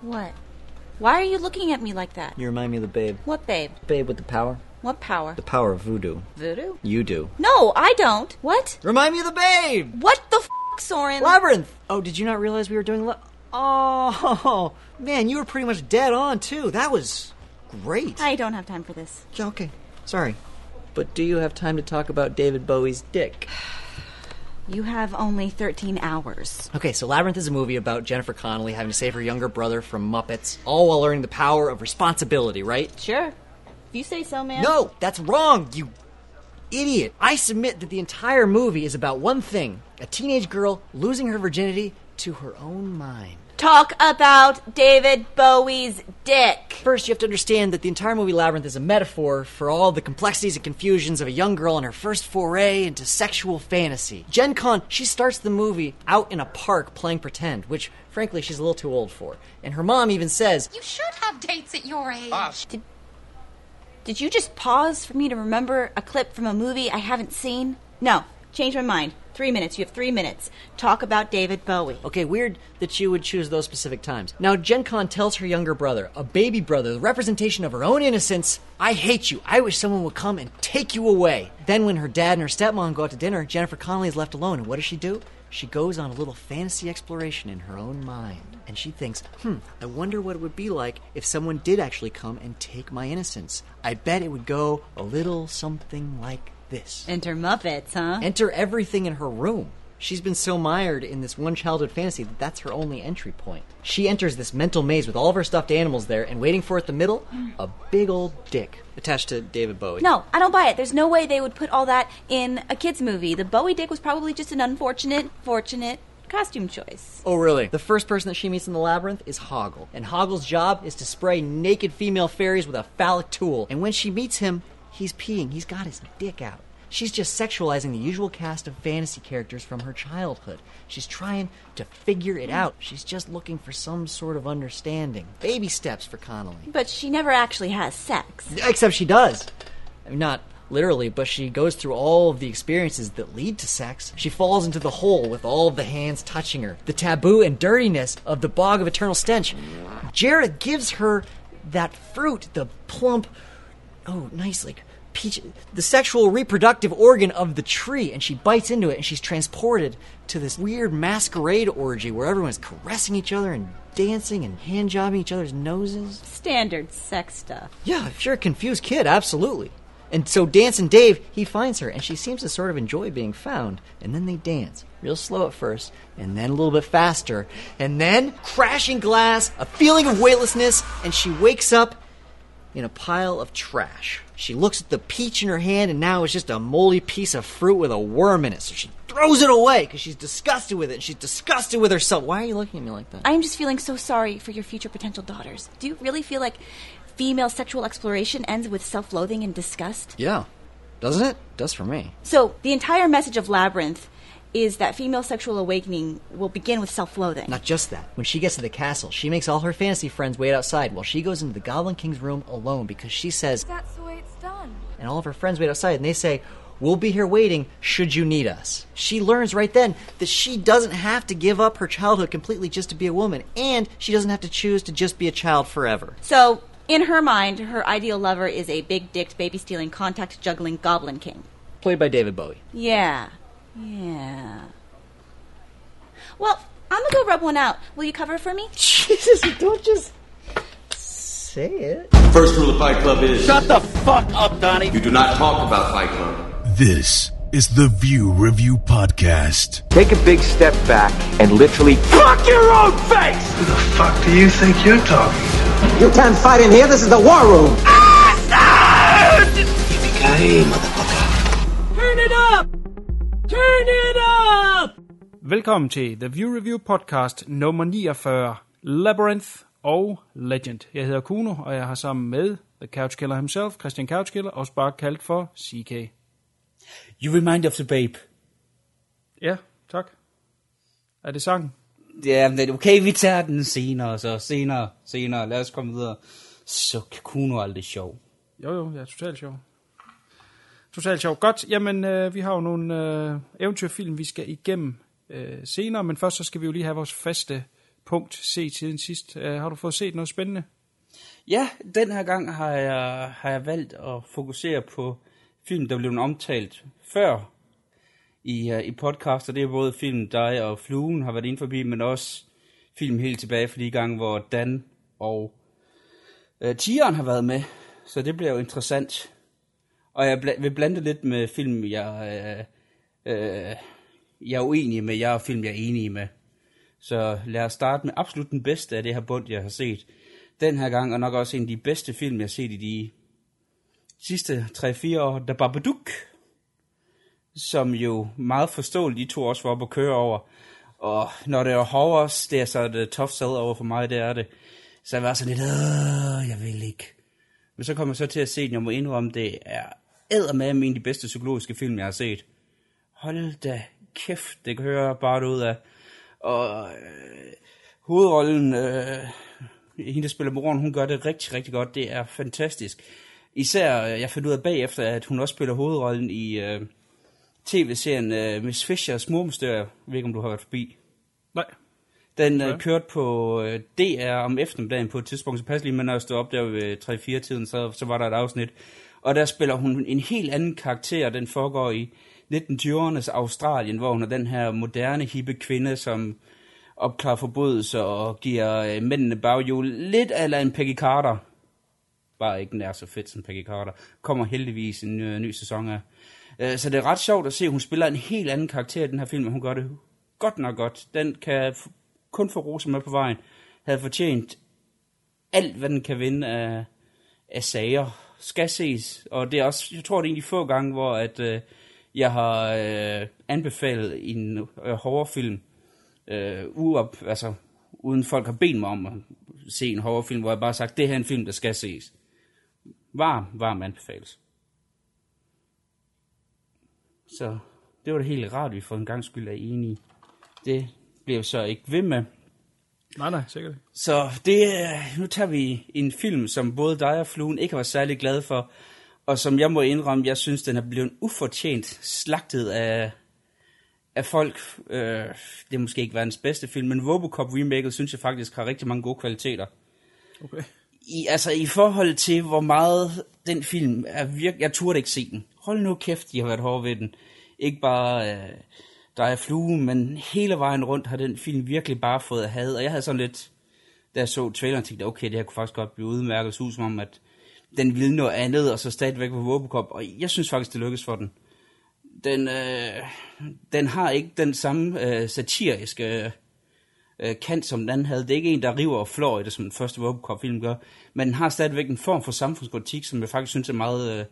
What? Why are you looking at me like that? You remind me of the babe. What, babe? Babe with the power. What power? The power of voodoo. Voodoo? You do. No, I don't. What? Remind me of the babe! What the f, Soren? Labyrinth! Oh, did you not realize we were doing. La- oh, man, you were pretty much dead on, too. That was great. I don't have time for this. Okay. Sorry. But do you have time to talk about David Bowie's dick? You have only 13 hours. Okay, so Labyrinth is a movie about Jennifer Connelly having to save her younger brother from Muppets, all while learning the power of responsibility, right? Sure. If you say so, man. No, that's wrong, you idiot. I submit that the entire movie is about one thing a teenage girl losing her virginity to her own mind. Talk about David Bowie's dick. First, you have to understand that the entire movie Labyrinth is a metaphor for all the complexities and confusions of a young girl in her first foray into sexual fantasy. Gen Con, she starts the movie out in a park playing pretend, which, frankly, she's a little too old for. And her mom even says, You should have dates at your age. Ah, did you just pause for me to remember a clip from a movie I haven't seen? No. Change my mind. Three minutes. You have three minutes. Talk about David Bowie. Okay, weird that you would choose those specific times. Now, Gen Con tells her younger brother, a baby brother, the representation of her own innocence, I hate you. I wish someone would come and take you away. Then, when her dad and her stepmom go out to dinner, Jennifer Connelly is left alone, and what does she do? She goes on a little fantasy exploration in her own mind. And she thinks, hmm, I wonder what it would be like if someone did actually come and take my innocence. I bet it would go a little something like this. Enter Muppets, huh? Enter everything in her room. She's been so mired in this one childhood fantasy that that's her only entry point. She enters this mental maze with all of her stuffed animals there, and waiting for her at the middle, a big old dick attached to David Bowie. No, I don't buy it. There's no way they would put all that in a kids' movie. The Bowie dick was probably just an unfortunate, fortunate costume choice. Oh, really? The first person that she meets in the labyrinth is Hoggle. And Hoggle's job is to spray naked female fairies with a phallic tool. And when she meets him, he's peeing. He's got his dick out. She's just sexualizing the usual cast of fantasy characters from her childhood. She's trying to figure it out. She's just looking for some sort of understanding. Baby steps for Connolly. But she never actually has sex. Except she does. I mean, not literally, but she goes through all of the experiences that lead to sex. She falls into the hole with all of the hands touching her, the taboo and dirtiness of the bog of eternal stench. Jared gives her that fruit, the plump, oh, nice, like peach, the sexual reproductive organ of the tree, and she bites into it, and she's transported to this weird masquerade orgy where everyone's caressing each other and dancing and hand jobbing each other's noses. Standard sex stuff. Yeah, if you're a confused kid, absolutely. And so Dancing Dave, he finds her, and she seems to sort of enjoy being found. And then they dance, real slow at first, and then a little bit faster, and then crashing glass, a feeling of weightlessness, and she wakes up in a pile of trash. She looks at the peach in her hand, and now it's just a moldy piece of fruit with a worm in it. So she throws it away because she's disgusted with it, and she's disgusted with herself. Why are you looking at me like that? I'm just feeling so sorry for your future potential daughters. Do you really feel like female sexual exploration ends with self loathing and disgust? yeah, doesn't it? Does for me. So, the entire message of Labyrinth is that female sexual awakening will begin with self loathing. Not just that. When she gets to the castle, she makes all her fantasy friends wait outside while she goes into the Goblin King's room alone because she says, That's the way it's done. and all of her friends wait outside and they say, We'll be here waiting should you need us. She learns right then that she doesn't have to give up her childhood completely just to be a woman, and she doesn't have to choose to just be a child forever. So, in her mind, her ideal lover is a big dicked, baby stealing, contact juggling Goblin King. Played by David Bowie. Yeah. Yeah. Well, I'm gonna go rub one out. Will you cover for me? Jesus, don't just say it. First rule of Fight Club is Shut the fuck up, Donnie. you do not talk about Fight Club. This is the View Review Podcast. Take a big step back and literally Fuck your own face! Who the fuck do you think you're talking to? You can't fight in here, this is the war room. Yippee-ki-yay, motherfucker. Velkommen til The View Review Podcast nummer 49, Labyrinth og Legend. Jeg hedder Kuno, og jeg har sammen med The Couch Killer himself, Christian Couchkiller, også bare kaldt for CK. You remind of the babe. Ja, tak. Er det sangen? Ja, men det er okay, vi tager den senere, så senere, senere. Lad os komme videre. Så Kuno er aldrig sjov. Jo, jo, ja, totalt sjov. Totalt sjovt. Godt, jamen, øh, vi har jo nogle øh, eventyrfilm, vi skal igennem øh, senere, men først så skal vi jo lige have vores faste punkt se tiden sidst. Øh, har du fået set noget spændende? Ja, den her gang har jeg, har jeg valgt at fokusere på film, der blev omtalt før i, uh, i podcast, og det er både film Dig og Fluen har været inde forbi, men også film helt tilbage fra de gange, hvor Dan og uh, Tieren har været med. Så det bliver jo interessant. Og jeg bl- vil blande lidt med film, jeg, øh, øh, jeg er uenig med, jeg er film, jeg er enig med. Så lad os starte med absolut den bedste af det her bund, jeg har set den her gang, og nok også en af de bedste film, jeg har set i de sidste 3-4 år, The Babadook, som jo meget forståeligt, de to også var oppe at køre over. Og når det er horrors, det er så det tough sad over for mig, det er det. Så jeg var sådan lidt, øh, jeg vil ikke. Men så kommer jeg så til at se den, jeg må indrømme, det er med en af de bedste psykologiske film, jeg har set. Hold da kæft, det kan høre bare ud af. Og øh, hovedrollen, øh, hende der spiller moren, hun gør det rigtig, rigtig godt. Det er fantastisk. Især, øh, jeg fandt ud af bagefter, at hun også spiller hovedrollen i øh, tv-serien øh, Miss Fishers Mormestør. Jeg ved ikke, om du har været forbi. Nej. Den øh, kørte på øh, DR om eftermiddagen på et tidspunkt, så pas lige, men når jeg stod op der ved 3-4 tiden, så, så var der et afsnit. Og der spiller hun en helt anden karakter, den foregår i 1920'ernes Australien, hvor hun er den her moderne, hippe kvinde, som opklarer forbrydelser og giver øh, mændene baghjul. Lidt af en Peggy Carter. Bare ikke nær så fedt som Peggy Carter. Kommer heldigvis en øh, ny sæson af. Øh, så det er ret sjovt at se, at hun spiller en helt anden karakter i den her film, og hun gør det godt nok godt. Den kan kun få roser med på vejen. Havde fortjent alt, hvad den kan vinde af, af sager. Skal ses. Og det er også, jeg tror, det er en af de få gange, hvor at, øh, jeg har øh, anbefalet en øh, horrorfilm, øh, uop, altså, uden folk har bedt mig om at se en horrorfilm, hvor jeg bare har sagt, det her er en film, der skal ses. Varm, varm anbefales. Så det var det helt rart, vi for en gang skyld er enige. Det bliver så ikke ved med. Nej, nej, sikkert. Så det, nu tager vi en film, som både dig og Fluen ikke var særlig glade for, og som jeg må indrømme, jeg synes, den er blevet ufortjent slagtet af, af folk. Øh, det er måske ikke verdens bedste film, men Robocop remaket synes jeg faktisk har rigtig mange gode kvaliteter. Okay. I, altså i forhold til, hvor meget den film er virkelig... Jeg turde ikke se den. Hold nu kæft, de har været hårde ved den. Ikke bare... Øh, der er flue, men hele vejen rundt har den film virkelig bare fået had. Og jeg havde sådan lidt, da jeg så traileren, tænkte okay, det her kunne faktisk godt blive udmærket. Så som om, at den ville noget andet, og så stadigvæk på Robocop. Og jeg synes faktisk, det lykkedes for den. Den, øh, den har ikke den samme øh, satiriske øh, kant, som den havde. Det er ikke en, der river og flår i det, som den første Robocop-film gør. Men den har stadigvæk en form for samfundskritik, som jeg faktisk synes er meget, øh,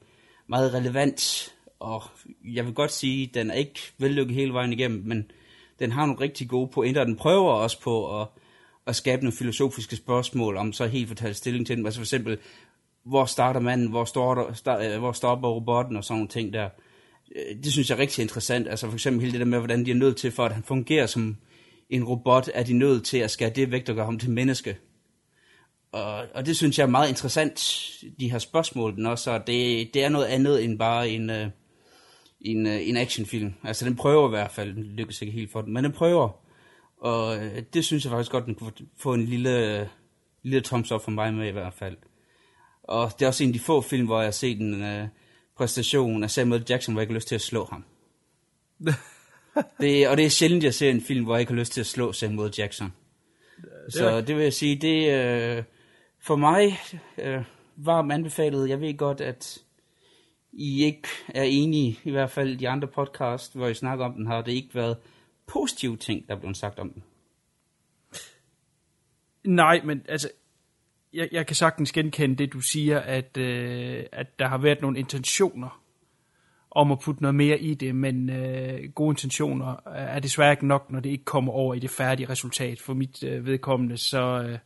meget relevant. Og jeg vil godt sige, at den er ikke vellykket hele vejen igennem, men den har nogle rigtig gode pointer. Den prøver også på at, at skabe nogle filosofiske spørgsmål, om så helt fortalt stilling til dem. Altså for eksempel, hvor starter manden, hvor, står start, øh, hvor stopper robotten og sådan nogle ting der. Øh, det synes jeg er rigtig interessant. Altså for eksempel hele det der med, hvordan de er nødt til, for at han fungerer som en robot, er de nødt til at skære det væk, der gør ham til menneske. Og, og det synes jeg er meget interessant, de her spørgsmål, den også, og det, det er noget andet end bare en, øh, uh, en, uh, en actionfilm. Altså den prøver i hvert fald, den lykkes ikke helt for den, men den prøver. Og uh, det synes jeg faktisk godt, den kunne få en lille, lille thumbs up for mig med i hvert fald. Og det er også en af de få film, hvor jeg har set en uh, præstation af Samuel Jackson, hvor jeg ikke har lyst til at slå ham. det, og det er sjældent, jeg ser en film, hvor jeg ikke har lyst til at slå Samuel Jackson. Det Så det vil jeg sige, det uh, for mig uh, varmt anbefalet. Jeg ved godt, at i ikke er enige, i hvert fald de andre podcast, hvor I snakker om den, har det ikke været positive ting, der er blevet sagt om den. Nej, men altså, jeg, jeg kan sagtens genkende det, du siger, at, øh, at der har været nogle intentioner om at putte noget mere i det, men øh, gode intentioner er desværre ikke nok, når det ikke kommer over i det færdige resultat. For mit øh, vedkommende, så, øh,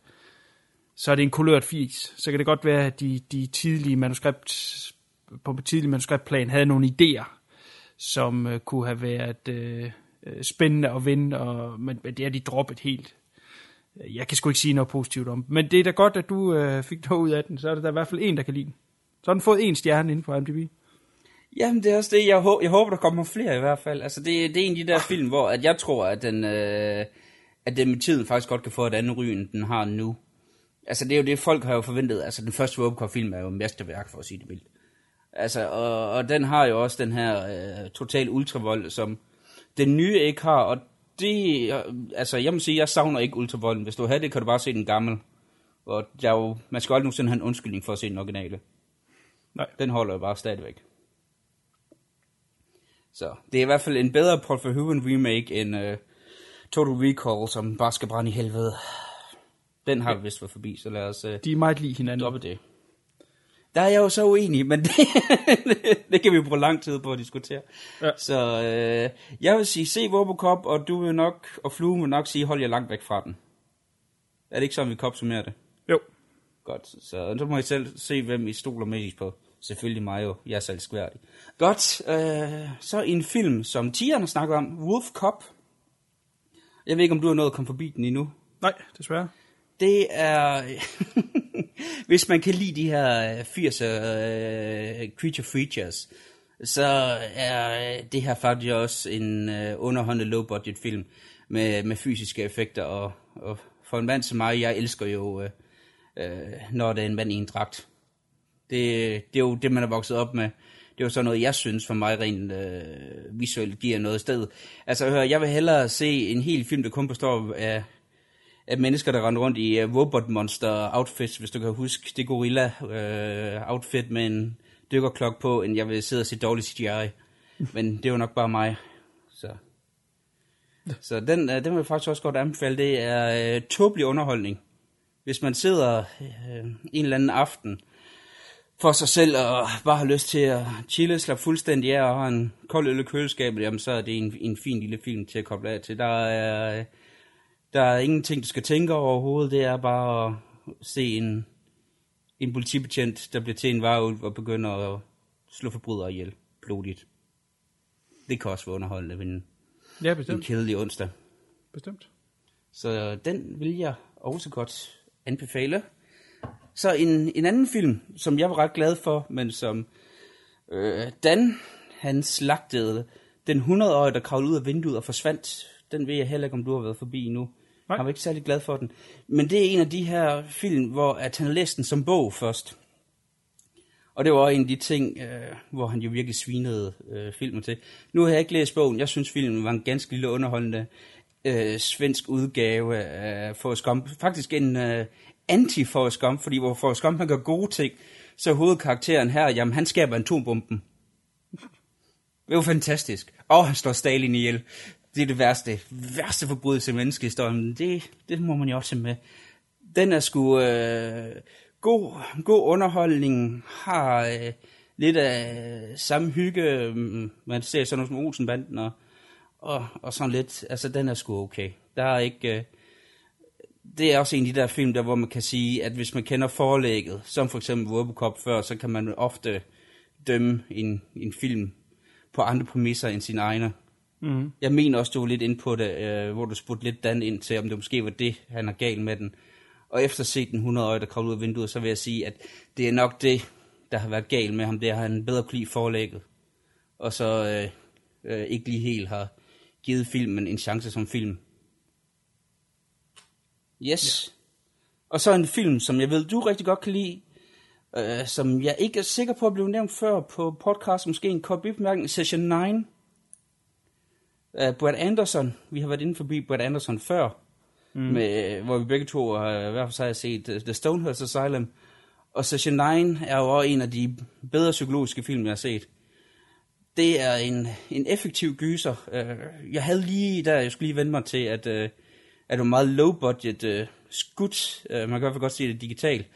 så er det en kulørt fis. Så kan det godt være, at de, de tidlige manuskript, på tidlig manuskriptplan havde nogle idéer, som øh, kunne have været øh, øh spændende at vinde, og, men, men det er de droppet helt. Jeg kan sgu ikke sige noget positivt om Men det er da godt, at du øh, fik noget ud af den. Så er der da i hvert fald en, der kan lide den. Så har den fået en stjerne inde på MDB. Jamen, det er også det. Jeg, hå- jeg håber, der kommer flere i hvert fald. Altså, det, det er en af de der film, hvor at jeg tror, at den, øh, at den med tiden faktisk godt kan få et andet ry, end den har nu. Altså, det er jo det, folk har jo forventet. Altså, den første Robocop-film er jo mesterværk, for at sige det mildt. Altså, og, og den har jo også den her øh, total ultravold, som den nye ikke har, og det, øh, altså, jeg må sige, jeg savner ikke ultravolden. Hvis du har det, kan du bare se den gamle. Og der er jo, man skal aldrig nogensinde have en undskyldning for at se den originale. Nej. Den holder jo bare stadigvæk. Så det er i hvert fald en bedre Paul Verhoeven remake end uh, Total Recall, som bare skal brænde i helvede. Den har vi vist været forbi, så lad os uh, De er meget lige hinanden. droppe det. Der er jeg jo så uenig, men det, det kan vi bruge lang tid på at diskutere. Ja. Så øh, jeg vil sige, se Robocop, og du vil nok, og Flue vil nok sige, hold jer langt væk fra den. Er det ikke sådan, vi kan opsummere det? Jo. Godt, så så må I selv se, hvem I stoler mest på. Selvfølgelig mig jo, jeg er selv skværdig. Godt, øh, så en film, som Tieren har snakket om, Wolf Cop. Jeg ved ikke, om du har nået at komme forbi den endnu. Nej, desværre. Det er... Hvis man kan lide de her øh, 80'er uh, øh, creature features, så er øh, det her faktisk også en uh, underhåndet low-budget film med, med fysiske effekter. Og, og for en mand som mig, jeg elsker jo, uh, uh, når det er en mand i en dragt. Det, det er jo det, man er vokset op med. Det er jo sådan noget, jeg synes for mig rent øh, visuelt giver noget sted. Altså hør, jeg vil hellere se en hel film, der kun består af af mennesker, der rendte rundt i øh, uh, robot monster outfits, hvis du kan huske det gorilla uh, outfit med en dykkerklok på, end jeg vil sidde og se dårlig CGI. Men det er jo nok bare mig. Så, så den, uh, den vil jeg faktisk også godt anbefale. Det er uh, tåbelig underholdning. Hvis man sidder uh, en eller anden aften for sig selv og bare har lyst til at chille, slappe fuldstændig af og har en kold øl i køleskabet, jamen så er det en, en fin lille film til at koble af til. Der er... Uh, der er ingenting, du skal tænke over overhovedet. Det er bare at se en, en politibetjent, der bliver til en varulv og begynder at slå forbrydere ihjel blodigt. Det kan også være underholdende ved en, Ja, en bestemt. kedelig onsdag. Bestemt. Så den vil jeg også godt anbefale. Så en, en anden film, som jeg var ret glad for, men som øh, Dan, han slagtede den 100-årige, der kravlede ud af vinduet og forsvandt. Den ved jeg heller ikke, om du har været forbi endnu. Nej. Han var ikke særlig glad for den. Men det er en af de her film, hvor at han læste den som bog først. Og det var en af de ting, øh, hvor han jo virkelig svinede øh, filmen til. Nu har jeg ikke læst bogen. Jeg synes, filmen var en ganske lille underholdende øh, svensk udgave af Forrest Gump. Faktisk en øh, anti-Forrest Gump, fordi hvor Forrest Gump han gør gode ting, så hovedkarakteren her, jamen han skaber atombomben. Det var fantastisk. Og han slår Stalin ihjel. Det er det værste, værste forbrydelse i menneskehistorien. Det, det må man jo også med. Den er sgu øh, god, god underholdning, har øh, lidt af samme hygge, mm, man ser sådan noget som Olsenbanden og, og, og sådan lidt. Altså, den er sgu okay. Der er ikke... Øh, det er også en af de der film, der hvor man kan sige, at hvis man kender forlægget, som for eksempel Robocop før, så kan man ofte dømme en, en film på andre præmisser end sine egne. Mm. Jeg mener også, du var lidt ind på det, øh, hvor du spurgte lidt Dan ind til, om det måske var det, han er gal med den. Og efter at se den 100 øje, der kom ud af vinduet, så vil jeg sige, at det er nok det, der har været galt med ham. Det har han bedre kunne lide forlægget. Og så øh, øh, ikke lige helt har givet filmen en chance som film. Yes. Ja. Og så en film, som jeg ved, du rigtig godt kan lide, øh, som jeg ikke er sikker på at blive nævnt før på podcast, måske en kort bemærkning, Session 9. Uh, Brad Anderson, vi har været inde forbi Brad Anderson før, mm. med, hvor vi begge to har i hvert fald så har set uh, The Stonehurst Asylum. Og Session 9 er jo også en af de bedre psykologiske film, jeg har set. Det er en, en effektiv gyser. Uh, jeg havde lige der, jeg skulle lige vende mig til, at, uh, at det var meget low budget uh, skudt. Uh, man kan i hvert fald godt se det digitalt.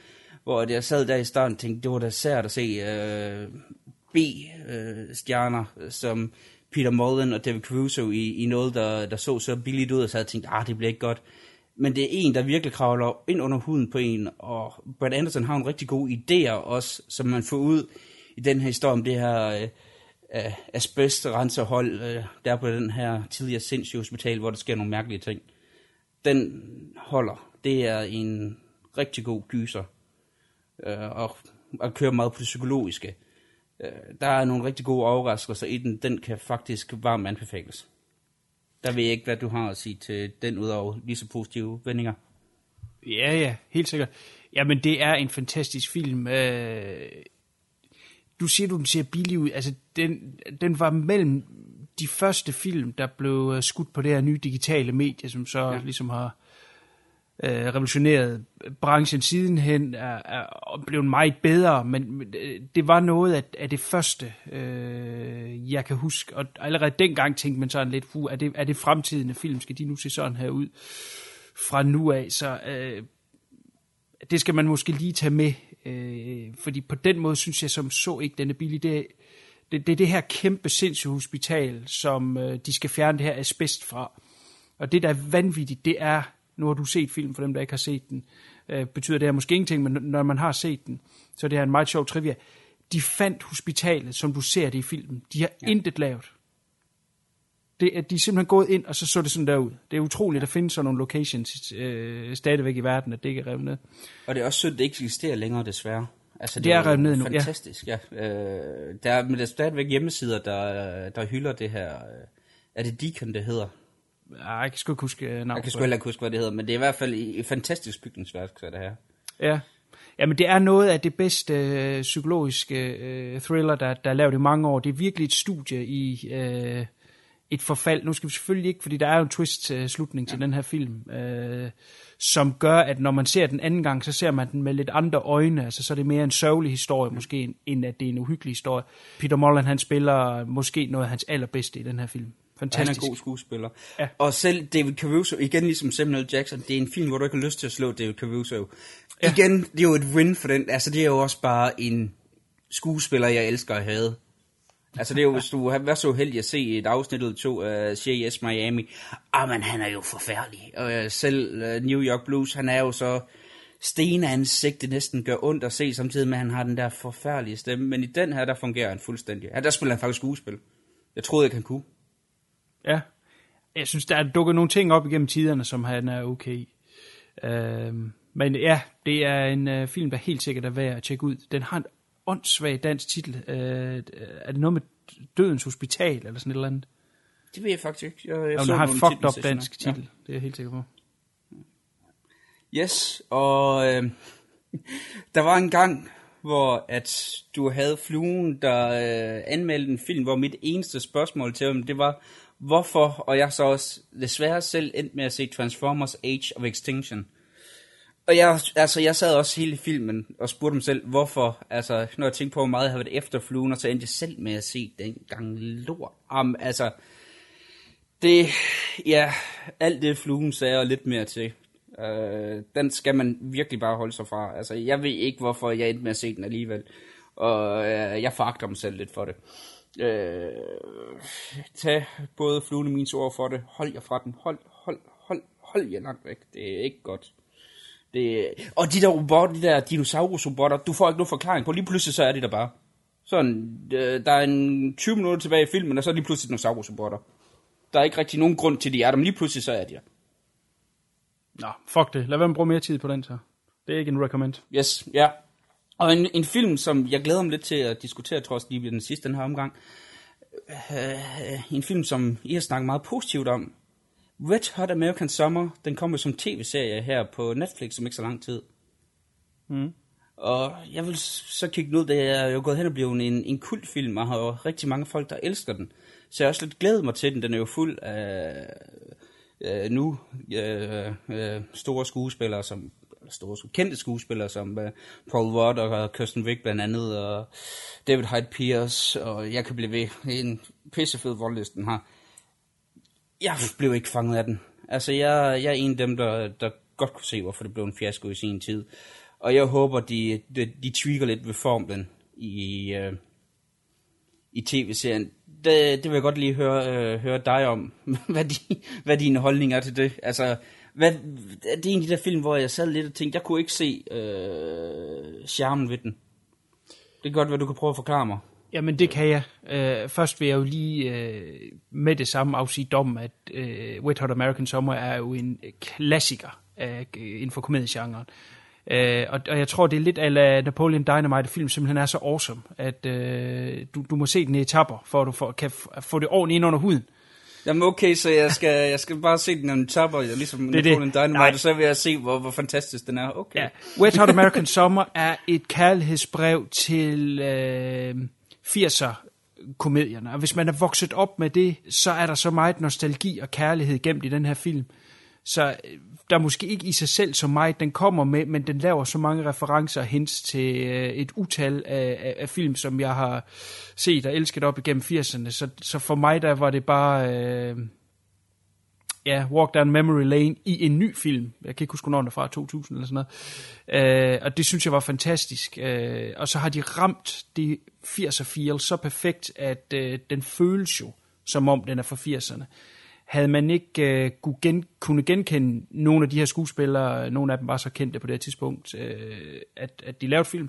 Hvor jeg sad der i starten og tænkte, det var da sært at se uh, B-stjerner, uh, som Peter Mullen og David Caruso i, i noget, der, der så så billigt ud, og så havde jeg tænkt, ah, det bliver ikke godt. Men det er en, der virkelig kravler ind under huden på en, og Brad Anderson har en rigtig god idéer også, som man får ud i den her historie om det her øh, øh asbestrenserhold, øh, der på den her tidligere sindssygehospital, hvor der sker nogle mærkelige ting. Den holder. Det er en rigtig god gyser, øh, og, og kører meget på det psykologiske. Øh, der er nogle rigtig gode overraskelser i den. Den kan faktisk varmt anbefales. Der ved jeg ikke, hvad du har at sige til den, udover lige så positive vendinger. Ja, ja, helt sikkert. Jamen, det er en fantastisk film. Øh, du siger, du den ser billig ud. Altså, den, den var mellem de første film, der blev øh, skudt på det her nye digitale medie, som så ja. ligesom har øh, revolutioneret branchen sidenhen, er, er blevet meget bedre, men øh, det var noget af, af det første, øh, jeg kan huske. Og allerede dengang tænkte man sådan lidt, fu, er det, er det fremtidende film? Skal de nu se sådan her ud fra nu af? Så øh, det skal man måske lige tage med, øh, fordi på den måde synes jeg som så ikke, den er billig. Det, det, det er det her kæmpe sindssyge hospital, som øh, de skal fjerne det her asbest fra. Og det, der er vanvittigt, det er, nu har du set film for dem, der ikke har set den, øh, betyder det her måske ingenting, men når man har set den, så er det her en meget sjov trivia. De fandt hospitalet, som du ser det i filmen. De har ja. intet lavet. Det, er, de er simpelthen gået ind, og så så det sådan der ud. Det er utroligt, at der findes sådan nogle locations øh, stadigvæk i verden, at det ikke er revet ned. Og det er også synd, at det ikke eksisterer længere, desværre. Altså, det, det er revet ned nu, fantastisk, ja. ja. Øh, der, er, men der er stadigvæk hjemmesider, der, der hylder det her. Øh, er det Deacon, det hedder? Jeg kan sgu ikke huske navnet. Jeg kan sgu heller ikke huske, hvad det hedder, men det er i hvert fald et fantastisk bygningsværk, så det her. Ja. Jamen, det er noget af det bedste øh, psykologiske øh, thriller, der, der er lavet i mange år. Det er virkelig et studie i øh, et forfald. Nu skal vi selvfølgelig ikke, fordi der er jo en twist-slutning øh, til ja. den her film, øh, som gør, at når man ser den anden gang, så ser man den med lidt andre øjne. Altså, så er det mere en sørgelig historie, måske, end at det er en uhyggelig historie. Peter Mullen, han spiller måske noget af hans allerbedste i den her film. Han er en god skuespiller. Ja. Og selv David Caruso, igen ligesom Samuel. Jackson, det er en film, hvor du ikke har lyst til at slå David Caruso. Ja. Igen, det er jo et win for den. Altså, det er jo også bare en skuespiller, jeg elsker at have. Altså, det er jo, hvis du har været så heldig at se et afsnit eller to af C.S. Miami. Ah, men han er jo forfærdelig. Og uh, selv uh, New York Blues, han er jo så stenansigt, det næsten gør ondt at se, samtidig med, at han har den der forfærdelige stemme. Men i den her, der fungerer han fuldstændig. Ja, der spiller han faktisk skuespil. Jeg troede ikke, han kunne. Ja. Jeg synes, der er dukket nogle ting op igennem tiderne, som han er okay. Øhm, men ja, det er en uh, film, der helt sikkert er værd at tjekke ud. Den har en åndssvag dansk titel. Uh, er det noget med Dødens Hospital, eller sådan et eller andet? Det ved jeg faktisk ikke. Jeg, jeg ja, så den har en fucked up dansk titel. Ja. Det er jeg helt sikker på. Yes, og øh, der var en gang, hvor at du havde fluen, der øh, anmeldte en film, hvor mit eneste spørgsmål til ham, det var, hvorfor, og jeg så også desværre selv endt med at se Transformers Age of Extinction. Og jeg, altså, jeg sad også hele filmen og spurgte mig selv, hvorfor, altså, når jeg tænkte på, hvor meget jeg havde været efter fluen, og så endte jeg selv med at se den gang lort. Um, altså, det, ja, alt det fluen sagde og lidt mere til. Øh, den skal man virkelig bare holde sig fra. Altså, jeg ved ikke, hvorfor jeg endte med at se den alligevel. Og øh, jeg foragter mig selv lidt for det. Øh, tag både fluene mine ord for det. Hold jer fra den. Hold, hold, hold, hold jer langt væk. Det er ikke godt. Det, og de der robotter, de der dinosaurus-robotter, du får ikke nogen forklaring på. Lige pludselig så er de der bare. Sådan, øh, der er en 20 minutter tilbage i filmen, og så er lige pludselig dinosaurus-robotter. Der er ikke rigtig nogen grund til, at de er der, men lige pludselig så er de der. Nå, fuck det. Lad være med at bruge mere tid på den så. Det er ikke en recommend. Yes, ja. Og en, en film, som jeg glæder mig lidt til at diskutere, trods lige den sidste den her omgang. Uh, en film, som I har snakket meget positivt om. Red Hot American Summer, den kommer som tv-serie her på Netflix om ikke så lang tid. Mm. Og jeg vil så kigge ud, det er jo gået hen og blevet en, en kultfilm, og har rigtig mange folk, der elsker den. Så jeg har også lidt glædet mig til den. Den er jo fuld af uh, nu uh, uh, store skuespillere, som store kendte skuespillere som uh, Paul Rudd og øh, Kirsten Wick blandt andet, og David Hyde Pierce, og jeg kan blive ved. En pissefed voldlisten har. Jeg blev ikke fanget af den. Altså, jeg, jeg er en af dem, der, der godt kunne se, hvorfor det blev en fiasko i sin tid. Og jeg håber, de, de, de tweaker lidt ved formlen i, uh, i tv-serien. Det, det vil jeg godt lige høre, uh, høre dig om, hvad, de, hvad dine holdninger er til det. Altså, hvad, det er en af de der film, hvor jeg sad lidt og tænkte, jeg kunne ikke se øh, charmen ved den. Det er godt hvad du kan prøve at forklare mig. Jamen, det kan jeg. Øh, først vil jeg jo lige øh, med det samme afsige dom, at øh, Wet Hot American Summer er jo en klassiker af, øh, inden for komediegenren. Øh, og, og jeg tror, det er lidt af Napoleon Dynamite, film simpelthen er så awesome, at øh, du, du må se den i etapper, for at du for, kan få det ordentligt ind under huden. Jamen okay, så jeg skal, jeg skal bare se den om tapper, ligesom Det er det. Napoleon Dynamite, Nej. og så vil jeg se, hvor, hvor fantastisk den er. Okay. Ja. Wet Hot American Summer er et kærlighedsbrev til øh, 80'er komedierne. Og hvis man er vokset op med det, så er der så meget nostalgi og kærlighed gemt i den her film. Så øh, der er måske ikke i sig selv så meget, den kommer med, men den laver så mange referencer og hints til øh, et utal af, af, af film, som jeg har set og elsket op igennem 80'erne. Så, så for mig der var det bare... Øh, ja, Walk Down Memory Lane i en ny film. Jeg kan ikke huske, hvornår den er fra, 2000 eller sådan noget. Øh, og det synes jeg var fantastisk. Øh, og så har de ramt det 80'er feel så perfekt, at øh, den føles jo, som om den er fra 80'erne. Havde man ikke øh, kunne, gen, kunne genkende nogle af de her skuespillere, nogle af dem var så kendte på det her tidspunkt, øh, at, at de lavede film,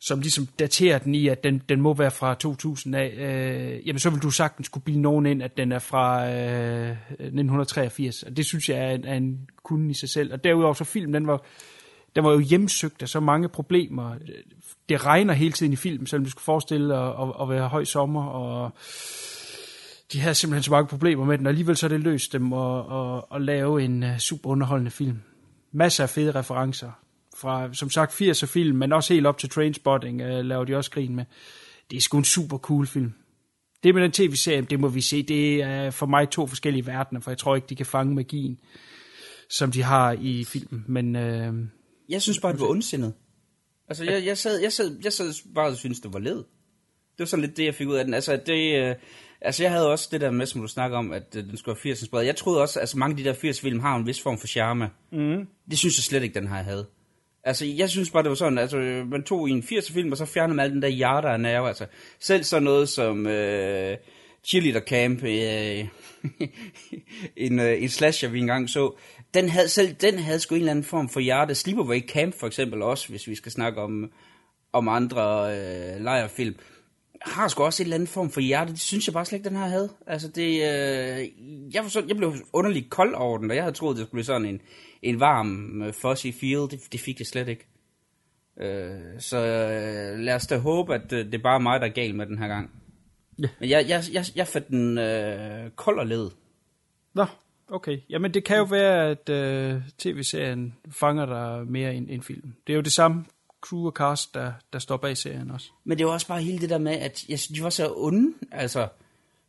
som ligesom daterer den i, at den, den må være fra 2000 af, øh, jamen så vil du sagtens kunne bilde nogen ind, at den er fra øh, 1983. Og det synes jeg er en, er en kunde i sig selv. Og derudover så filmen, den var, den var jo hjemsøgt af så mange problemer. Det regner hele tiden i filmen, selvom du skulle forestille at, at, at være høj sommer, og de havde simpelthen så mange problemer med den, og alligevel så er det løst dem at, at, at lave en øh, super underholdende film. Masser af fede referencer fra, som sagt, 80'er film, men også helt op til Trainspotting, uh, laver de også grin med. Det er sgu en super cool film. Det med den tv-serie, det må vi se, det er for mig to forskellige verdener, for jeg tror ikke, de kan fange magien, som de har i filmen. Men uh, Jeg synes bare, det var ondsindet. Altså, jeg, jeg, sad, jeg, sad, jeg sad bare og synes det var led. Det var sådan lidt det, jeg fik ud af den. Altså, det, altså jeg havde også det der med, som du snakker om, at øh, den skulle være 80'ers bred. Jeg troede også, at altså, mange af de der 80 film har en vis form for charme. Mm. Det synes jeg slet ikke, den her havde. Altså, jeg synes bare, det var sådan, altså, man tog i en 80'er film, og så fjernede man al den der hjerte af nerve. Altså, selv sådan noget som øh, Cheerleader Camp, øh, en, øh, en slasher, vi engang så, den havde, selv den havde sgu en eller anden form for hjerte. Sleepaway Camp for eksempel også, hvis vi skal snakke om, om andre øh, lejerfilm, har sgu også en eller anden form for hjerte. Det synes jeg bare slet ikke, den her havde. Altså det, øh, jeg, så, jeg blev underligt kold over den, og jeg havde troet, det skulle blive sådan en, en varm, øh, fuzzy feel. Det, det fik jeg slet ikke. Øh, så øh, lad os da håbe, at øh, det er bare mig, der er gal med den her gang. Ja. Men jeg, jeg, jeg, jeg fandt den øh, kold og led. Nå, okay. Jamen det kan jo være, at øh, tv-serien fanger dig mere end, end film. Det er jo det samme crew og cast, der, der står bag serien også. Men det var også bare hele det der med, at jeg, synes, de var så onde. Altså,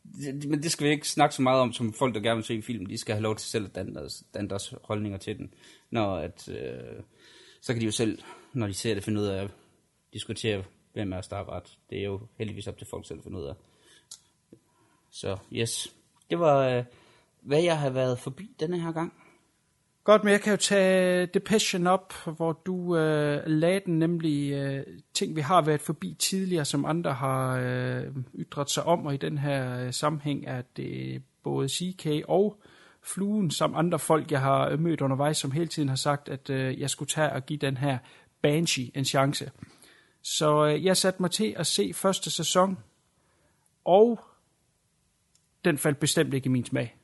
det, men det skal vi ikke snakke så meget om, som folk, der gerne vil se en film. De skal have lov til selv at danne deres, danne deres holdninger til den. Når at, øh, så kan de jo selv, når de ser det, finde ud af at diskutere, hvem er os, der har ret. Det er jo heldigvis op til folk selv at finde ud af. Så yes, det var, øh, hvad jeg har været forbi denne her gang. Godt, men jeg kan jo tage Depression op, hvor du øh, lagde den nemlig øh, ting, vi har været forbi tidligere, som andre har øh, ytret sig om, og i den her øh, sammenhæng er det både CK og Fluen, som andre folk, jeg har øh, mødt undervejs, som hele tiden har sagt, at øh, jeg skulle tage og give den her Banshee en chance. Så øh, jeg satte mig til at se første sæson, og den faldt bestemt ikke i min smag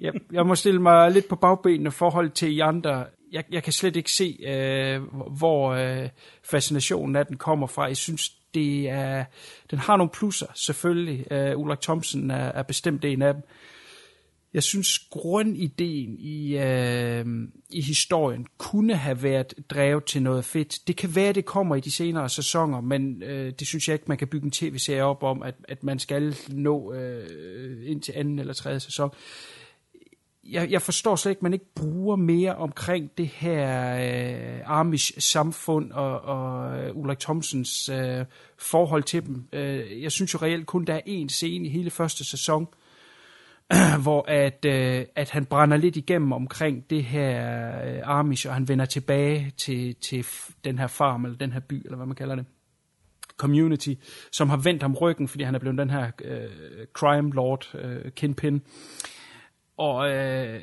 jeg, jeg må stille mig lidt på bagbenene forhold til I andre. Jeg, jeg kan slet ikke se, øh, hvor øh, fascinationen af den kommer fra. Jeg synes, det er, den har nogle plusser, selvfølgelig. Øh, Ulrik Thomsen er, er bestemt en af dem. Jeg synes, grundideen i, øh, i historien kunne have været drevet til noget fedt. Det kan være, det kommer i de senere sæsoner, men øh, det synes jeg ikke, man kan bygge en tv-serie op om, at, at man skal nå øh, ind til anden eller tredje sæson. Jeg, jeg forstår slet ikke, at man ikke bruger mere omkring det her øh, Amish-samfund og, og øh, Ulrik Thomsens øh, forhold til dem. Øh, jeg synes jo reelt kun, der er én scene i hele første sæson, hvor at, øh, at han brænder lidt igennem omkring det her øh, Amish, og han vender tilbage til, til den her farm, eller den her by, eller hvad man kalder det, community, som har vendt ham ryggen, fordi han er blevet den her øh, crime lord, øh, kingpin. Og øh,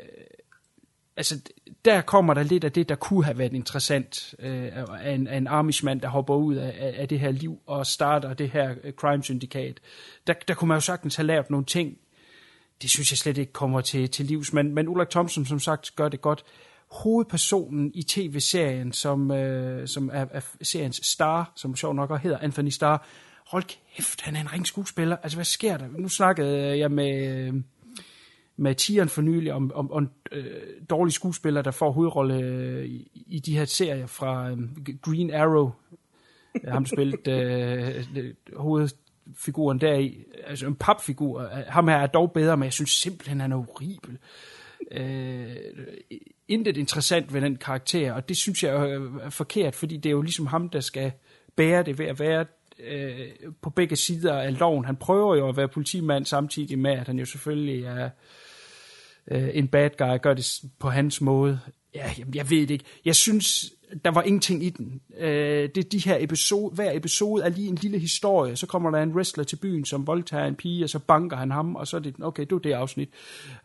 altså, der kommer der lidt af det, der kunne have været interessant øh, af en, af en Amishmand, der hopper ud af, af det her liv og starter det her øh, crime syndikat. Der, der kunne man jo sagtens have lavet nogle ting, det synes jeg slet ikke kommer til, til livs. Men, men Ulrik Thomsen, som sagt, gør det godt. Hovedpersonen i tv-serien, som, øh, som er, er seriens star, som sjov nok også hedder Anthony Star, hold kæft, han er en ring skuespiller. Altså, hvad sker der? Nu snakkede jeg med, øh, med Tieren for nylig om, om, om øh, dårlige skuespillere, der får hovedrolle øh, i, i de her serier fra øh, Green Arrow. Øh, ham spillet øh, øh hovedfiguren deri. Altså en papfigur. Ham her er dog bedre, men jeg synes simpelthen, han er horribel. Øh, intet interessant ved den karakter, og det synes jeg er forkert, fordi det er jo ligesom ham, der skal bære det ved at være øh, på begge sider af loven. Han prøver jo at være politimand samtidig med, at han jo selvfølgelig er øh, en bad guy, gør det på hans måde. Ja, jeg, jeg ved det ikke. Jeg synes, der var ingenting i den. Øh, det er de her episode, hver episode er lige en lille historie. Så kommer der en wrestler til byen, som voldtager en pige, og så banker han ham, og så er det, okay, det er det afsnit.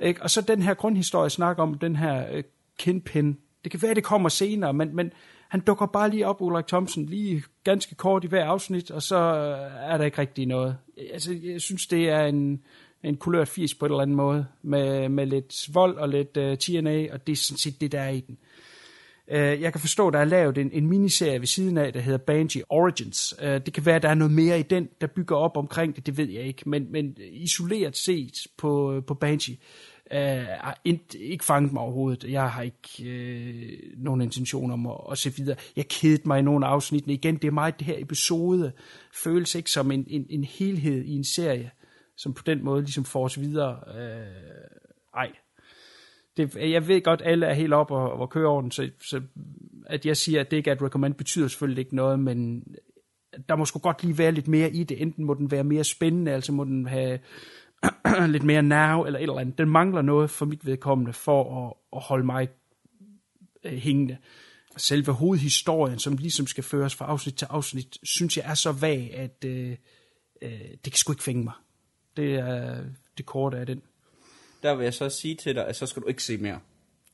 Ikke? Og så den her grundhistorie snakker om den her øh, Kingpin. Det kan være, det kommer senere, men, men han dukker bare lige op, Ulrik Thomsen, lige ganske kort i hver afsnit, og så øh, er der ikke rigtig noget. Altså, jeg synes, det er en, en kulørt 80 på en eller anden måde, med, med lidt vold og lidt øh, uh, TNA, og det er sådan set det, der er i den. Uh, jeg kan forstå, at der er lavet en, en miniserie ved siden af, der hedder Banshee Origins. Uh, det kan være, at der er noget mere i den, der bygger op omkring det, det ved jeg ikke, men, men isoleret set på, på Banshee, øh, har ikke fanget mig overhovedet. Jeg har ikke øh, nogen intention om at, at se videre. Jeg kedede mig i nogle afsnit. Igen, det er meget det her episode. Føles ikke som en, en, en helhed i en serie, som på den måde ligesom får os videre. Øh, ej. Det, jeg ved godt, alle er helt op og, og kører over den, så, så at jeg siger, at det ikke er et recommend, betyder selvfølgelig ikke noget, men der må sgu godt lige være lidt mere i det. Enten må den være mere spændende, altså må den have lidt mere nerve eller et eller andet. Den mangler noget for mit vedkommende for at, at holde mig øh, hængende. Selve hovedhistorien, som ligesom skal føres fra afsnit til afsnit, synes jeg er så vag, at øh, øh, det kan sgu ikke fænge mig. Det er det korte af den. Der vil jeg så sige til dig, at så skal du ikke se mere.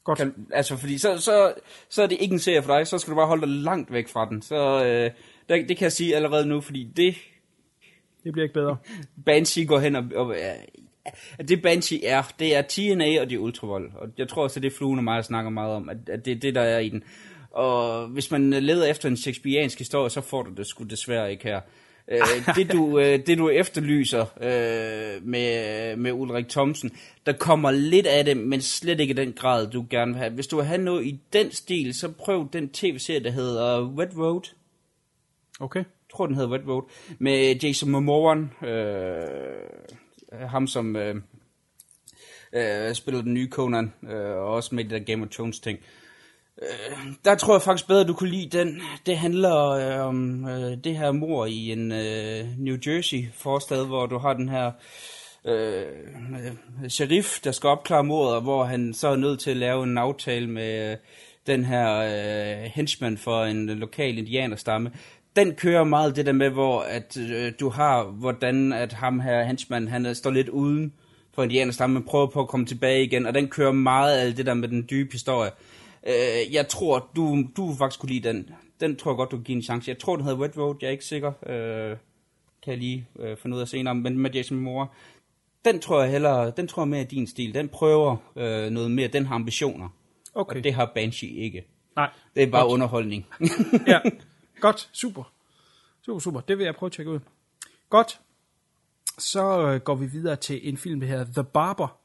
Godt. Kan, altså, fordi så, så, så er det ikke en serie for dig, så skal du bare holde dig langt væk fra den. Så øh, det, det kan jeg sige allerede nu, fordi det det bliver ikke bedre. Banshee går hen og... og uh, det Banshee er, det er TNA og de Ultravold. Og jeg tror også, det er fluen og mig, snakker meget om, at, at det er det, der er i den. Og hvis man leder efter en shakespeariansk historie, så får du det sgu desværre ikke her. Uh, det, du, uh, det du efterlyser uh, med, med Ulrik Thomsen, der kommer lidt af det, men slet ikke i den grad, du gerne vil have. Hvis du vil have noget i den stil, så prøv den tv-serie, der hedder Red Road. Okay tror, den hedder Red Road, med Jason Momoa, øh, ham som øh, øh, spiller den nye Conan, øh, og også med det der Game of Thrones ting. Øh, Øh, der tror jeg faktisk bedre, du kunne lide den. Det handler øh, om øh, det her mor i en øh, New Jersey forstad, hvor du har den her øh, sheriff, der skal opklare mordet, hvor han så er nødt til at lave en aftale med øh, den her øh, henchman for en lokal indianerstamme, den kører meget det der med, hvor at, øh, du har, hvordan at ham her, henchman, han øh, står lidt uden for indianerstamme, men prøver på at komme tilbage igen, og den kører meget af det der med den dybe historie. Øh, jeg tror, du, du faktisk kunne lide den. Den tror jeg godt, du kan give en chance. Jeg tror, den hedder Red Road, jeg er ikke sikker. Øh, kan jeg lige øh, finde ud af senere, men med Jason Moore. Den tror jeg hellere, den tror jeg mere er din stil. Den prøver øh, noget mere, den har ambitioner. Okay. Og det har Banshee ikke. Nej. Det er bare godt. underholdning. ja. Godt, super. Super, super. Det vil jeg prøve at tjekke ud. Godt. Så øh, går vi videre til en film, der hedder The Barber,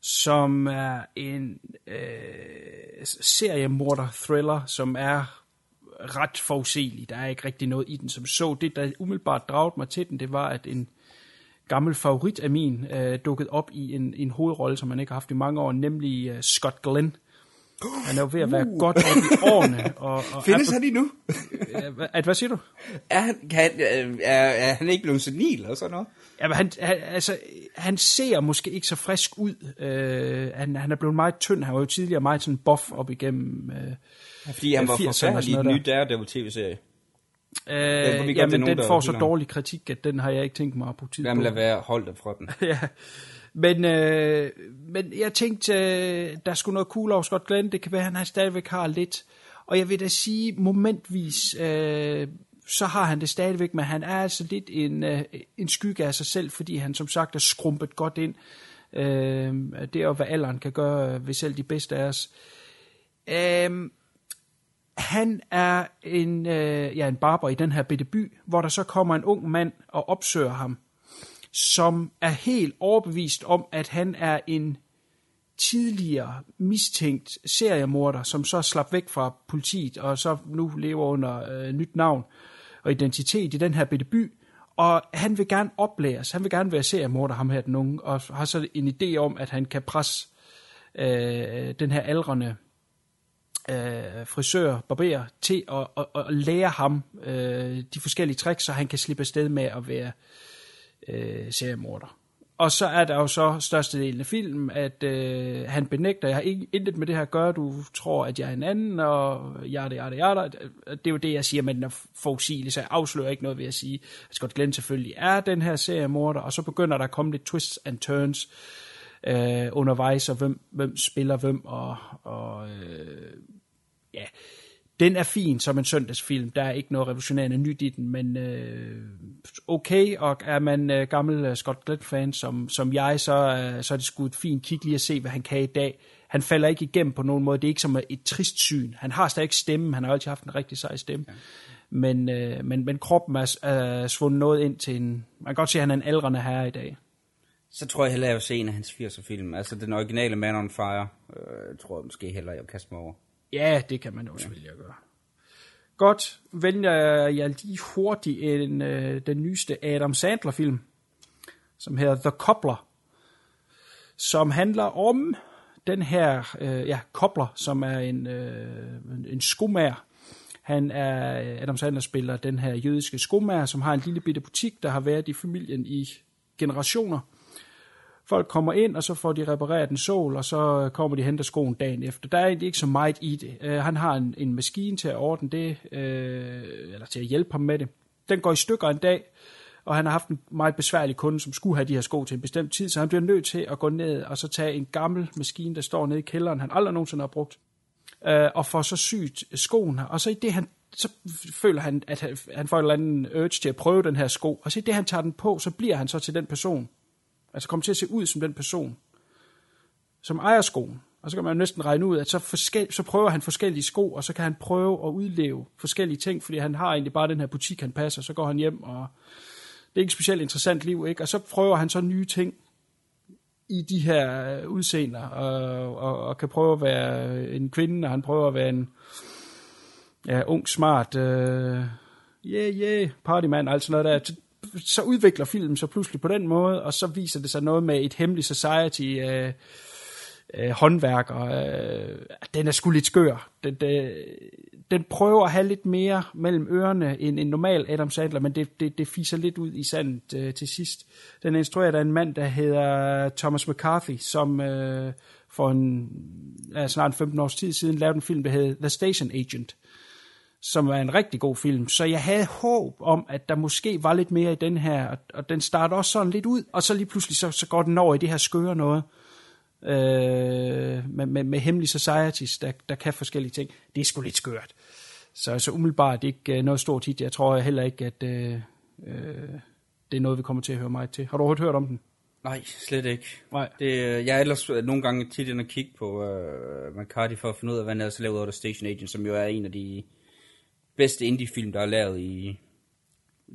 som er en øh, seriemorder-thriller, som er ret forudsigelig. Der er ikke rigtig noget i den, som så. Det, der umiddelbart dragede mig til den, det var, at en gammel favorit af min øh, dukkede op i en, en hovedrolle, som man ikke har haft i mange år, nemlig øh, Scott Glenn han er jo ved at være uh. godt op i årene. Og, og Findes han nu? at, hvad siger du? Er han, kan, er, er han ikke blevet senil eller sådan noget? Ja, men han, han, altså, han ser måske ikke så frisk ud. Uh, han, han er blevet meget tynd. Han var jo tidligere meget sådan buff op igennem uh, Fordi han var forfærdelig i den nye Daredevil tv-serie. Uh, jamen, den får så dårlig kritik, at den har jeg ikke tænkt mig at bruge tid Jamen, lad være, hold dig fra den. ja. Men, øh, men jeg tænkte, øh, der skulle noget cool over Scott Glenn. Det kan være, at han stadigvæk har lidt. Og jeg vil da sige, momentvis, øh, så har han det stadigvæk, men han er altså lidt en, øh, en skygge af sig selv, fordi han som sagt er skrumpet godt ind. Øh, det er jo, hvad alderen kan gøre øh, ved selv de bedste af os. Øh, han er en, øh, ja, en barber i den her bitte by, hvor der så kommer en ung mand og opsøger ham, som er helt overbevist om, at han er en tidligere mistænkt seriemorder, som så slap væk fra politiet, og så nu lever under øh, nyt navn og identitet i den her bitte by. Og han vil gerne oplæres, han vil gerne være seriemorder, ham her den unge, og har så en idé om, at han kan presse øh, den her aldrende øh, frisør, barber, til at, at, at lære ham øh, de forskellige tricks, så han kan slippe afsted med at være øh, Øh, seriemorder. Og så er der jo så størstedelen af filmen, at øh, han benægter, jeg har ikke intet med det her at gøre, du tror, at jeg er en anden, og ja, det, ja, det, det. Er jo det, jeg siger med den er forudsigelig, så jeg afslører ikke noget ved at sige, at Scott Glenn selvfølgelig er den her seriemorder, og så begynder der at komme lidt twists and turns øh, undervejs, og hvem, hvem spiller hvem, og, og øh, ja, den er fin som en søndagsfilm. Der er ikke noget revolutionerende nyt i den, men øh, okay, og er man øh, gammel øh, Scott Glenn-fan som, som jeg, så, øh, så er det sgu et fint kig lige at se, hvad han kan i dag. Han falder ikke igennem på nogen måde. Det er ikke som et trist syn. Han har stadig ikke stemme. Han har altid haft en rigtig sej stemme. Ja. Men, øh, men, men kroppen er, er svundet noget ind til en... Man kan godt se, at han er en aldrende herre i dag. Så tror jeg hellere, jeg vil se en af hans 80'er film. Altså den originale Man on Fire, øh, tror jeg måske hellere, jeg vil kaste mig over. Ja, det kan man jo at gøre. Godt, vælger jeg lige hurtigt en, øh, den nyeste Adam Sandler-film, som hedder The Cobbler, som handler om den her, øh, ja, Cobbler, som er en, øh, en skomager. Han er, Adam Sandler spiller den her jødiske skomager, som har en lille bitte butik, der har været i familien i generationer. Folk kommer ind, og så får de repareret en sol, og så øh, kommer de hen til skoen dagen efter. Der er egentlig ikke så meget i det. Øh, han har en, en maskine til at ordne det, øh, eller til at hjælpe ham med det. Den går i stykker en dag, og han har haft en meget besværlig kunde, som skulle have de her sko til en bestemt tid, så han bliver nødt til at gå ned og så tage en gammel maskine, der står nede i kælderen, han aldrig nogensinde har brugt, øh, og får så sygt skoen her. Og så i det, han så føler han, at han får en eller anden urge til at prøve den her sko, og så i det, han tager den på, så bliver han så til den person, Altså komme til at se ud som den person, som ejer skoen. Og så kan man jo næsten regne ud, at så, forskel, så prøver han forskellige sko, og så kan han prøve at udleve forskellige ting, fordi han har egentlig bare den her butik, han passer. Så går han hjem, og det er ikke et specielt interessant liv, ikke? Og så prøver han så nye ting i de her øh, udseender, og, og, og kan prøve at være en kvinde, og han prøver at være en ja, ung, smart, uh, yeah, yeah, partymand, altså noget der så udvikler filmen så pludselig på den måde, og så viser det sig noget med et hemmeligt society, øh, øh, håndværk, og øh, den er sgu lidt skør. Den, den, den prøver at have lidt mere mellem ørerne end en normal Adam Sandler, men det, det, det fiser lidt ud i sandet øh, til sidst. Den er instrueret af en mand, der hedder Thomas McCarthy, som øh, for en, ja, snart 15 års tid siden lavede en film, der hedder The Station Agent, som er en rigtig god film. Så jeg havde håb om, at der måske var lidt mere i den her, og, og den starter også sådan lidt ud, og så lige pludselig så, så går den over i det her skøre noget, øh, med, med, med hemmelige societies, der, der kan forskellige ting. Det er sgu lidt skørt. Så, så umiddelbart ikke uh, noget stort hit. Jeg tror heller ikke, at uh, uh, det er noget, vi kommer til at høre meget til. Har du overhovedet hørt om den? Nej, slet ikke. Nej. Det, jeg er ellers nogle gange tit ind og kigge på uh, McCarthy for at finde ud af, hvad han er så lavet over The Station Agent, som jo er en af de bedste indie-film, der er lavet i...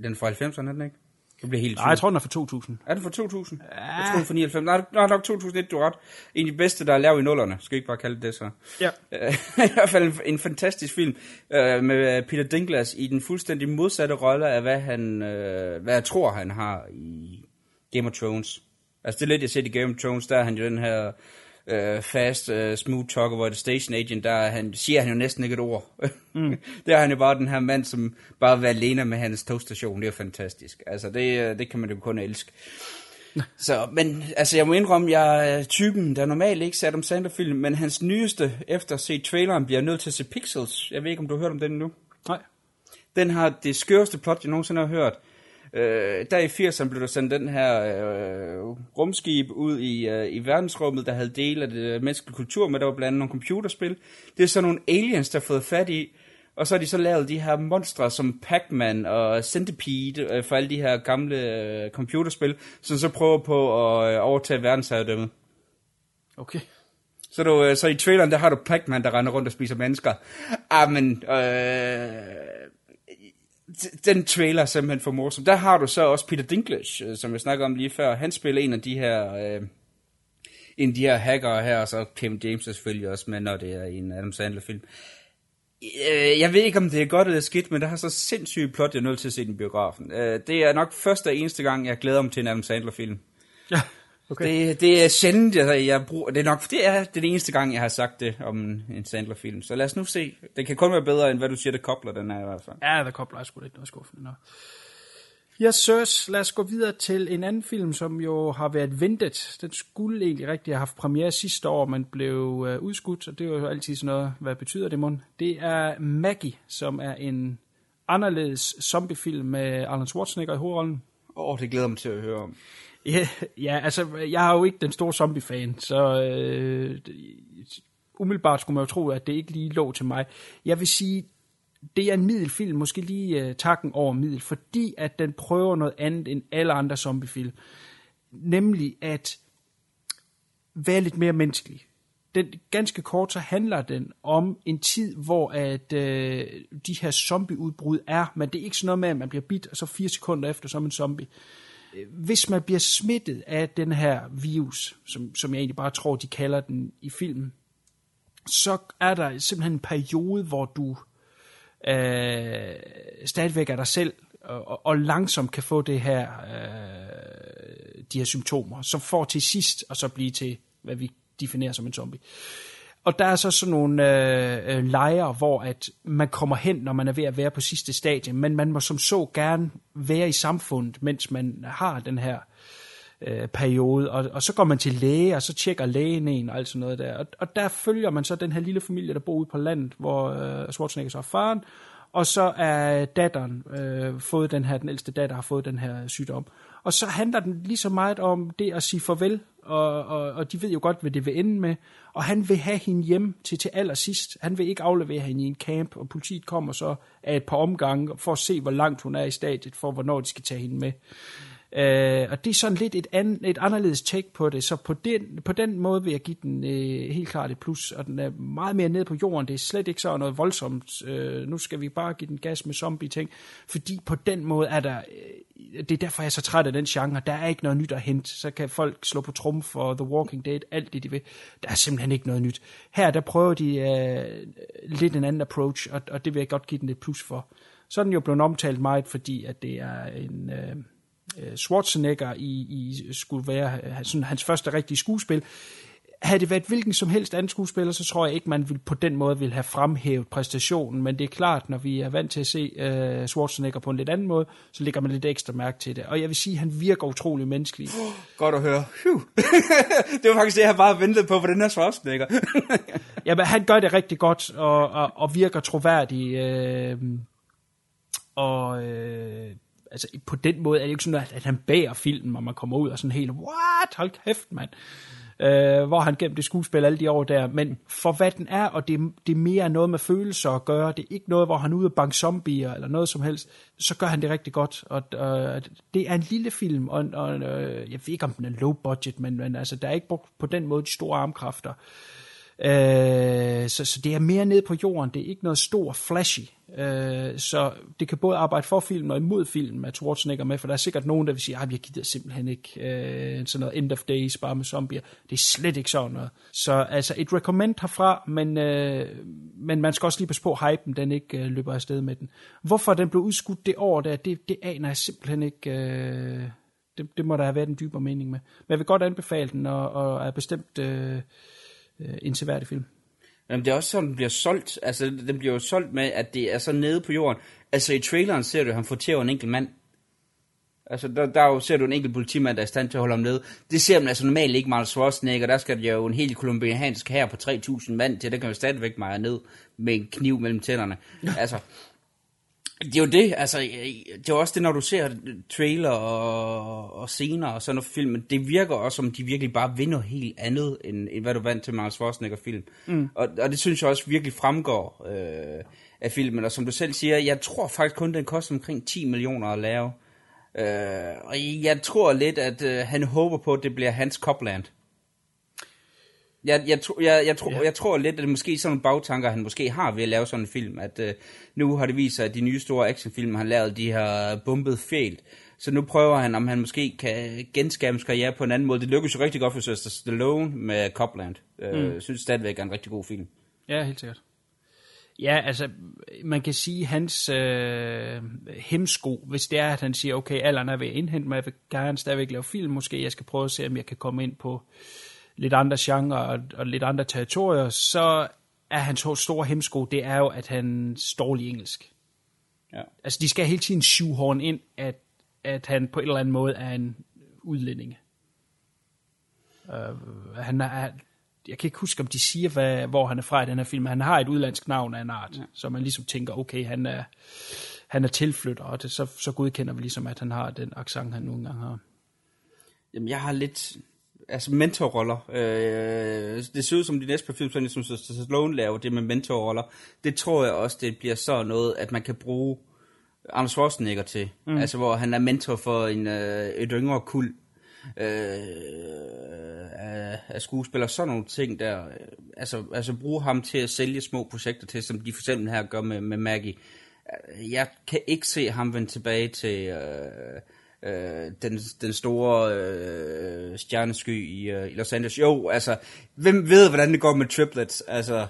Den fra 90'erne, er den ikke? Det bliver helt Nej, jeg tror, den er fra 2000. Er den fra 2000? Ja. Jeg tror, den er fra 99. Nej, nej, nok 2001, du er ret. En af de bedste, der er lavet i nullerne. Skal ikke bare kalde det så? Ja. I hvert fald en, en fantastisk film uh, med Peter Dinklage i den fuldstændig modsatte rolle af, hvad, han, uh, hvad jeg tror, han har i Game of Thrones. Altså, det er lidt, jeg ser i Game of Thrones, der er han jo den her uh, fast, uh, smooth talker, hvor det station agent, der han, siger han jo næsten ikke et ord. Mm. der er han jo bare den her mand, som bare vil være alene med hans togstation. Det er fantastisk. Altså, det, det kan man jo kun elske. Så, men altså, jeg må indrømme, jeg er typen, der normalt ikke ser Adam Sandler-film, men hans nyeste, efter at se traileren, bliver nødt til at se Pixels. Jeg ved ikke, om du har hørt om den nu? Nej. Den har det skøreste plot, jeg nogensinde har hørt. Øh, der i 80'erne blev der sendt den her øh, rumskib ud i, øh, i verdensrummet, der havde del af det menneskelige kultur, men der var blandt andet nogle computerspil. Det er så nogle aliens, der har fået fat i, og så har de så lavet de her monstre som Pac-Man og Centipede øh, for alle de her gamle øh, computerspil, som så prøver på at øh, overtage verdensherredømmet. Okay. Så, du, øh, så i traileren, der har du Pac-Man, der render rundt og spiser mennesker. Ah, men... Øh, den trailer er simpelthen for morsom. Der har du så også Peter Dinklage, øh, som jeg snakkede om lige før. Han spiller en af de her... Øh, en af de her hackere her, og så Kevin James er selvfølgelig også med, når det er en Adam Sandler-film. Øh, jeg ved ikke, om det er godt eller skidt, men der har så sindssygt plot, jeg er nødt til at se den biografen. Øh, det er nok første og eneste gang, jeg glæder mig til en Adam Sandler-film. Ja, okay. Det, det er sjældent, jeg, jeg bruger, det er nok, det er den eneste gang, jeg har sagt det om en, Sandler-film. Så lad os nu se. Det kan kun være bedre, end hvad du siger, det kobler den her i hvert fald. Ja, der kobler jeg sgu lidt noget skuffende. Nå. Yes, sirs. Lad os gå videre til en anden film, som jo har været ventet. Den skulle egentlig rigtig have haft premiere sidste år, men blev øh, udskudt, og det er jo altid sådan noget, hvad betyder det, mon? Det er Maggie, som er en anderledes zombiefilm med Arnold Schwarzenegger i hovedrollen. Åh, oh, det glæder mig til at høre om. Ja, ja, altså, jeg er jo ikke den store zombie-fan, så øh, umiddelbart skulle man jo tro, at det ikke lige lå til mig. Jeg vil sige, det er en middelfilm, måske lige øh, takken over middel, fordi at den prøver noget andet end alle andre zombiefilm. Nemlig at være lidt mere menneskelig. Den, ganske kort så handler den om en tid, hvor at øh, de her zombieudbrud er, men det er ikke sådan noget med, at man bliver bit, og så fire sekunder efter som en zombie. Hvis man bliver smittet af den her virus, som, som jeg egentlig bare tror, de kalder den i filmen, så er der simpelthen en periode, hvor du øh, stadigvæk er dig selv, og, og langsomt kan få det her, øh, de her symptomer, som får til sidst, og så blive til, hvad vi definerer som en zombie. Og der er så sådan nogle øh, øh, lejre, hvor at man kommer hen, når man er ved at være på sidste stadie, men man må som så gerne være i samfundet, mens man har den her øh, periode, og, og så går man til læge, og så tjekker lægen en og alt sådan noget der. Og, og der følger man så den her lille familie, der bor ude på landet, hvor øh, Schwarzenegger så er faren, og så er datteren øh, fået den her, den ældste datter har fået den her sygdom. Og så handler den lige så meget om det at sige farvel, og, og, og de ved jo godt, hvad det vil ende med. Og han vil have hende hjem til til allersidst. Han vil ikke aflevere hende i en camp, og politiet kommer så af et par omgange for at se, hvor langt hun er i stadiet, for hvornår de skal tage hende med. Øh, og det er sådan lidt et, an, et anderledes take på det, så på den, på den måde vil jeg give den øh, helt klart et plus, og den er meget mere nede på jorden, det er slet ikke så noget voldsomt, øh, nu skal vi bare give den gas med zombie-ting, fordi på den måde er der, øh, det er derfor jeg er så træt af den genre, der er ikke noget nyt at hente, så kan folk slå på trum for The Walking Dead, alt det de vil, der er simpelthen ikke noget nyt. Her der prøver de øh, lidt en anden approach, og, og det vil jeg godt give den et plus for. Så er den jo blevet omtalt meget, fordi at det er en... Øh, øh, Schwarzenegger i, i skulle være øh, sådan hans første rigtige skuespil. Havde det været hvilken som helst anden skuespiller, så tror jeg ikke, man vil på den måde vil have fremhævet præstationen, men det er klart, når vi er vant til at se uh, Schwarzenegger på en lidt anden måde, så lægger man lidt ekstra mærke til det. Og jeg vil sige, at han virker utrolig menneskelig. Godt at høre. det var faktisk det, jeg bare ventede på, på den her Schwarzenegger. ja, men han gør det rigtig godt, og, og, og virker troværdig. Øh, og øh, altså på den måde er det ikke sådan, at, at han bærer filmen, og man kommer ud og sådan helt, what, hold kæft, mand. Øh, hvor han gennem det skuespil alle de år der, men for hvad den er, og det, det er mere noget med følelser at gøre, det er ikke noget, hvor han er ude og banke zombier eller noget som helst, så gør han det rigtig godt, og øh, det er en lille film, og, og øh, jeg ved ikke, om den er low budget, men, men altså, der er ikke brugt på den måde de store armkræfter. Øh, så, så det er mere ned på jorden, det er ikke noget stor flashy. Øh, så det kan både arbejde for filmen og imod filmen, at Schwarzenegger med, for der er sikkert nogen, der vil sige, at jeg gider simpelthen ikke øh, sådan noget end of days bare med zombier. Det er slet ikke sådan noget. Så altså et recommend herfra, men, øh, men man skal også lige passe på, at hypen den ikke øh, løber afsted med den. Hvorfor den blev udskudt det år der, det, det aner jeg simpelthen ikke... Øh, det, det må der have været en dybere mening med. Men jeg vil godt anbefale den, og, og er bestemt... Øh, øh, en seværdig film. Jamen, det er også sådan, den bliver solgt. Altså, den bliver jo solgt med, at det er så nede på jorden. Altså, i traileren ser du, at han fortæver en enkelt mand. Altså, der, der jo, ser du en enkelt politimand, der er i stand til at holde ham nede. Det ser man altså normalt ikke Marlon Schwarzenegger. Der skal jo en helt kolumbiansk her på 3.000 mand til. Der kan jo stadigvæk meget ned med en kniv mellem tænderne. altså, det er jo det, altså, det er også det, når du ser trailer og, og scener og sådan noget film, det virker også, som de virkelig bare vil noget helt andet, end, end hvad du vant til Marcus Schwarzenegger-film. Mm. Og, og det synes jeg også virkelig fremgår øh, af filmen, og som du selv siger, jeg tror faktisk kun, den koster omkring 10 millioner at lave. Øh, og jeg tror lidt, at øh, han håber på, at det bliver hans Copland. Jeg, jeg, tro, jeg, jeg, tror, ja. jeg tror lidt, at det måske sådan nogle bagtanker, han måske har ved at lave sådan en film, at uh, nu har det vist sig, at de nye store actionfilm, han lavet, de har bumpet fælt. Så nu prøver han, om han måske kan genskabe hans karriere på en anden måde. Det lykkedes jo rigtig godt for Søster Stallone med Copland. Uh, mm. Jeg synes stadigvæk er en rigtig god film. Ja, helt sikkert. Ja, altså, man kan sige, hans øh, hemsko, hvis det er, at han siger, okay, alderen er ved at indhente mig, jeg vil gerne stadigvæk lave film, måske jeg skal prøve at se, om jeg kan komme ind på lidt andre genrer og, og lidt andre territorier, så er hans store hemsko, det er jo, at han står i engelsk. Ja. Altså, de skal hele tiden shoehorn ind, at, at han på en eller anden måde er en udlænding. Uh, han er, jeg kan ikke huske, om de siger, hvad, hvor han er fra i den her film, han har et udlandsk navn af en art, ja. så man ligesom tænker, okay, han er, han er tilflytter, og det, så, så godkender vi ligesom, at han har den accent, han nogle gange har. Jamen, jeg har lidt, altså mentorroller. Øh, det ser ud som de næste par film, som Stallone laver, det med mentorroller. Det tror jeg også, det bliver så noget, at man kan bruge Anders Schwarzenegger til. Mm. Altså, hvor han er mentor for en, øh, et yngre kul øh, af, af skuespillere. Sådan nogle ting der. Altså, altså bruge ham til at sælge små projekter til, som de for eksempel her gør med, med Maggie. Jeg kan ikke se ham vende tilbage til... Øh, øh, den, den store øh, stjernesky i, øh, i Los Angeles. Jo, altså, hvem ved, hvordan det går med triplets? Altså,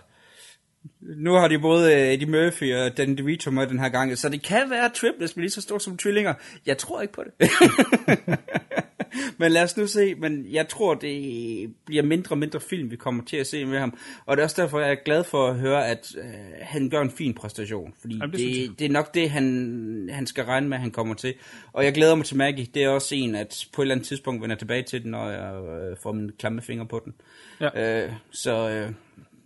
nu har de både øh, Eddie Murphy og Dan DeVito med den her gang, så det kan være triplets, men lige så store som tvillinger. Jeg tror ikke på det. men lad os nu se, men jeg tror, det bliver mindre og mindre film, vi kommer til at se med ham. Og det er også derfor, jeg er glad for at høre, at øh, han gør en fin præstation. Fordi Jamen, det, det, det er nok det, han, han skal regne med, at han kommer til. Og jeg glæder mig til Maggie. Det er også en, at på et eller andet tidspunkt vender tilbage til den, når jeg øh, får min klamme finger på den. Ja. Øh, så, øh,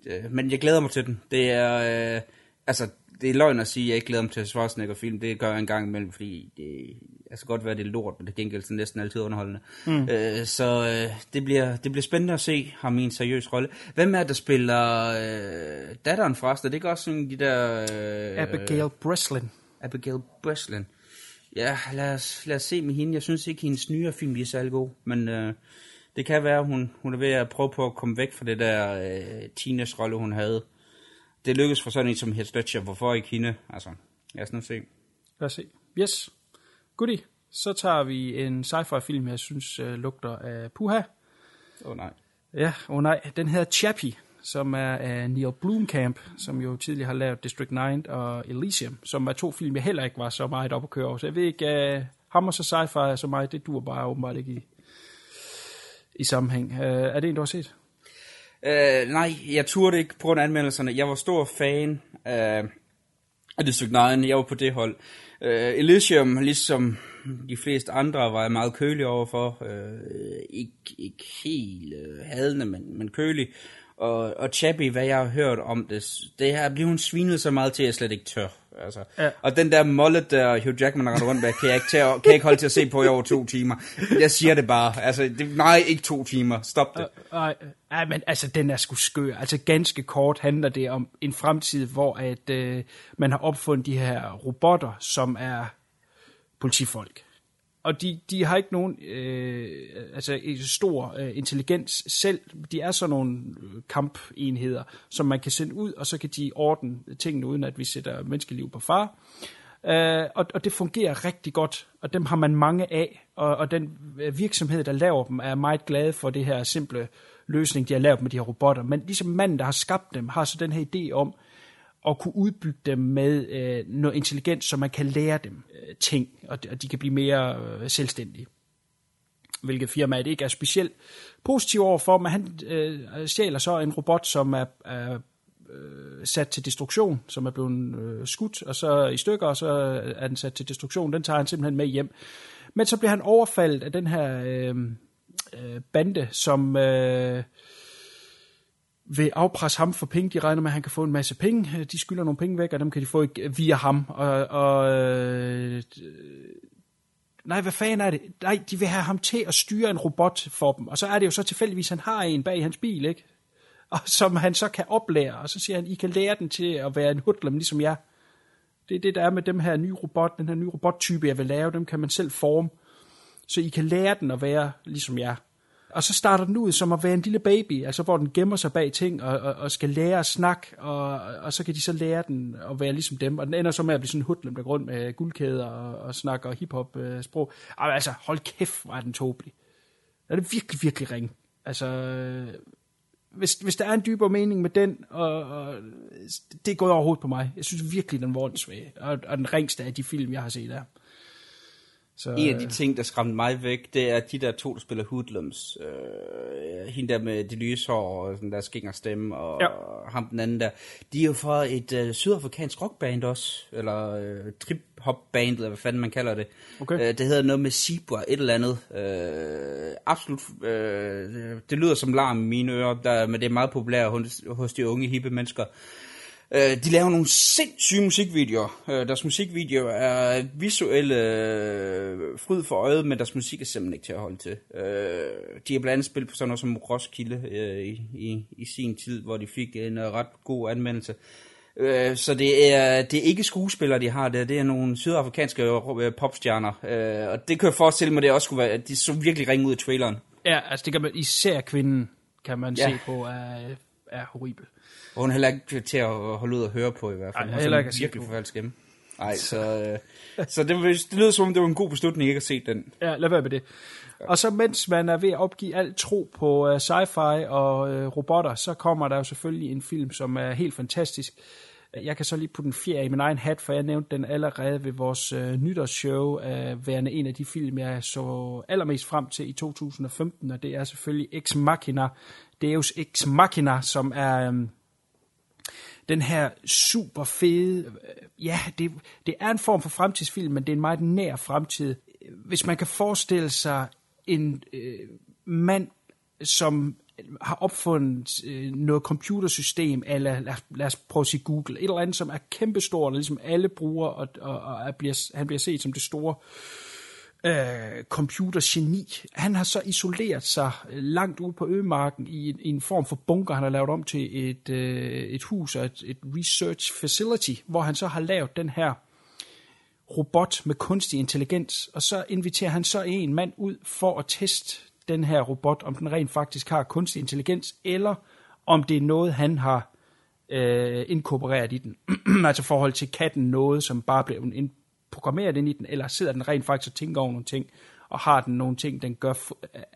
øh, men jeg glæder mig til den. Det er, øh, altså, det er løgn at sige, at jeg ikke glæder mig til Schwarzenegger-film. Det gør jeg en gang imellem, fordi det, altså godt være, det er lort, men det gengæld næsten altid underholdende. Mm. Øh, så øh, det, bliver, det bliver spændende at se ham i en seriøs rolle. Hvem er det, der spiller øh, datteren forresten? Er det ikke også sådan de der... Øh, Abigail Breslin. Abigail Breslin. Ja, lad os, lad os se med hende. Jeg synes ikke, hendes nye film er særlig god, men øh, det kan være, hun, hun er ved at prøve på at komme væk fra det der øh, teenage-rolle, hun havde. Det lykkedes for sådan en som Heath Ledger. Hvorfor ikke hende? Altså, lad os nu se. Lad os se. Yes. Goodie. Så tager vi en sci-fi film, jeg synes uh, lugter af puha. Åh oh, nej. Ja, åh oh, nej. Den hedder Chappie, som er af Neil Blomkamp, som jo tidligere har lavet District 9 og Elysium, som er to film, jeg heller ikke var så meget op at køre over. Så jeg ved ikke, uh, ham og så sci-fi så meget, det dur bare åbenbart ikke i, i sammenhæng. Uh, er det en, du har set? Uh, nej, jeg turde ikke på grund af anmeldelserne. Jeg var stor fan af, af District 9. Jeg var på det hold. Uh, Elysium, ligesom de fleste andre, var jeg meget kølig overfor. Uh, ikke, ikke helt uh, hadende, men, men kølig. Og, og Chappie, hvad jeg har hørt om det, det her bliver hun svinet så meget til, at jeg slet ikke tør. Altså. Ja. Og den der mullet, der Hugh Jackman render rundt med, kan jeg, ikke at, kan jeg ikke holde til at se på i over to timer. Jeg siger det bare. Altså, det, nej, ikke to timer. Stop det. Nej, uh, uh, men altså, den er sgu skør. Altså, ganske kort handler det om en fremtid, hvor at, uh, man har opfundet de her robotter, som er politifolk og de, de har ikke nogen øh, altså stor øh, intelligens selv. De er sådan nogle øh, kampenheder, som man kan sende ud, og så kan de ordne tingene, uden at vi sætter menneskeliv på far. Øh, og, og det fungerer rigtig godt, og dem har man mange af, og, og den øh, virksomhed, der laver dem, er meget glad for det her simple løsning, de har lavet med de her robotter. Men ligesom manden, der har skabt dem, har så den her idé om, og kunne udbygge dem med øh, noget intelligens, så man kan lære dem øh, ting, og de, og de kan blive mere øh, selvstændige. Hvilket firma det ikke er specielt positiv overfor, men han øh, stjæler så en robot, som er, er øh, sat til destruktion, som er blevet øh, skudt, og så i stykker, og så er den sat til destruktion. Den tager han simpelthen med hjem. Men så bliver han overfaldet af den her øh, øh, bande, som... Øh, vil afpresse ham for penge. De regner med, at han kan få en masse penge. Øh, de skylder nogle penge væk, og dem kan de få via ham. Og, og øh, nej, hvad fanden er det? Nej, de vil have ham til at styre en robot for dem. Og så er det jo så tilfældigvis, at han har en bag hans bil, ikke? Og som han så kan oplære. Og så siger han, I kan lære den til at være en hudlem, ligesom jeg. Det er det, der er med dem her nye robot, den her nye robottype, jeg vil lave. Dem kan man selv forme. Så I kan lære den at være ligesom jeg og så starter den ud som at være en lille baby, altså hvor den gemmer sig bag ting og, og, og skal lære at snakke, og, og så kan de så lære den at være ligesom dem, og den ender så med at blive sådan en hudlem, der går rundt med guldkæder og, og snakker hiphop-sprog. Øh, altså, hold kæft, hvor er den tåbelig. Er det virkelig, virkelig ring. Altså, hvis, hvis der er en dybere mening med den, og, og det er gået overhovedet på mig. Jeg synes virkelig, den var svag, og, og den ringste af de film, jeg har set der. Så, en af de ting, der skræmte mig væk, det er de der to, der spiller hoodlums. Øh, hende der med de lyse hår og sådan der skinger stemme, og ja. ham den anden der. De er jo fra et øh, sydafrikansk rockband også, eller øh, trip-hop-band, eller hvad fanden man kalder det. Okay. Øh, det hedder noget med Zebra, et eller andet. Øh, absolut, øh, det lyder som larm i mine ører, der, men det er meget populært hos, hos de unge, hippe mennesker. Øh, de laver nogle sindssyge musikvideoer. Øh, deres musikvideoer er visuelle øh, fryd for øjet, men deres musik er simpelthen ikke til at holde til. Øh, de har blandt andet spillet på sådan noget som Roskilde øh, i, i, i sin tid, hvor de fik en uh, ret god anmeldelse. Øh, så det er, det er ikke skuespillere, de har det. Det er nogle sydafrikanske øh, popstjerner. Øh, og det kan jeg forestille mig, det også skulle være, at de så virkelig ringe ud af traileren. Ja, altså det kan man, især kvinden kan man ja. se på er, er horribel. Og hun er heller ikke til at holde ud og høre på i hvert fald. Nej, heller ikke virkelig forfærdeligt skæmme. Nej, så, øh, så det, det lyder som om, det var en god beslutning ikke at se den. Ja, lad være med det. Og så mens man er ved at opgive alt tro på uh, sci-fi og uh, robotter, så kommer der jo selvfølgelig en film, som er helt fantastisk. Jeg kan så lige putte en fjer i min egen hat, for jeg nævnte den allerede ved vores uh, nytårsshow, uh, værende en af de film, jeg så allermest frem til i 2015, og det er selvfølgelig Ex Machina, Deus Ex Machina, som er... Um, den her super fede, øh, ja, det, det er en form for fremtidsfilm, men det er en meget nær fremtid. Hvis man kan forestille sig en øh, mand, som har opfundet øh, noget computersystem, eller lad, lad os prøve at sige Google, et eller andet, som er kæmpestort, og ligesom alle bruger, og, og, og bliver, han bliver set som det store øh, Øh, computergeni. Han har så isoleret sig øh, langt ude på ømarken i, i en form for bunker, han har lavet om til et, øh, et hus og et, et research facility, hvor han så har lavet den her robot med kunstig intelligens, og så inviterer han så en mand ud for at teste den her robot, om den rent faktisk har kunstig intelligens, eller om det er noget, han har øh, inkorporeret i den. altså forhold til katten noget, som bare blev en programmeret ind i den, eller sidder den rent faktisk og tænker over nogle ting, og har den nogle ting, den gør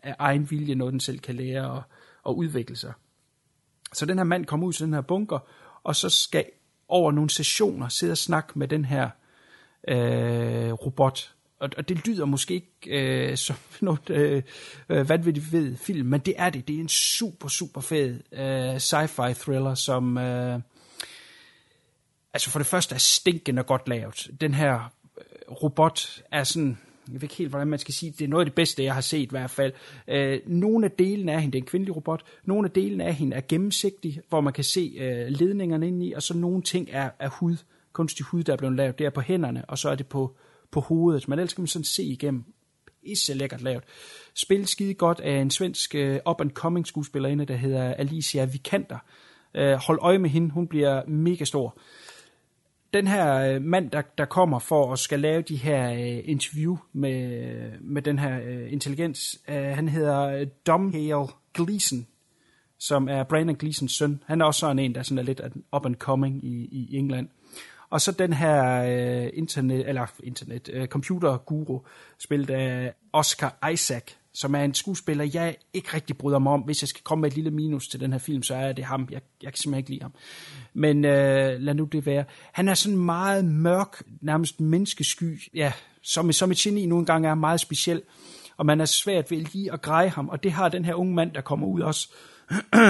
af egen vilje, noget den selv kan lære og, og udvikle sig. Så den her mand kommer ud til den her bunker, og så skal over nogle sessioner sidde og snakke med den her øh, robot. Og, og det lyder måske ikke øh, som noget øh, vanvittigt ved film, men det er det. Det er en super, super fed øh, sci-fi thriller, som... Øh, altså for det første er stinkende godt lavet. Den her robot er sådan, jeg ved ikke helt, hvordan man skal sige det, er noget af det bedste, jeg har set i hvert fald. Øh, nogle af delene af hende, det er en kvindelig robot, nogle af delene af hende er gennemsigtige, hvor man kan se øh, ledningerne ind i, og så nogle ting er, er hud, kunstig hud, der er blevet lavet, det er på hænderne, og så er det på, på hovedet. Men ellers kan man sådan se igennem. Isse lækkert lavet. Spillet skide godt af en svensk uh, up-and-coming skuespillerinde, der hedder Alicia Vikander. Uh, hold øje med hende, hun bliver mega stor den her øh, mand, der, der kommer for at skal lave de her øh, interview med, med den her øh, intelligens, øh, han hedder øh, Domhnall Gleeson, som er Brandon Gleesons søn. Han er også sådan en, der sådan er lidt up and coming i, i England. Og så den her øh, internet, eller internet, øh, computer guru, spillet af Oscar Isaac, som er en skuespiller, jeg ikke rigtig bryder mig om. Hvis jeg skal komme med et lille minus til den her film, så er det ham. Jeg, jeg kan simpelthen ikke lide ham. Men øh, lad nu det være. Han er sådan meget mørk, nærmest menneskesky. Ja, som, som et geni nogle gange er meget speciel. Og man er svært ved lige at greje ham. Og det har den her unge mand, der kommer ud også.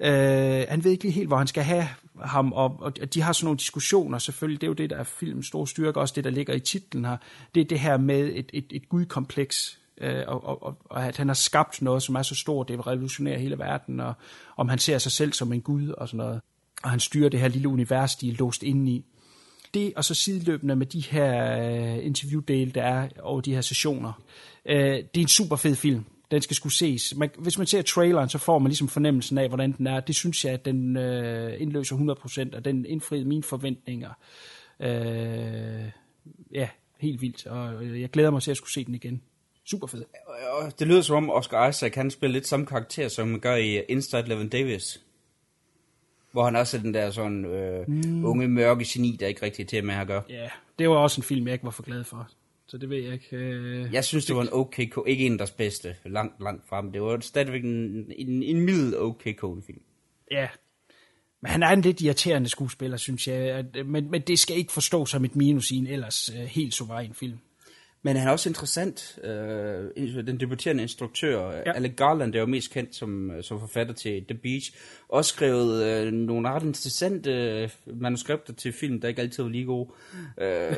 øh, han ved ikke lige helt, hvor han skal have ham, og, og de har sådan nogle diskussioner, selvfølgelig, det er jo det, der er filmens store styrke, også det, der ligger i titlen her, det er det her med et, et, et gudkompleks, øh, og, og, og at han har skabt noget, som er så stort, det vil revolutionere hele verden, og om han ser sig selv som en gud og sådan noget. Og han styrer det her lille univers, de er låst inde i. Det, og så sideløbende med de her øh, interviewdele, der er over de her sessioner. Øh, det er en super fed film. Den skal skulle ses. Man, hvis man ser traileren, så får man ligesom fornemmelsen af, hvordan den er. Det synes jeg, at den øh, indløser 100%, og den indfriede mine forventninger. Øh, ja, helt vildt. Og jeg glæder mig til at skulle se den igen. Super fed. Og det lyder som om Oscar Isaac han spiller lidt samme karakter, som man gør i Inside Levin Davis. Hvor han også er den der sådan øh, mm. unge, mørke geni, der ikke rigtig er til med at gøre. Ja, det var også en film, jeg ikke var for glad for. Så det ved jeg ikke. Øh, Jeg synes, det var en okay, ko- ikke en af deres bedste, langt, langt frem. Det var stadigvæk en, en, en middel okay film. Ja. Men han er en lidt irriterende skuespiller, synes jeg. Men, men det skal ikke forstås som et minus i en ellers øh, helt suveræn film. Men han er også interessant. Øh, den debuterende instruktør, ja. Alec Garland, er jo mest kendt som, øh, som forfatter til The Beach. Også skrevet øh, nogle ret interessante øh, manuskripter til film, der ikke altid var lige gode. Øh,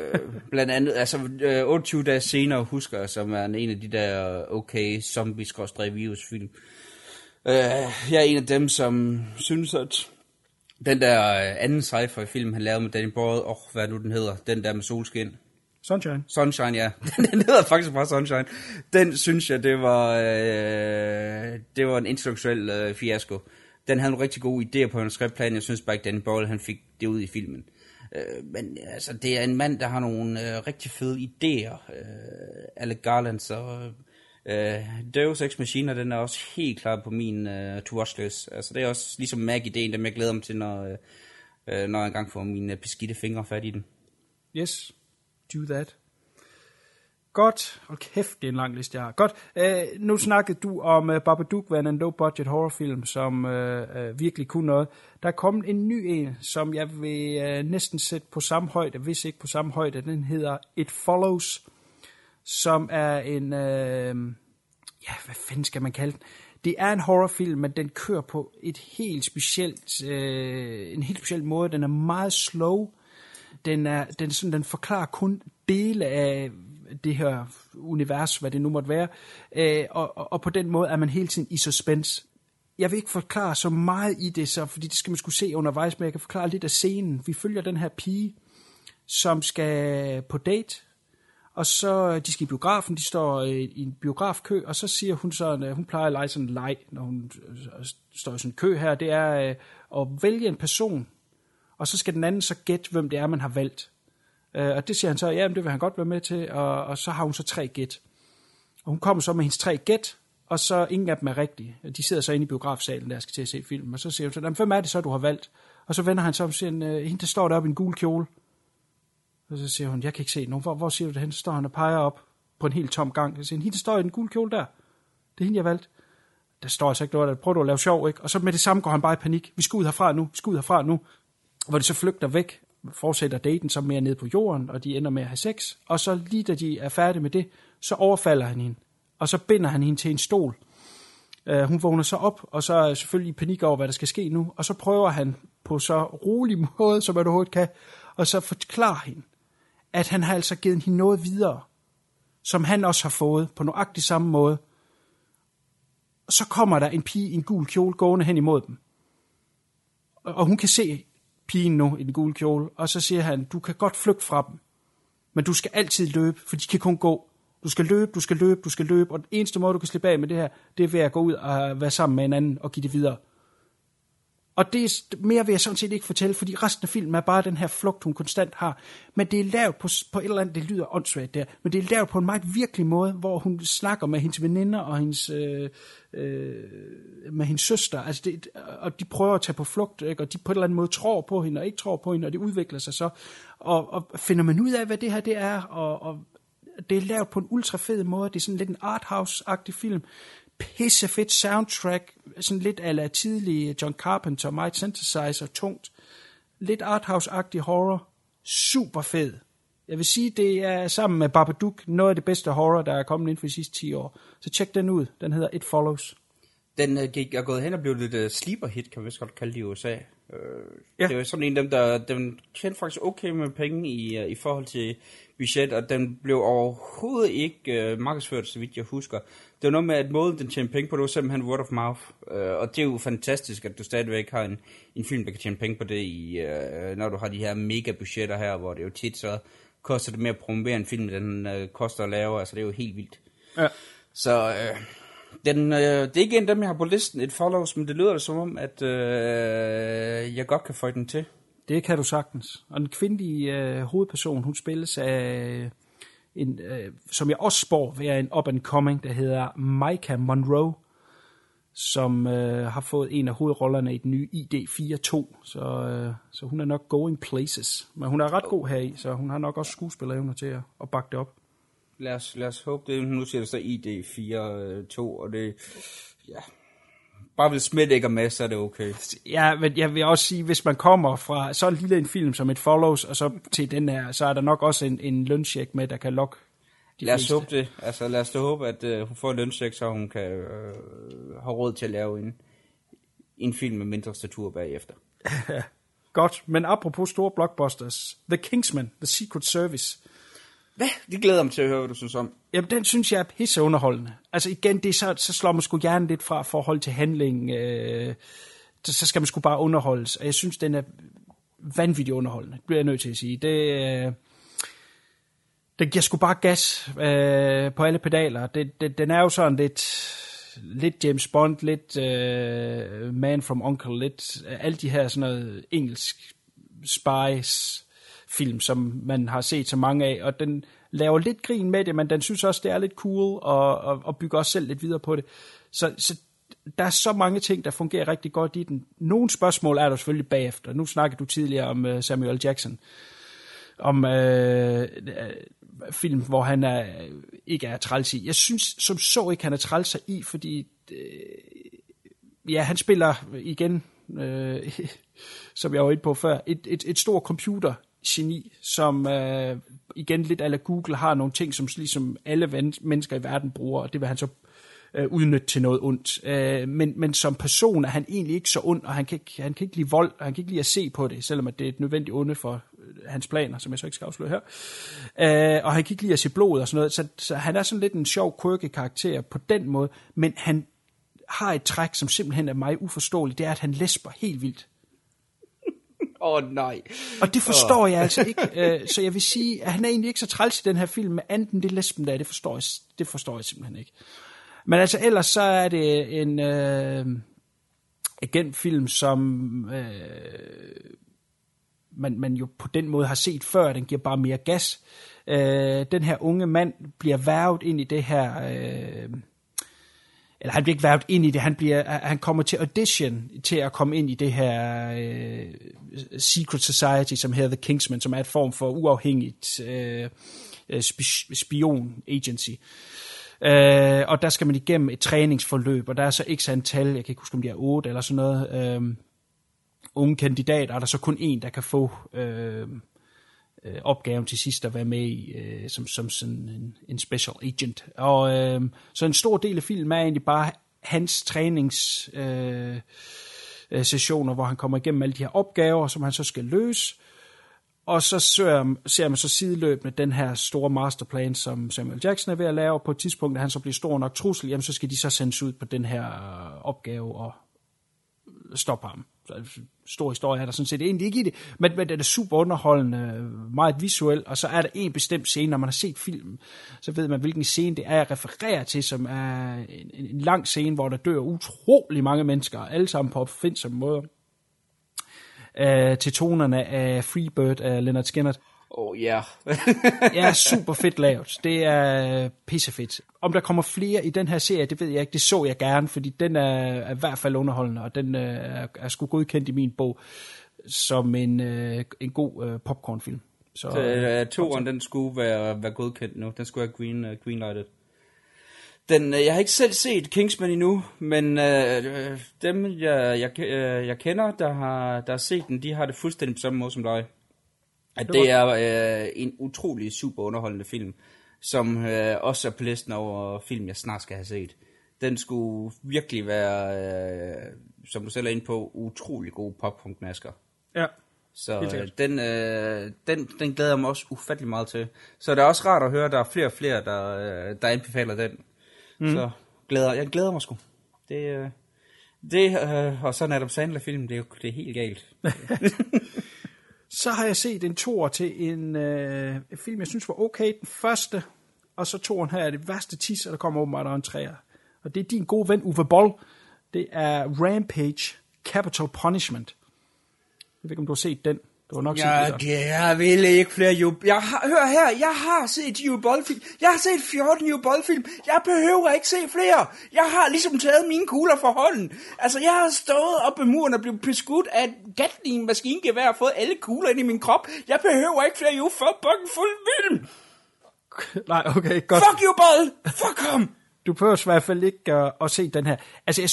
blandt andet, altså øh, 28 dage senere, husker jeg, som er en af de der okay zombie virus film. Øh, jeg er en af dem, som synes, at den der øh, anden sci-fi film, han lavede med Danny Boyle, åh, oh, hvad nu den hedder, den der med solskin. Sunshine. Sunshine, ja. Den hedder faktisk bare Sunshine. Den synes jeg, det var, øh, det var en intellektuel øh, fiasko. Den havde nogle rigtig gode idéer på en skriftplan. Jeg synes bare ikke, Danny Boyle, han fik det ud i filmen. Øh, men altså, det er en mand, der har nogle øh, rigtig fede idéer. Øh, Alec Garland, så... Øh, Deus Ex Machina, den er også helt klar på min øh, to-watch list. Altså, det er også ligesom Mag-idéen, dem jeg glæder mig til, når, øh, øh, når jeg engang får mine øh, beskidte fingre fat i den. Yes, do that. Godt. Hold kæft, det er en lang liste, jeg har. Godt. Øh, nu snakkede du om uh, Babadook, var en low-budget horrorfilm, som uh, uh, virkelig kunne noget. Der er kommet en ny en, som jeg vil uh, næsten sætte på samme højde, hvis ikke på samme højde. Den hedder It Follows, som er en... Uh, ja, hvad fanden skal man kalde den? Det er en horrorfilm, men den kører på et helt specielt, øh, en helt speciel måde. Den er meget slow. Den, er, den, sådan, den forklarer kun dele af det her univers, hvad det nu måtte være. Øh, og, og, og på den måde er man hele tiden i suspense. Jeg vil ikke forklare så meget i det, så, fordi det skal man skulle se undervejs, men jeg kan forklare lidt af scenen. Vi følger den her pige, som skal på date og så de skal i biografen, de står øh, i en biografkø, og så siger hun sådan, øh, hun plejer at lege sådan en leg, når hun øh, står i sådan en kø her, det er at vælge en person, og så skal den anden så gætte, hvem det er, man har valgt. Øh, og det siger han så, ja, det vil han godt være med til, og, og så har hun så tre gæt. Og hun kommer så med hendes tre gæt, og så ingen af dem er rigtige. De sidder så inde i biografsalen, der skal til at se filmen, og så siger hun så, hvem er det så, du har valgt? Og så vender han så om og siger, øh, hende der står deroppe i en gul kjole, og så siger hun, jeg kan ikke se nogen. Hvor, hvor siger du det hen? Så står han og peger op på en helt tom gang. Så siger han, hende der står i den gule kjole der. Det er hende, jeg valgte. Der står altså ikke noget, der prøver du at lave sjov, ikke? Og så med det samme går han bare i panik. Vi skal ud herfra nu, vi skal ud herfra nu. Hvor de så flygter væk, fortsætter daten så mere ned på jorden, og de ender med at have sex. Og så lige da de er færdige med det, så overfalder han hende. Og så binder han hende til en stol. Uh, hun vågner så op, og så er selvfølgelig i panik over, hvad der skal ske nu. Og så prøver han på så rolig måde, som man overhovedet kan, og så forklare hende, at han har altså givet hende noget videre, som han også har fået på nøjagtig samme måde. Og så kommer der en pige i en gul kjole gående hen imod dem. Og hun kan se pigen nu i den gule kjole, og så siger han, du kan godt flygte fra dem, men du skal altid løbe, for de kan kun gå. Du skal løbe, du skal løbe, du skal løbe, og den eneste måde, du kan slippe af med det her, det er ved at gå ud og være sammen med en anden og give det videre. Og det er, mere vil jeg sådan set ikke fortælle, fordi resten af filmen er bare den her flugt, hun konstant har. Men det er lavet på, på et eller andet, det lyder åndssvagt der, men det er lavet på en meget virkelig måde, hvor hun snakker med hendes veninder og hendes, øh, øh, med hendes søster. Altså det, og de prøver at tage på flugt, ikke? og de på en eller anden måde tror på hende og ikke tror på hende, og det udvikler sig så. Og, og finder man ud af, hvad det her det er, og, og det er lavet på en ultra fed måde. Det er sådan lidt en arthouse-agtig film pissefedt soundtrack, sådan lidt ala tidlig John Carpenter, meget synthesizer, tungt, lidt arthouse-agtig horror, super fed. Jeg vil sige, det er sammen med Babadook noget af det bedste horror, der er kommet inden for de sidste 10 år. Så tjek den ud. Den hedder It Follows. Den uh, gik, er gået hen og blev lidt uh, sleeper hit, kan vi vist godt kalde det i USA. Uh, ja. Det var sådan en af dem, der den tjente faktisk okay med penge i, uh, i forhold til budget, og den blev overhovedet ikke uh, markedsført, så vidt jeg husker. Det var noget med, at måden den tjente penge på, det var simpelthen word of mouth. Uh, og det er jo fantastisk, at du stadigvæk har en, en film, der kan tjene penge på det, i, uh, når du har de her mega budgetter her, hvor det jo tit så koster det mere at promovere en film, den uh, koster at lave. Altså det er jo helt vildt. Ja. Så uh, den, øh, det er ikke en af dem, jeg har på listen, et follows, men det lyder som om, at øh, jeg godt kan få den til. Det kan du sagtens. Og den kvindelige øh, hovedperson, hun spilles af øh, en, øh, som jeg også spår vil være en up and coming, der hedder Micah Monroe, som øh, har fået en af hovedrollerne i den nye ID42, så, øh, så hun er nok going places. Men hun er ret god her i, så hun har nok også skuespillerevner til at, at bakke det op. Lad os, lad os håbe det. Nu siger det så ID 4.2, øh, og det... Ja, bare hvis Smith ikke er med, så er det okay. Ja, men jeg vil også sige, hvis man kommer fra så lille en film som et Follows, og så til den her, så er der nok også en, en løncheck med, der kan lokke de Lad os fleste. håbe det. Altså, lad os da håbe, at uh, hun får en løncheck, så hun kan uh, have råd til at lave en, en film med mindre statur bagefter. Godt, men apropos store blockbusters. The Kingsman, The Secret Service. Hvad? Det glæder mig til at høre, hvad du synes om. Jamen, den synes jeg er pisseunderholdende. Altså igen, det er så, så slår man sgu hjernen lidt fra forhold til handling. Øh, så, skal man sgu bare underholdes. Og jeg synes, den er vanvittigt underholdende. Det bliver jeg nødt til at sige. Det, øh, den giver sgu bare gas øh, på alle pedaler. Det, det, den er jo sådan lidt, lidt James Bond, lidt øh, Man from Uncle, lidt øh, alle de her sådan noget engelsk spies film, som man har set så mange af, og den laver lidt grin med det, men den synes også, det er lidt cool, og, og, og bygger også selv lidt videre på det. Så, så der er så mange ting, der fungerer rigtig godt i den. Nogle spørgsmål er der selvfølgelig bagefter. Nu snakkede du tidligere om uh, Samuel Jackson, om øh, øh, film, hvor han er, ikke er træls i. Jeg synes som så ikke, han er træls i, fordi øh, ja, han spiller igen, øh, som jeg var inde på før, et, et, et stort geni, som øh, igen lidt ala Google har nogle ting, som ligesom alle mennesker i verden bruger, og det vil han så øh, udnytte til noget ondt. Øh, men, men som person er han egentlig ikke så ond, og han kan, ikke, han kan ikke lide vold, og han kan ikke lide at se på det, selvom at det er et nødvendigt onde for øh, hans planer, som jeg så ikke skal afsløre her. Øh, og han kan ikke lide at se blod og sådan noget, så, så han er sådan lidt en sjov, quirky karakter på den måde, men han har et træk, som simpelthen er mig uforståeligt, det er, at han læsper helt vildt. Åh oh, nej. Og det forstår oh. jeg altså ikke. Øh, så jeg vil sige, at han er egentlig ikke så træls i den her film, men anden det lesben der, det forstår jeg, det forstår jeg simpelthen ikke. Men altså ellers så er det en øh, agentfilm, som øh, man, man jo på den måde har set før. Den giver bare mere gas. Øh, den her unge mand bliver værvet ind i det her... Øh, eller han bliver ikke værvet ind i det, han, bliver, øh, han kommer til audition til at komme ind i det her øh, secret society, som hedder The Kingsman, som er et form for uafhængigt øh, øh spion agency. Øh, og der skal man igennem et træningsforløb, og der er så x antal, jeg kan ikke huske om det er 8 eller sådan noget, øh, unge kandidater, og der er så kun en, der kan få øh, øh, opgaven til sidst at være med i, øh, som, som sådan en, en special agent. Og øh, så en stor del af filmen er egentlig bare hans trænings øh, øh sessioner, hvor han kommer igennem alle de her opgaver, som han så skal løse. Og så ser, ser man så sideløbende den her store masterplan, som Samuel Jackson er ved at lave, og på et tidspunkt, da han så bliver stor nok trussel, jamen så skal de så sendes ud på den her øh, opgave og stoppe ham. Stor historie er der sådan set egentlig ikke i det, men, men den er super underholdende, meget visuel, og så er der en bestemt scene, når man har set filmen, så ved man, hvilken scene det er, jeg refererer til, som er en, en lang scene, hvor der dør utrolig mange mennesker, alle sammen på opfindsomme måder, øh, til tonerne af Freebird af Leonard Skinner. Oh ja. ja, super fedt lavet. Det er pissefedt. Om der kommer flere i den her serie, det ved jeg ikke. Det så jeg gerne, fordi den er, er i hvert fald underholdende, og den er, er sgu godkendt i min bog som en, øh, en god øh, popcornfilm. Så, så uh, toeren, den skulle være, være godkendt nu. Den skulle være green, uh, greenlighted. Den, uh, jeg har ikke selv set Kingsman endnu, men uh, dem, jeg, jeg, uh, jeg kender, der har, der har set den, de har det fuldstændig på samme måde som dig. At det er øh, en utrolig super underholdende film, som øh, også er på listen over film, jeg snart skal have set. Den skulle virkelig være, øh, som du selv er inde på, utrolig god poppunkmasker. Ja. Så øh, den, øh, den, den glæder jeg mig også ufattelig meget til. Så det er også rart at høre, at der er flere og flere, der, øh, der anbefaler den. Mm. Så glæder, jeg glæder mig sgu. Det, øh, det øh, og sådan Adam Sandler-film, det er jo det er helt galt. Så har jeg set en tor til en, øh, en film, jeg synes var okay. Den første, og så toren her er det værste tis, og der kommer åbenbart en træer. Og det er din gode ven Uwe Boll. Det er Rampage Capital Punishment. Jeg ved ikke, om du har set den. Det var nok Ja, det, jeg vil ikke flere Joe... Jeg har, hør her, jeg har set Joe Bold-film. Jeg har set 14 Joe Bold-film. Jeg behøver ikke se flere. Jeg har ligesom taget mine kugler for hånden. Altså, jeg har stået op ad muren og blevet beskudt af et Gatling maskingevær og fået alle kugler ind i min krop. Jeg behøver ikke flere Joe fucking fuld film. Nej, okay, godt. Fuck you, Bold! Fuck ham! Du behøver i hvert fald ikke at, at se den her. Altså, jeg,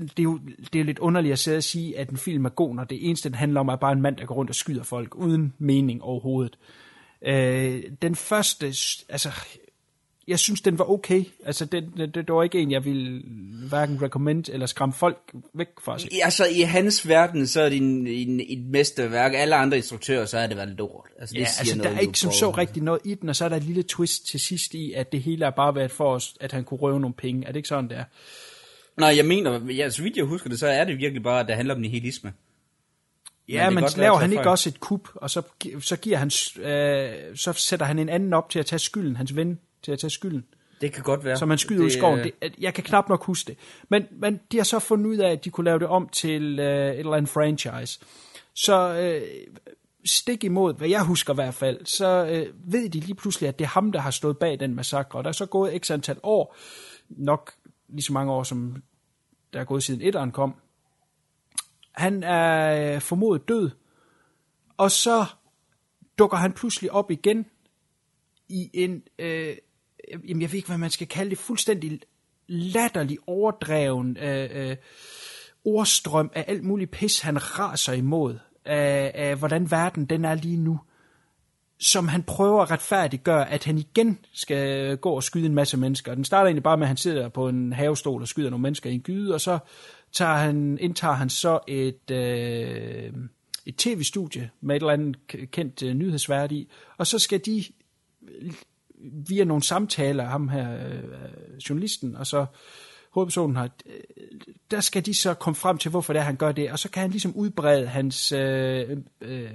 det, er jo, det er lidt underligt at sidde og sige, at en film er god, når det eneste, den handler om, er bare en mand, der går rundt og skyder folk, uden mening overhovedet. Øh, den første, altså, jeg synes, den var okay. Altså, den, det, det var ikke en, jeg ville hverken recommend eller skræmme folk væk fra sig. Altså, i hans verden, så er det en, en, et mesterværk. Alle andre instruktører, så er det været lort. Altså, det Ja, siger altså, der noget, er ikke som så rigtig noget i den, og så er der et lille twist til sidst i, at det hele er bare været for os, at han kunne røve nogle penge. Er det ikke sådan, det er? Nej, jeg mener, ja, så vidt jeg husker det, så er det virkelig bare, at det handler om nihilisme. Ja, men, men laver han ikke også et kup, og så, så, giver han, øh, så sætter han en anden op til at tage skylden, hans ven til at tage skylden, Det kan godt være. som han skyder ud i Det, skoven. øh, Det, jeg kan knap nok huske det. Men, men de har så fundet ud af, at de kunne lave det om til øh, et eller andet franchise. Så øh, stik imod, hvad jeg husker i hvert fald, så øh, ved de lige pludselig, at det er ham, der har stået bag den massakre. Og der er så gået x antal år, nok lige så mange år, som der er gået siden etteren kom. Han er øh, formodet død, og så dukker han pludselig op igen i en, øh, Øh, jamen jeg ved ikke, hvad man skal kalde det, fuldstændig latterlig overdreven øh, øh, ordstrøm af alt muligt pis, han raser imod, af, af hvordan verden den er lige nu, som han prøver at retfærdiggøre, at han igen skal gå og skyde en masse mennesker. Den starter egentlig bare med, at han sidder på en havestol og skyder nogle mennesker i en gyde, og så tager han, indtager han så et, øh, et tv-studie med et eller andet kendt øh, nyhedsvært i, og så skal de via nogle samtaler, ham her, øh, journalisten, og så hovedpersonen har, øh, der skal de så komme frem til, hvorfor det er, han gør det, og så kan han ligesom udbrede hans øh, øh,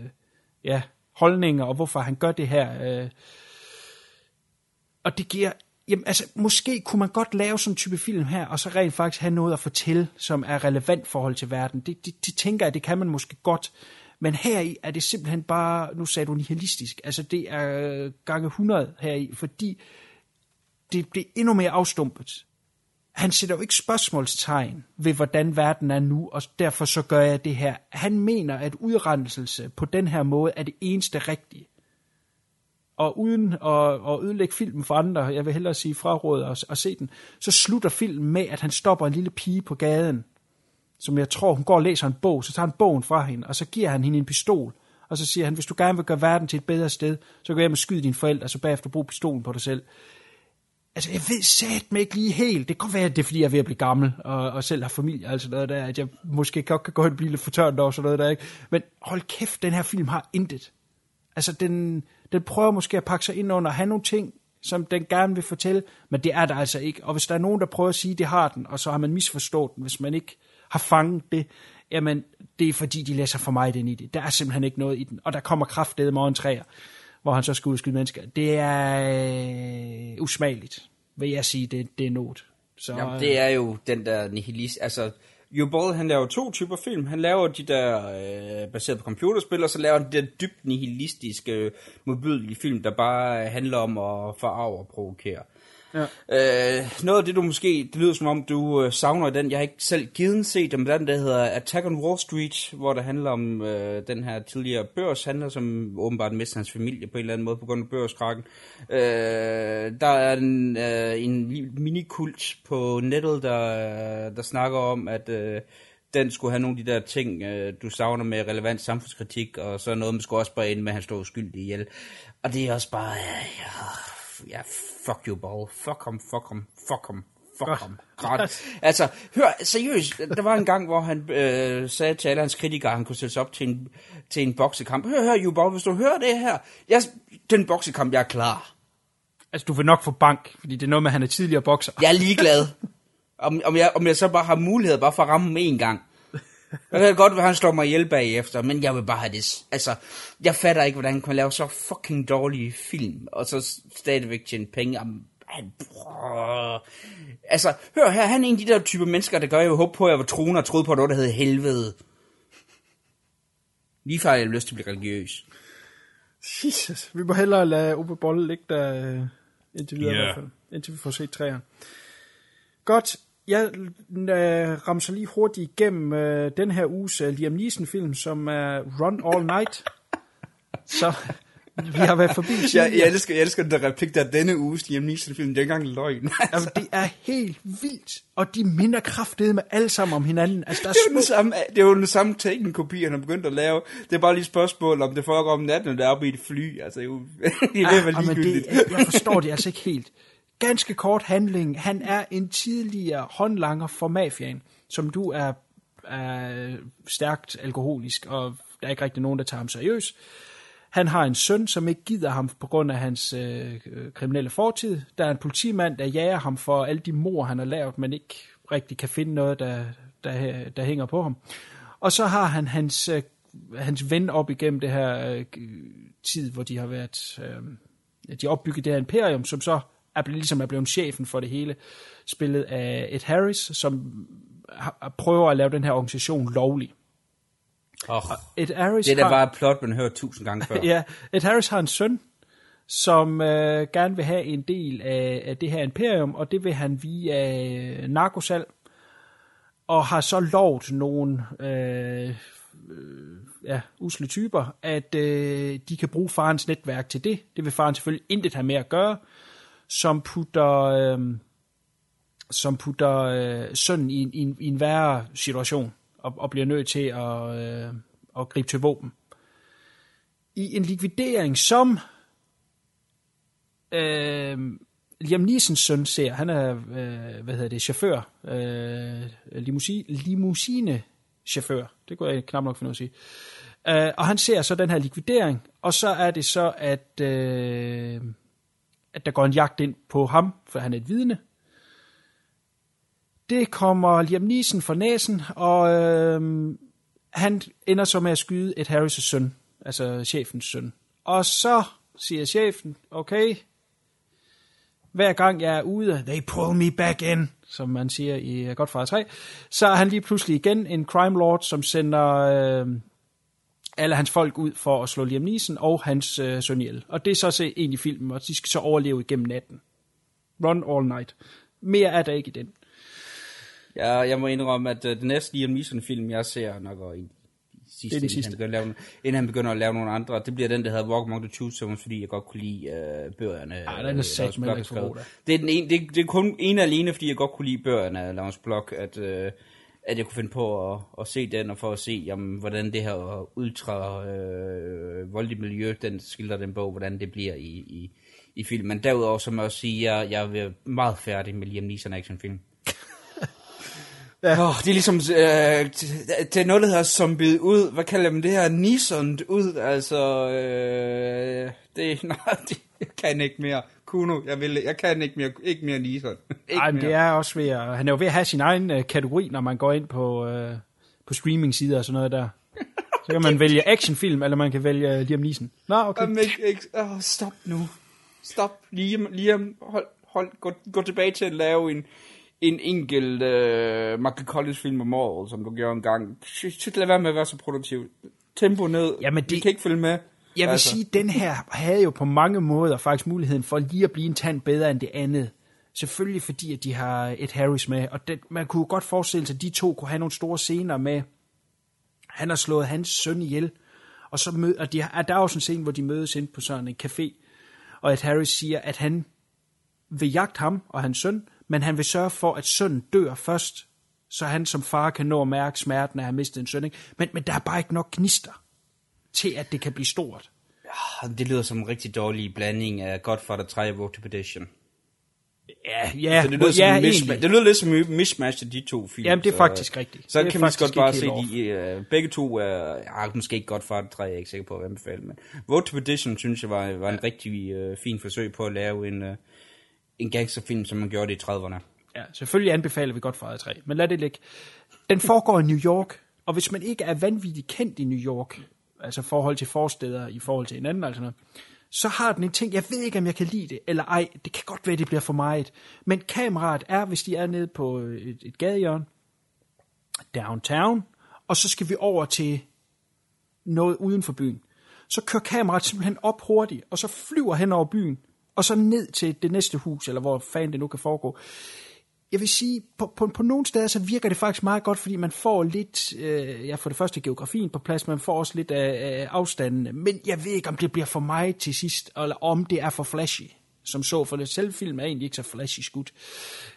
ja, holdninger, og hvorfor han gør det her. Øh. Og det giver, jamen altså, måske kunne man godt lave sådan en type film her, og så rent faktisk have noget at fortælle, som er relevant forhold til verden. Det, det, det tænker jeg, det kan man måske godt, men her i er det simpelthen bare, nu sagde du nihilistisk, altså det er gange 100 her i, fordi det bliver endnu mere afstumpet. Han sætter jo ikke spørgsmålstegn ved, hvordan verden er nu, og derfor så gør jeg det her. Han mener, at udrenselse på den her måde er det eneste rigtige. Og uden at, at ødelægge filmen for andre, jeg vil hellere sige fraråde at, at se den, så slutter filmen med, at han stopper en lille pige på gaden, som jeg tror, hun går og læser en bog, så tager han bogen fra hende, og så giver han hende en pistol, og så siger han, hvis du gerne vil gøre verden til et bedre sted, så gå hjem og skyde dine forældre, og så bagefter brug pistolen på dig selv. Altså, jeg ved sat mig ikke lige helt. Det kan godt være, at det er, fordi jeg er ved at blive gammel, og, og selv har familie og sådan noget der, at jeg måske godt kan gå hen og blive lidt fortørnet over sådan noget der, ikke? Men hold kæft, den her film har intet. Altså, den, den prøver måske at pakke sig ind under at have nogle ting, som den gerne vil fortælle, men det er der altså ikke. Og hvis der er nogen, der prøver at sige, at det har den, og så har man misforstået den, hvis man ikke har fanget det, jamen, det er fordi, de læser for meget ind i det. Der er simpelthen ikke noget i den. Og der kommer kraftedeme over en træer, hvor han så skal udskyde mennesker. Det er øh, usmageligt, vil jeg sige. Det, det er not. Så, Jamen, det er jo den der nihilist... Altså, Jubal, han laver to typer film. Han laver de der øh, baseret på computerspil, og så laver han de der dybt nihilistiske, modbydelige film, der bare handler om at forarve og provokere. Ja. Øh, noget af det, du måske, det lyder som om, du øh, savner i den, jeg har ikke selv givet set den, den der hedder Attack on Wall Street, hvor det handler om øh, den her tidligere børshandler, som åbenbart mister hans familie på en eller anden måde på grund af børskrakken. Øh, der er en, øh, en minikult på nettet, der, der snakker om, at øh, den skulle have nogle af de der ting, øh, du savner med relevant samfundskritik, og så noget, man skulle også bare ind med, at han står uskyldig ihjel. Og det er også bare, ja, jeg, ja fuck you, ball. Fuck ham, fuck ham, fuck ham, fuck ham. Gratis. Altså, hør, seriøst, der var en gang, hvor han øh, sagde til alle hans kritikere, at han kunne sætte sig op til en, til en boksekamp. Hør, hør, you ball, hvis du hører det her, jeg, den boksekamp, jeg er klar. Altså, du vil nok få bank, fordi det er noget med, at han er tidligere bokser. Jeg er ligeglad. Om, om, jeg, om jeg så bare har mulighed bare for at ramme ham en gang. Jeg kan godt være, han slår mig ihjel bagefter, men jeg vil bare have det. Altså, jeg fatter ikke, hvordan han kan lave så fucking dårlige film, og så stadigvæk tjene penge. Jamen, han, brrr. altså, hør her, han er en af de der typer mennesker, der gør, jeg håbe på, at jeg var troende og troede på, at det var, der hed helvede. Lige før jeg lyst til at blive religiøs. Jesus, vi må hellere lade Ove Bolle ligge der øh, indtil videre Ja. i hvert fald. Indtil vi får set træerne. Godt, jeg øh, ramser lige hurtigt igennem øh, den her uges øh, Liam Neeson-film, som er Run All Night. Så vi har været forbi Jeg, jeg, elsker, jeg elsker den der replik, der er denne uges Liam Neeson-film. Det er ikke engang løgn. Altså, det er helt vildt, og de minder kraftedeme med alle sammen om hinanden. Altså, der er Det er, små... den samme, det er jo den samme Taken-kopi, han har begyndt at lave. Det er bare lige et spørgsmål, om det foregår om natten, eller det er oppe i et fly. Altså, det er jo det er Ah, men ligegyldigt. det, jeg forstår det altså ikke helt. Ganske kort handling. Han er en tidligere håndlanger for mafiaen, som du er, er stærkt alkoholisk, og der er ikke rigtig nogen, der tager ham seriøst. Han har en søn, som ikke gider ham på grund af hans øh, kriminelle fortid. Der er en politimand, der jager ham for alle de mor, han har lavet, men ikke rigtig kan finde noget, der, der, der hænger på ham. Og så har han hans, øh, hans ven op igennem det her øh, tid, hvor de har været... Øh, de har opbygget det her imperium, som så er ligesom er blevet chefen for det hele, spillet af Ed Harris, som har, prøver at lave den her organisation lovlig. Oh, Ed Harris det er da har, bare et plot, man hørt tusind gange før. ja, Ed Harris har en søn, som øh, gerne vil have en del af, af det her imperium, og det vil han via øh, narkosalg, og har så lovet nogle øh, øh, ja, usle typer, at øh, de kan bruge farens netværk til det. Det vil faren selvfølgelig intet have med at gøre, som putter, øh, som putter øh, sønnen i, en- i, en, i en værre situation, og, og bliver nødt til at, øh, at gribe til våben. I en likvidering, som øh, Liam Neesons søn ser, han er, øh, hvad hedder det, chauffør, øh, limousine, limousine chauffør, det kunne jeg knap nok finde ud af at sige. Øh, og han ser så den her likvidering, og så er det så, at, øh, at der går en jagt ind på ham, for han er et vidne. Det kommer Liam Neeson for næsen, og øh, han ender så med at skyde et Harris' søn, altså chefens søn. Og så siger chefen, okay, hver gang jeg er ude, they pull me back in, som man siger i Godfather 3, så er han lige pludselig igen en crime lord, som sender øh, alle hans folk ud for at slå Liam Neeson og hans øh, søn ihjel. Og det er så se i filmen, og de skal så overleve igennem natten. Run all night. Mere er der ikke i den. Ja, jeg må indrømme, at uh, den næste Liam Neeson-film, jeg ser, nok går i sidste, Det er det inden sidste. Han begynder at lave, inden han begynder at lave nogle andre. Det bliver den, der hedder Walk Among the Tombstones, fordi jeg godt kunne lide uh, bøgerne. Ej, den er øh, god, skrevet. Det er, den ene, det, det er kun en alene, fordi jeg godt kunne lide bøgerne af Lawrence Block, at, uh, at jeg kunne finde på at, at se den, og for at se, jamen, hvordan det her ultra øh, voldelige miljø, den skildrer den bog, hvordan det bliver i, i, i filmen. Men derudover, så må jeg også sige, jeg, jeg er meget færdig med Liam Neeson actionfilm. Ja. Oh, det er ligesom, øh, det er noget, der hedder zombiet ud. Hvad kalder man det her? Nissan ud, altså, øh, det, nej, det, jeg kan ikke mere. Kuno, jeg, vil, jeg kan ikke mere, ikke mere Nissan. Ikke Ej, men det er også ved at, han er jo ved at have sin egen øh, kategori, når man går ind på, øh, på streaming-sider og sådan noget der. Så kan man vælge actionfilm, eller man kan vælge øh, Liam Neeson. Nå, okay. Jamen, ikke, ikke, oh, stop nu. Stop. Liam, Liam hold, hold, gå, gå tilbage til at lave en, en enkelt uh, Michael Collins film om året, som du gjorde en gang. Shit, lad være med at være så produktiv. Tempo ned. Jamen, Vi det- kan ikke følge med. Jeg vil altså. sige, at den her havde jo på mange måder faktisk muligheden for lige at blive en tand bedre end det andet. Selvfølgelig fordi, at de har et Harris med, og det, man kunne godt forestille sig, at de to kunne have nogle store scener med. Han har slået hans søn ihjel, og, så mød, og de, har- der er også en scene, hvor de mødes ind på sådan en café, og at Harris siger, at han vil jagte ham og hans søn, men han vil sørge for, at sønnen dør først, så han som far kan nå at mærke smerten af at have mistet en søn. Ikke? Men, men der er bare ikke nok gnister til, at det kan blive stort. Det lyder som en rigtig dårlig blanding af Godfather 3 og Road to Perdition. Ja, ja, Så det lyder, som ja, egentlig. det lyder lidt som en mismatch af de to film. Jamen, det er så- faktisk rigtigt. Så Det kan så faktisk godt bare se, de, uh, begge to er, ja, måske ikke Godfather 3, jeg er ikke sikker på at anbefale, men Road to Perdition synes jeg var, var en rigtig uh, fin forsøg på at lave en, uh, en gangsterfilm, som man gjorde det i 30'erne. Ja, selvfølgelig anbefaler vi godt Godfather 3, men lad det ligge. Den foregår i New York, og hvis man ikke er vanvittigt kendt i New York, altså forhold til forsteder i forhold til hinanden, altså noget, så har den en ting, jeg ved ikke, om jeg kan lide det, eller ej, det kan godt være, det bliver for meget, men kameraet er, hvis de er nede på øh, et, et gadehjørne, downtown, og så skal vi over til noget uden for byen. Så kører kameraet simpelthen op hurtigt, og så flyver hen over byen, og så ned til det næste hus, eller hvor fanden det nu kan foregå. Jeg vil sige, på, på, på nogle steder, så virker det faktisk meget godt, fordi man får lidt, øh, ja for det første geografien på plads, man får også lidt af, af afstanden, men jeg ved ikke, om det bliver for mig til sidst, eller om det er for flashy som så, for det selv film er egentlig ikke så flashy skudt.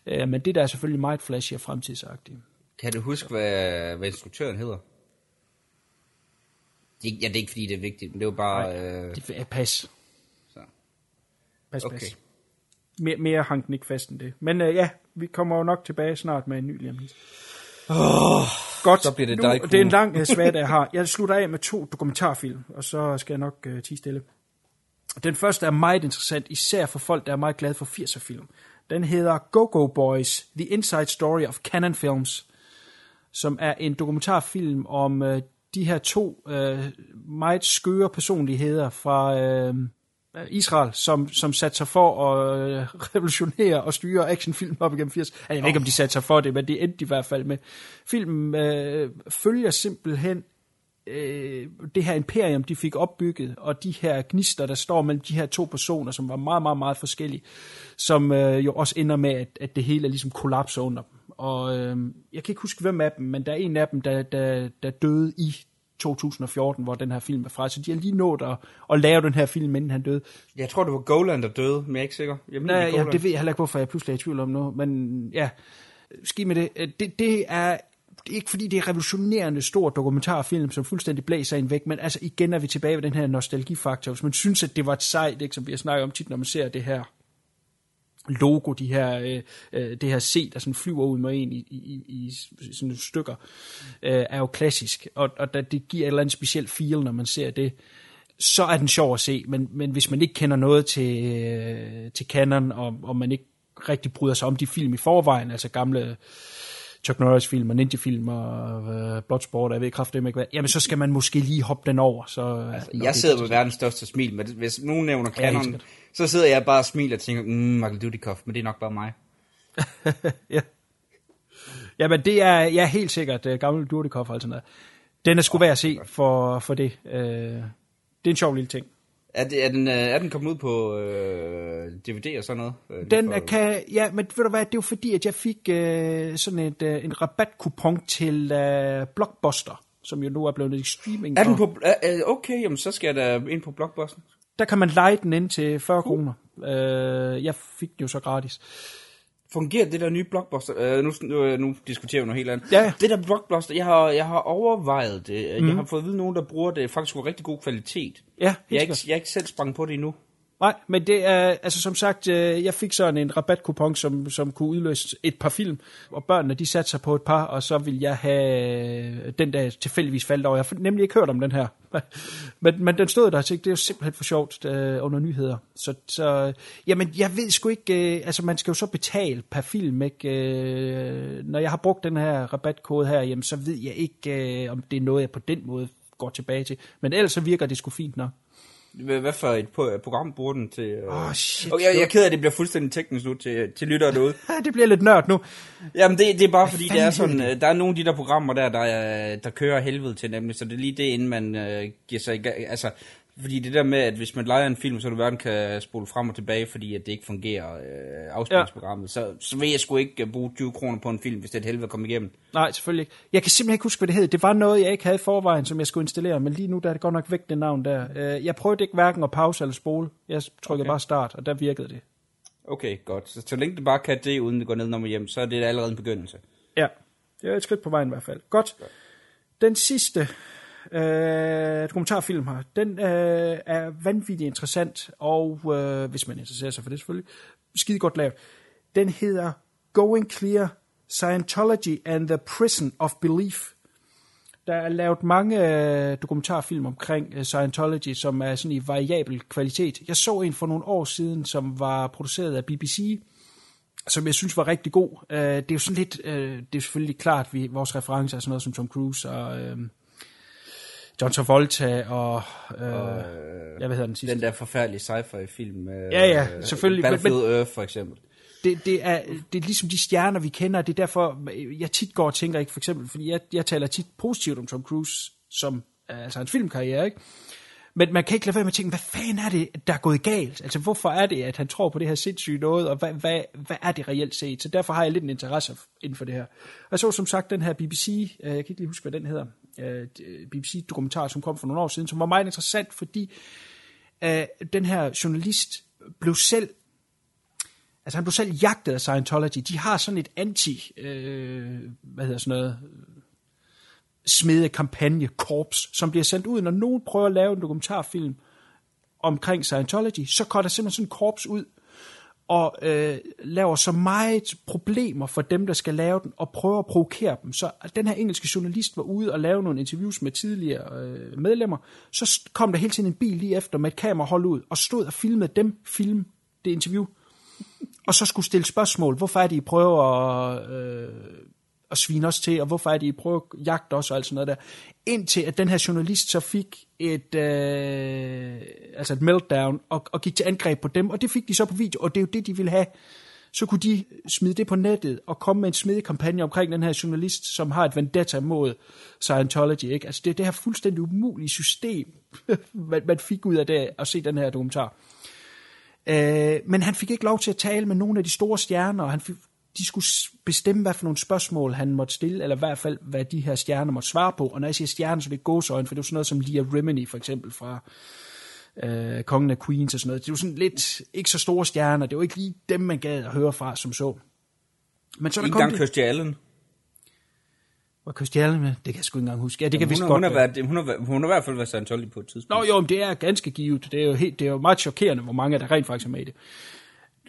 Øh, men det der er selvfølgelig meget flashy og fremtidsagtigt. Kan du huske, hvad, hvad instruktøren hedder? Det, ja, det er ikke fordi, det er vigtigt, men det var bare... Nej, øh... det er pas. Så. Pas, Okay. pas. Mere, mere hang den ikke fast end det. Men øh, ja, vi kommer jo nok tilbage snart med en ny lige om lidt. Godt, så bliver det dig, det er en lang uh, svag, jeg har. Jeg slutter af med to dokumentarfilm, og så skal jeg nok uh, tige stille. Den første er meget interessant, især for folk, der er meget glade for 80'er film. Den hedder Go-Go Boys, The Inside Story of Canon Films, som er en dokumentarfilm om uh, de her to uh, meget skøre personligheder fra uh, Øh, Israel, som, som satte sig for at øh, revolutionere og styre actionfilm op igennem 80. Altså, jeg ved ikke, om de satte sig for det, men det endte de i hvert fald med. Filmen øh, følger simpelthen øh, det her imperium, de fik opbygget, og de her gnister, der står mellem de her to personer, som var meget, meget, meget forskellige, som øh, jo også ender med, at, at det hele er ligesom kollapser under dem. Og øh, jeg kan ikke huske, hvem af dem, men der er en af dem, der, der, der døde i 2014, hvor den her film er fra. Så de har lige nået at, at lave den her film, inden han døde. Jeg tror, det var Golan, der døde, men jeg er ikke sikker. Jeg mener, Nej, ja, det ved jeg heller ikke, hvorfor jeg pludselig er i tvivl om nu. Men ja, ski med det. Det, det er det er ikke fordi det er revolutionerende stor dokumentarfilm, som fuldstændig blæser en væk, men altså igen er vi tilbage ved den her nostalgifaktor. Hvis man synes, at det var et sejt, ikke, som vi har snakket om tit, når man ser det her logo, de her, øh, øh, det her C, der sådan flyver ud med en i, i, i, i sådan nogle stykker, øh, er jo klassisk, og, og det giver et eller andet specielt feel, når man ser det. Så er den sjov at se, men, men hvis man ikke kender noget til, øh, til Canon, og, og man ikke rigtig bryder sig om de film i forvejen, altså gamle Chuck Norris film og Ninja film og øh, Bloodsport, og jeg ved kraftedeme ikke hvad, jamen så skal man måske lige hoppe den over. Så, altså, Jeg sidder med verdens største smil, men hvis nogen nævner Ja, Canon, sikkert. så sidder jeg bare og smiler og tænker, mm, Michael Dudikoff, men det er nok bare mig. ja. Jamen det er ja, helt sikkert uh, gammel Durdikoff og sådan noget. Den er sgu værd at se for, for det. Uh, det er en sjov lille ting. Er, det, er, den, øh, er den kommet ud på øh, DVD og sådan noget? Øh, Den for- kan, ja, men ved du hvad, det er jo fordi, at jeg fik uh, sådan et, uh, en rabatkupon til uh, Blockbuster, som jo nu er blevet en streaming. Er den på... er- Okay, jamen så skal jeg da ind på Blockbuster. Der kan man lege den ind til 40 kroner. Uh, jeg fik den jo så gratis. Fungerer det der nye Blockbuster? Øh, nu, nu, nu diskuterer vi noget helt andet. Ja. Det der Blockbuster, jeg har, jeg har overvejet det. Mm. Jeg har fået at vide nogen, der bruger det faktisk med rigtig god kvalitet. Ja, Jeg er, ikke, jeg er ikke selv sprang på det endnu. Nej, men det er, altså som sagt, øh, jeg fik sådan en rabatkupon, som, som kunne udløse et par film, og børnene, de satte sig på et par, og så ville jeg have øh, den, der tilfældigvis faldt over. Jeg har nemlig ikke hørt om den her. men, men den stod der, og tænkte, det er jo simpelthen for sjovt øh, under nyheder. Så, så, jamen, jeg ved sgu ikke, øh, altså man skal jo så betale per film, ikke? Øh, når jeg har brugt den her rabatkode her, jamen, så ved jeg ikke, øh, om det er noget, jeg på den måde går tilbage til. Men ellers så virker det sgu fint nok. Hvad for et program bruger den til? øh? Åh, shit. Okay, jeg, jeg er ked af, at det bliver fuldstændig teknisk nu til, til lyttere derude. Det bliver lidt nørd nu. Jamen, det, det er bare fordi, det er sådan, øh, der er nogle af de der programmer der, der, er- der kører helvede til nemlig, så det er lige det, inden man øh, giver sig i gang. Altså, fordi det der med, at hvis man leger en film, så du hverken kan spole frem og tilbage, fordi at det ikke fungerer, øh, afspilningsprogrammet, ja. så, så vil jeg sgu ikke øh, bruge 20 kroner på en film, hvis det er et helvede at komme igennem. Nej, selvfølgelig ikke. Jeg kan simpelthen ikke huske, hvad det hed. Det var noget, jeg ikke havde i forvejen, som jeg skulle installere, men lige nu der er det godt nok væk, det navn der. Øh, Jeg prøvede ikke hverken at pause eller spole. Jeg trykkede Okay. bare start, og der virkede det. Okay, godt. Så, så længe det bare kan det, uden det går ned og hjem, så er det allerede en begyndelse. Ja, det er et skridt på vejen i hvert fald. Godt. Den sidste øh, dokumentarfilm her, den øh, er vanvittigt interessant, og øh, hvis man interesserer sig for det selvfølgelig, skide godt lavet. Den hedder Going Clear, Scientology and the Prison of Belief. Der er lavet mange øh, dokumentarfilm omkring øh, Scientology, som er sådan i variabel kvalitet. Jeg så en for nogle år siden, som var produceret af BBC, som jeg synes var rigtig god. Øh, det er jo sådan lidt, øh, det er selvfølgelig klart, vi vores referencer er sådan noget som Tom Cruise og øh, John Travolta og, øh, jeg ved den sidste. Den der forfærdelige sci-fi film. Øh, Ja, ja, selvfølgelig, men- Battlefield men- Earth, for eksempel. det, det, er, det er ligesom de stjerner, vi kender, og det er derfor, jeg tit går og tænker ikke, for eksempel, fordi jeg, jeg taler tit positivt om Tom Cruise som altså hans filmkarriere, ikke? Men man kan ikke lade være med at tænke, hvad fanden er det, der er gået galt? Altså, hvorfor er det, at han tror på det her sindssyge noget, og hvad, hvad, hvad er det reelt set? Så derfor har jeg lidt en interesse inden for det her. Jeg så som sagt den her BBC, øh, jeg kan ikke lige huske, hvad den hedder, øh, øh BBC-dokumentar, som kom for nogle år siden, som var meget interessant, fordi øh, den her journalist blev selv altså han blev selv jagtet af Scientology. De har sådan et anti, øh, hvad hedder sådan noget, smede kampagne, korps, som bliver sendt ud, når nogen prøver at lave en dokumentarfilm omkring Scientology, så går der simpelthen sådan en korps ud, og øh, laver så meget problemer for dem, der skal lave den, og prøver at provokere dem. Så den her engelske journalist var ude og lave nogle interviews med tidligere øh, medlemmer, så kom der hele tiden en bil lige efter med et kamera hold ud, og stod og filmede dem film det interview, og så skulle stille spørgsmål. Hvorfor er det, I prøver at, øh, og svine os til, og hvorfor er det, I prøver at jagte os og alt sådan noget der. Indtil at den her journalist så fik et, øh, altså et meltdown og, og gik til angreb på dem, og det fik de så på video, og det er jo det, de ville have. Så kunne de smide det på nettet og komme med en smidig kampagne omkring den her journalist, som har et vendetta mod Scientology. Ikke? Altså det er det her fuldstændig umulige system, man, man fik ud af det at se den her dokumentar. Øh, men han fik ikke lov til at tale med nogle af de store stjerner, og han fik, de skulle bestemme, hvad for nogle spørgsmål han måtte stille, eller i hvert fald, hvad de her stjerner måtte svare på. Og når jeg siger stjerner, så er det gåsøjne, for det er sådan noget som Leah Remini, for eksempel, fra øh, Kongen af Queens og sådan noget. Det er jo sådan lidt, ikke så store stjerner, det var ikke lige dem, man gad at høre fra, som så. Men så der ikke engang Kirstie Allen. Var Kirstie Allen med? Det kan jeg sgu ikke engang huske. Ja, det Jamen, kan hun, godt hun, har været, hun, har, hun har i hvert fald været Scientology på et tidspunkt. Nå jo, men det er ganske givet. Det er jo, helt, det er jo meget chokerende, hvor mange der rent faktisk er med i det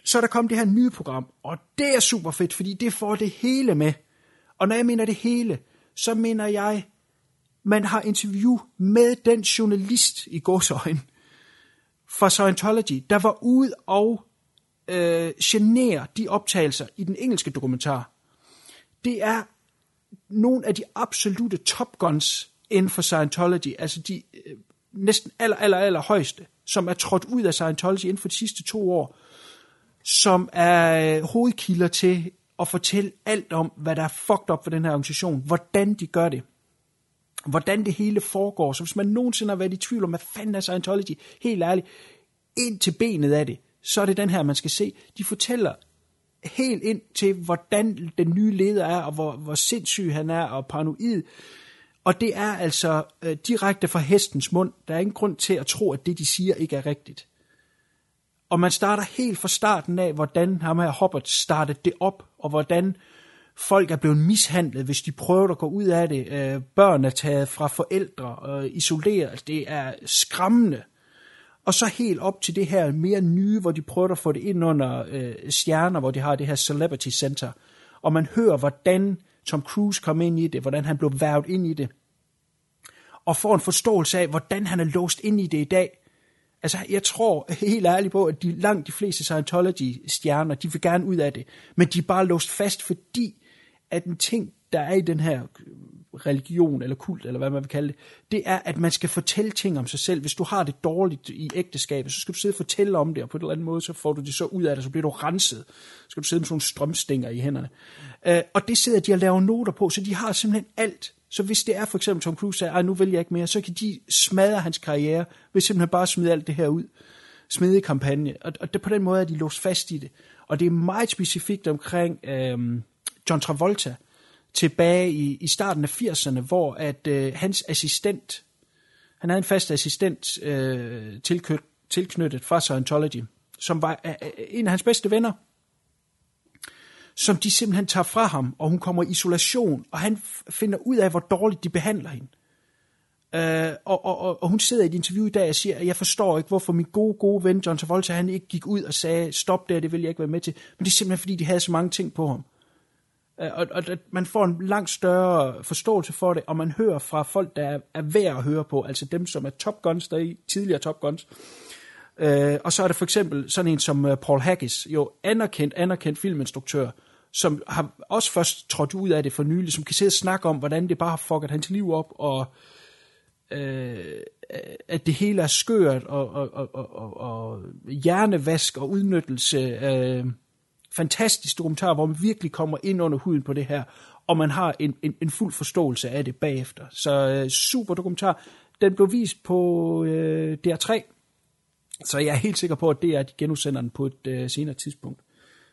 så er der kommet det her nye program, og det er super fedt, fordi det får det hele med. Og når jeg mener det hele, så mener jeg, man har interview med den journalist i gåsøjne fra Scientology, der var ude og øh, genere de optagelser i den engelske dokumentar. Det er nogle af de absolute top guns inden for Scientology, altså de øh, næsten aller, aller, aller højeste, som er trådt ud af Scientology inden for de sidste to år, som er øh, hovedkilder til at fortælle alt om, hvad der er fucked up for den her organisation, hvordan de gør det, hvordan det hele foregår. Så hvis man nogensinde har været i tvivl om, hvad fanden er Scientology, helt ærligt, ind til benet af det, så er det den her, man skal se. De fortæller helt ind til, hvordan den nye leder er, og hvor, hvor sindssyg han er, og paranoid. Og det er altså øh, direkte fra hestens mund. Der er ingen grund til at tro, at det, de siger, ikke er rigtigt. Og man starter helt fra starten af, hvordan ham her Hobbit startede det op, og hvordan folk er blevet mishandlet, hvis de prøver at gå ud af det. Øh, børn er taget fra forældre og isoleret. Altså, det er skræmmende. Og så helt op til det her mere nye, hvor de prøver at få det ind under øh, stjerner, hvor de har det her Celebrity Center. Og man hører, hvordan Tom Cruise kom ind i det, hvordan han blev værvet ind i det. Og får en forståelse af, hvordan han er låst ind i det i dag Altså, jeg tror helt ærligt på, at de, langt de fleste Scientology-stjerner, de vil gerne ud af det, men de er bare låst fast, fordi at en ting, der er i den her øh, religion eller kult, eller hvad man vil kalde det, det er, at man skal fortælle ting om sig selv. Hvis du har det dårligt i ægteskabet, så skal du sidde og fortælle om det, og på en eller anden måde, så får du det så ud af det, så bliver du renset. Så skal du sidde med sådan nogle strømstænger i hænderne. Uh, og det sidder de og laver noter på, så de har simpelthen alt så hvis det er for eksempel Tom Cruise sagde, nu vil jeg ikke mere, så kan de smadre hans karriere, ved simpelthen bare smide alt det her ud. Smide kampagne. Og, og det, på den måde er de låst fast i det. Og det er meget specifikt omkring øhm, John Travolta, tilbage i, i starten af 80'erne, hvor at øh, hans assistent, han havde en fast assistent øh, tilknyttet, tilknyttet fra Scientology, som var øh, øh en af hans bedste venner, som de simpelthen tager fra ham, og hun kommer i isolation, og han finder ud af, hvor dårligt de behandler hende. Øh, og, og, og hun sidder i et interview i dag og siger, at jeg forstår ikke, hvorfor min gode, gode ven John Travolta, han ikke gik ud og sagde, stop der, det vil jeg ikke være med til. Men det er simpelthen, fordi de havde så mange ting på ham. Øh, og, og man får en langt større forståelse for det, og man hører fra folk, der er, er værd at høre på, altså dem, som er Top Guns, der er i, tidligere Top Guns. Uh, og så er der for eksempel sådan en som øh, Paul Haggis, jo anerkendt, anerkendt filminstruktør, som har også først trådt ud af det for nylig, som kan sidde og snakke om, hvordan det bare har fucket hans liv op, og øh, at det hele er skørt, og, og, og, og, og hjernevask og udnyttelse. Øh, fantastisk dokumentar, hvor man virkelig kommer ind under huden på det her, og man har en, en, en fuld forståelse af det bagefter. Så øh, super dokumentar. den blev vist på øh, DR3, så jeg er helt sikker på, at det er, at de genudsender den på et øh, senere tidspunkt.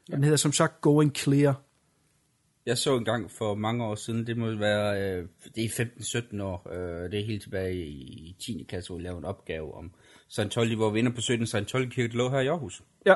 Den hedder som sagt Going Clear. Jeg så en gang for mange år siden, det må være, øh, det er 15-17 år, øh, det er helt tilbage i 10. klasse, hvor vi lavede en opgave om Scientology, hvor vi ender på 17 Scientology-kirke, der lå her i Aarhus. Ja.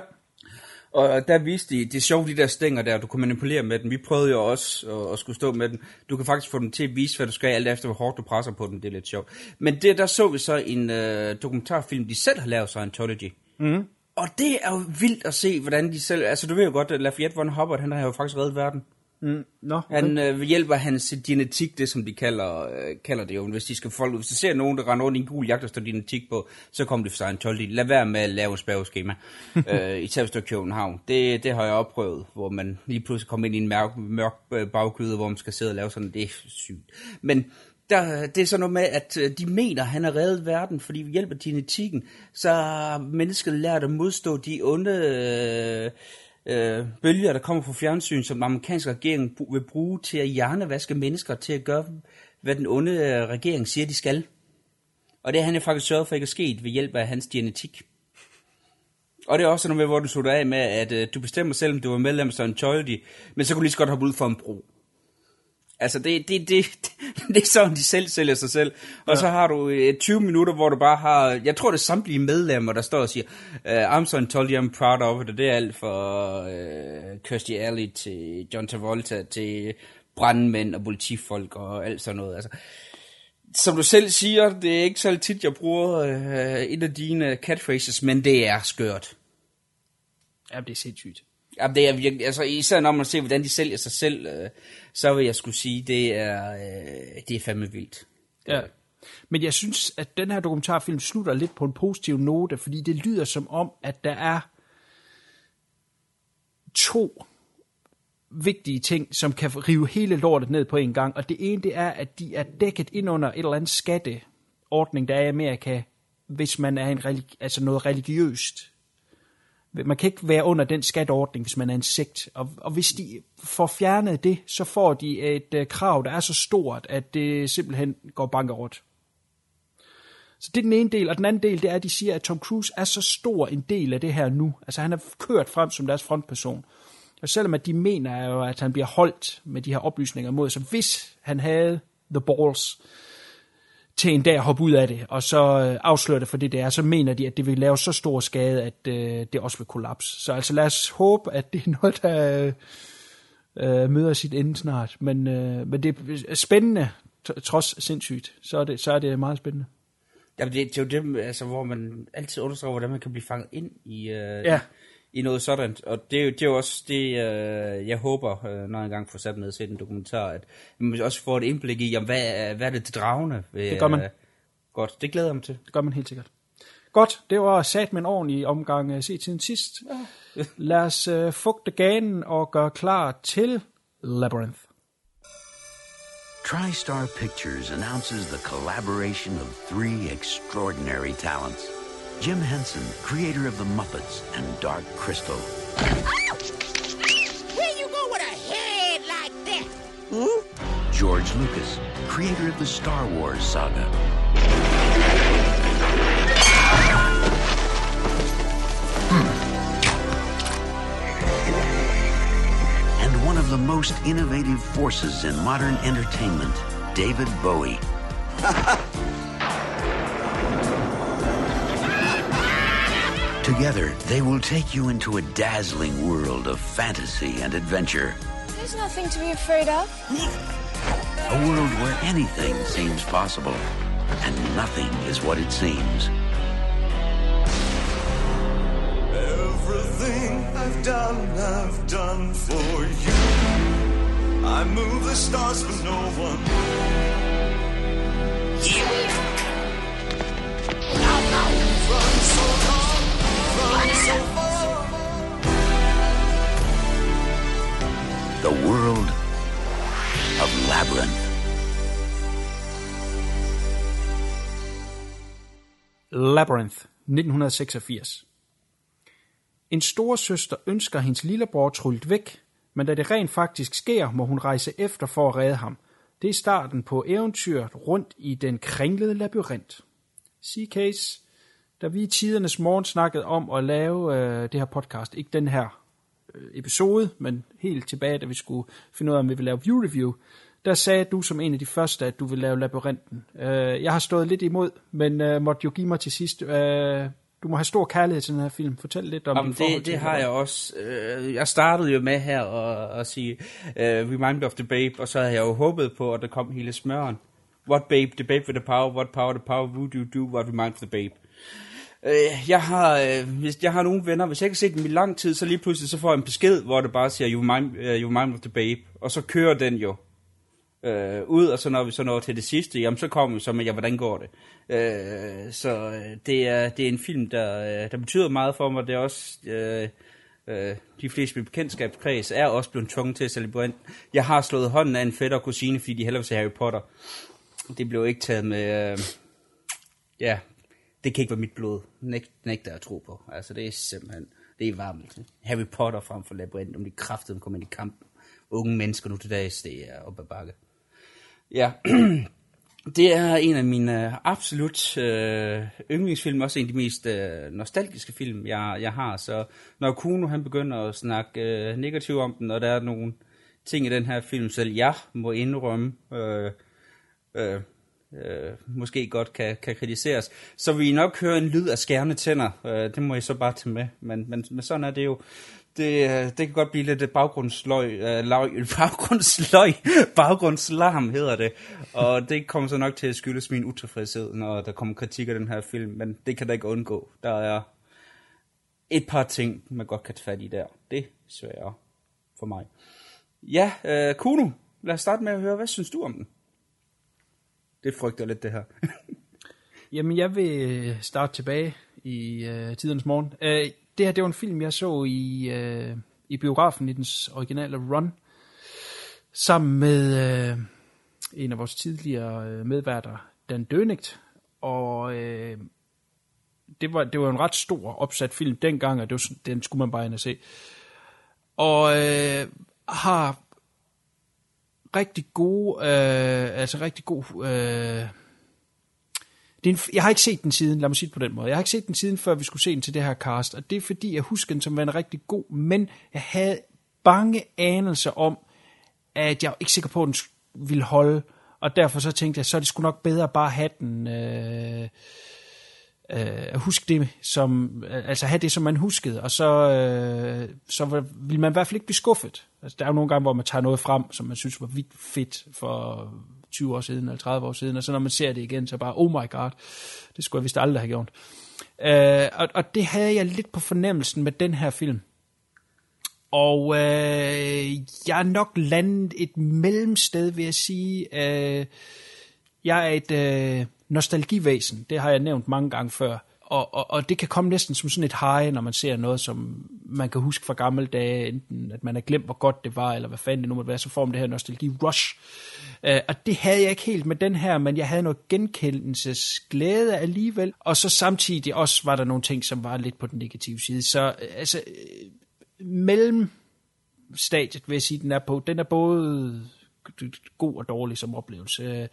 Og der viste de, det er sjovt, de der stænger der, du kunne manipulere med den. Vi prøvede jo også at, at skulle stå med den. Du kan faktisk få den til at vise, hvad du skal, alt efter hvor hårdt du presser på den. Det er lidt sjovt. Men det, der så vi så en øh, dokumentarfilm, de selv har lavet Scientology. Mm. Og det er jo vildt at se, hvordan de selv... Altså, du ved jo godt, at Lafayette von Hubbard, han har jo faktisk reddet verden. Mm. Nå, okay. Han øh, hjælper hans genetik, det som de kalder, øh, kalder det jo. Hvis de skal folk, hvis du ser nogen, der render rundt i en gul jagt, der står genetik på, så kommer de for Scientology. Lad være med at lave spørgeskema. øh, især hvis du København. Det, det har jeg opprøvet, hvor man lige pludselig kommer ind i en mørk, mørk øh, bagkyde, hvor man skal sidde og lave sådan. Det er sygt. Men der, det er sådan noget med, at øh, de mener, at han har reddet verden, fordi ved hjælp af genetikken, så har mennesket lært at modstå de onde øh, øh, bølger, der kommer fra fjernsyn, som den amerikanske regering vil bruge til at hjernevaske mennesker, til at gøre, hvad den onde øh, regering siger, de skal. Og det har han jo faktisk sørget for ikke at ske ved hjælp af hans genetik. Og det er også noget med, hvor du slutter af med, at øh, du bestemmer selv, om du var medlem af Scientology, men så kunne du lige så godt hoppe ud for en bro. Altså, det, det, det, det er sådan, de selv sælger sig selv. Og ja. så har du øh, 20 minutter, hvor du bare har... Jeg tror, det er samtlige medlemmer, der står og siger, uh, I'm Scientology, I'm proud of it. Og det er alt for uh, Kirstie Alley til John Travolta til brandmænd og politifolk og alt sådan noget. Altså, som du selv siger, det er ikke så tit, jeg bruger uh, et af dine catchphrases, men det er skørt. Ja, det er sindssygt. Jamen, det er virkelig, altså især når man ser, hvordan de sælger sig selv, øh, så vil jeg skulle sige, det er, øh, det er fandme vildt. Ja. Men jeg synes, at den her dokumentarfilm slutter lidt på en positiv note, fordi det lyder som om, at der er to vigtige ting, som kan rive hele lortet ned på en gang. Og det ene, det er, at de er dækket ind under et eller andet skatteordning, der er i Amerika, hvis man er en religi- altså noget religiøst man kan ikke være under den skatteordning, hvis man er en sekt. Og, og hvis de får fjernet det, så får de et uh, krav, der er så stort, at det simpelthen går bankerot. Så det er den ene del, og den anden del, det er, at de siger, at Tom Cruise er så stor en del af det her nu. Altså han er kørt frem som deres frontperson. Og selvom at de mener jo, at han bliver holdt med de her oplysninger mod, så hvis han havde the balls, til en dag at hoppe ud af det, og så øh, afsløre det for det, det er, så mener de, at det vil lave så stor skade, at øh, det også vil kollapse. Så altså lad os håbe, at det er noget, der øh, møder sit ende snart. Men, øh, men det er spændende, trods sindssygt. Så er det, så er det meget spændende. Jamen det, det er jo det, altså, hvor man altid understreger, hvordan man kan blive fanget ind i, øh, ja i noget sådan. Og det, det er jo også det, øh, jeg håber, øh, når jeg engang får sat ned og set en dokumentar, at man også får et indblik i, jamen, hvad, hvad er det til dragende? Ved, det gør man. Øh, godt, det glæder jeg mig til. Det gør man helt sikkert. Godt, det var sat med en ordentlig omgang uh, se tiden sidst. Ja. Lad os uh, fugte ganen og gøre klar til Labyrinth. TriStar Pictures announces the collaboration of three extraordinary talents. Jim Henson, creator of The Muppets and Dark Crystal. Where you go with a head like that? Hmm? George Lucas, creator of the Star Wars saga. And one of the most innovative forces in modern entertainment, David Bowie. Together, they will take you into a dazzling world of fantasy and adventure. There's nothing to be afraid of. A world where anything seems possible and nothing is what it seems. Everything I've done, I've done for you. I move the stars for no one. Yeah. The World of Labyrinth. Labyrinth, 1986. En storesøster ønsker hendes lillebror tryllet væk, men da det rent faktisk sker, må hun rejse efter for at redde ham. Det er starten på eventyret rundt i den kringlede labyrint. C-Case, da vi i tidernes morgen snakkede om at lave øh, det her podcast, ikke den her øh, episode, men helt tilbage, da vi skulle finde ud af, om vi ville lave view review, der sagde du som en af de første, at du ville lave labyrinten. Øh, jeg har stået lidt imod, men øh, måtte jo give mig til sidst. Øh, du må have stor kærlighed til den her film. Fortæl lidt om Jamen, din det, det har jeg også. Øh, Jeg startede jo med her og, og sige uh, Remind of the babe, og så havde jeg jo håbet på, at der kom hele smøren. What babe? The babe with the power. What power? The power. Who do you do? What remind of the babe? Øh, Øh, Jeg har, øh, hvis jeg har nogle venner, hvis jeg ikke har set dem i lang tid, så lige pludselig så får jeg en besked, hvor det bare siger, you mind, uh, øh, you remind me the babe, og så kører den jo øh, ud, og så når vi så når til det sidste, jamen så kommer vi så med, ja, hvordan går det? Øh, så øh, det er, det er en film, der, øh, der betyder meget for mig, det er også... Øh, øh, de fleste i bekendtskabskreds er også blevet tvunget til at se. Jeg har slået hånden af en fætter og kusine, fordi de hellere vil se Harry Potter. Det blev ikke taget med... Øh, ja, det kan ikke være mit blod. Nægt, nægter jeg tro på. Altså, det er simpelthen... Det er varmt. Harry Potter frem for Labyrinth, om de kraftede kommer ind i kampen. Unge mennesker nu til dags, det er op ad bakke. Ja, det er en af mine absolut øh, yndlingsfilm, også en af de mest øh, nostalgiske film, jeg, jeg har. Så når Kuno han begynder at snakke øh, negativt om den, og der er nogle ting i den her film, selv jeg må indrømme, øh, øh, øh, måske godt kan, kan kritiseres, så vi nok høre en lyd af skærende tænder. Øh, det må I så bare tage med, men, men, men sådan er det jo. Det, øh, det kan godt blive lidt øh, baggrundsløg, øh, løg, baggrundsløg, baggrundslarm hedder det. Og det kommer så nok til at skyldes min utilfredshed, når der kommer kritik af den her film, men det kan da ikke undgå. Der er et par ting, man godt kan tage fat i der. Det er sværere for mig. Ja, øh, Kuno, lad os starte med at høre, hvad synes du om den? Det frygter lidt, det her. Jamen, jeg vil øh, starte tilbage i øh, tidens morgen. Øh, det her, det var en film, jeg så i, øh, i biografen i dens originale run, sammen med øh, en af vores tidligere øh, medværter, Dan Dönigt. Og øh, det, var, det var en ret stor opsat film dengang, og det var, den skulle man bare ind og se. Og øh, har rigtig gode, øh, altså rigtig god... Øh, det er en, jeg har ikke set den siden, lad mig sige det på den måde. Jeg har ikke set den siden, før vi skulle se den til det her cast, og det er fordi, jeg husker den som værende rigtig god, men jeg havde bange anelser om, at jeg var ikke sikker på, at den ville holde, og derfor så tænkte jeg, så er det sgu nok bedre bare at have den, øh, øh, at huske det som, altså have det, som man huskede, og så, øh, så vil man i hvert fald ikke blive skuffet. Altså, der er jo nogle gange, hvor man tager noget frem, som man synes var vildt fedt for 20 år siden, eller 30 år siden, og så når man ser det igen, så bare, oh my god, det skulle jeg vist aldrig have gjort. Øh, og, og det havde jeg lidt på fornemmelsen med den her film. Og øh, jeg er nok landet et mellemsted, vil jeg sige. Øh, jeg er et øh, nostalgivæsen, det har jeg nævnt mange gange før. Og, og, og det kan komme næsten som sådan et high, når man ser noget, som man kan huske fra gamle dage, enten at man har glemt, hvor godt det var, eller hvad fanden det nu måtte være, så får man det her nostalgi-rush. Uh, og det havde jeg ikke helt med den her, men jeg havde noget genkendelsesglæde alligevel. Og så samtidig også var der nogle ting, som var lidt på den negative side. Så uh, altså, øh, uh, mellem stadiet, vil jeg sige, den er på. Den er både god og dårlig som oplevelse.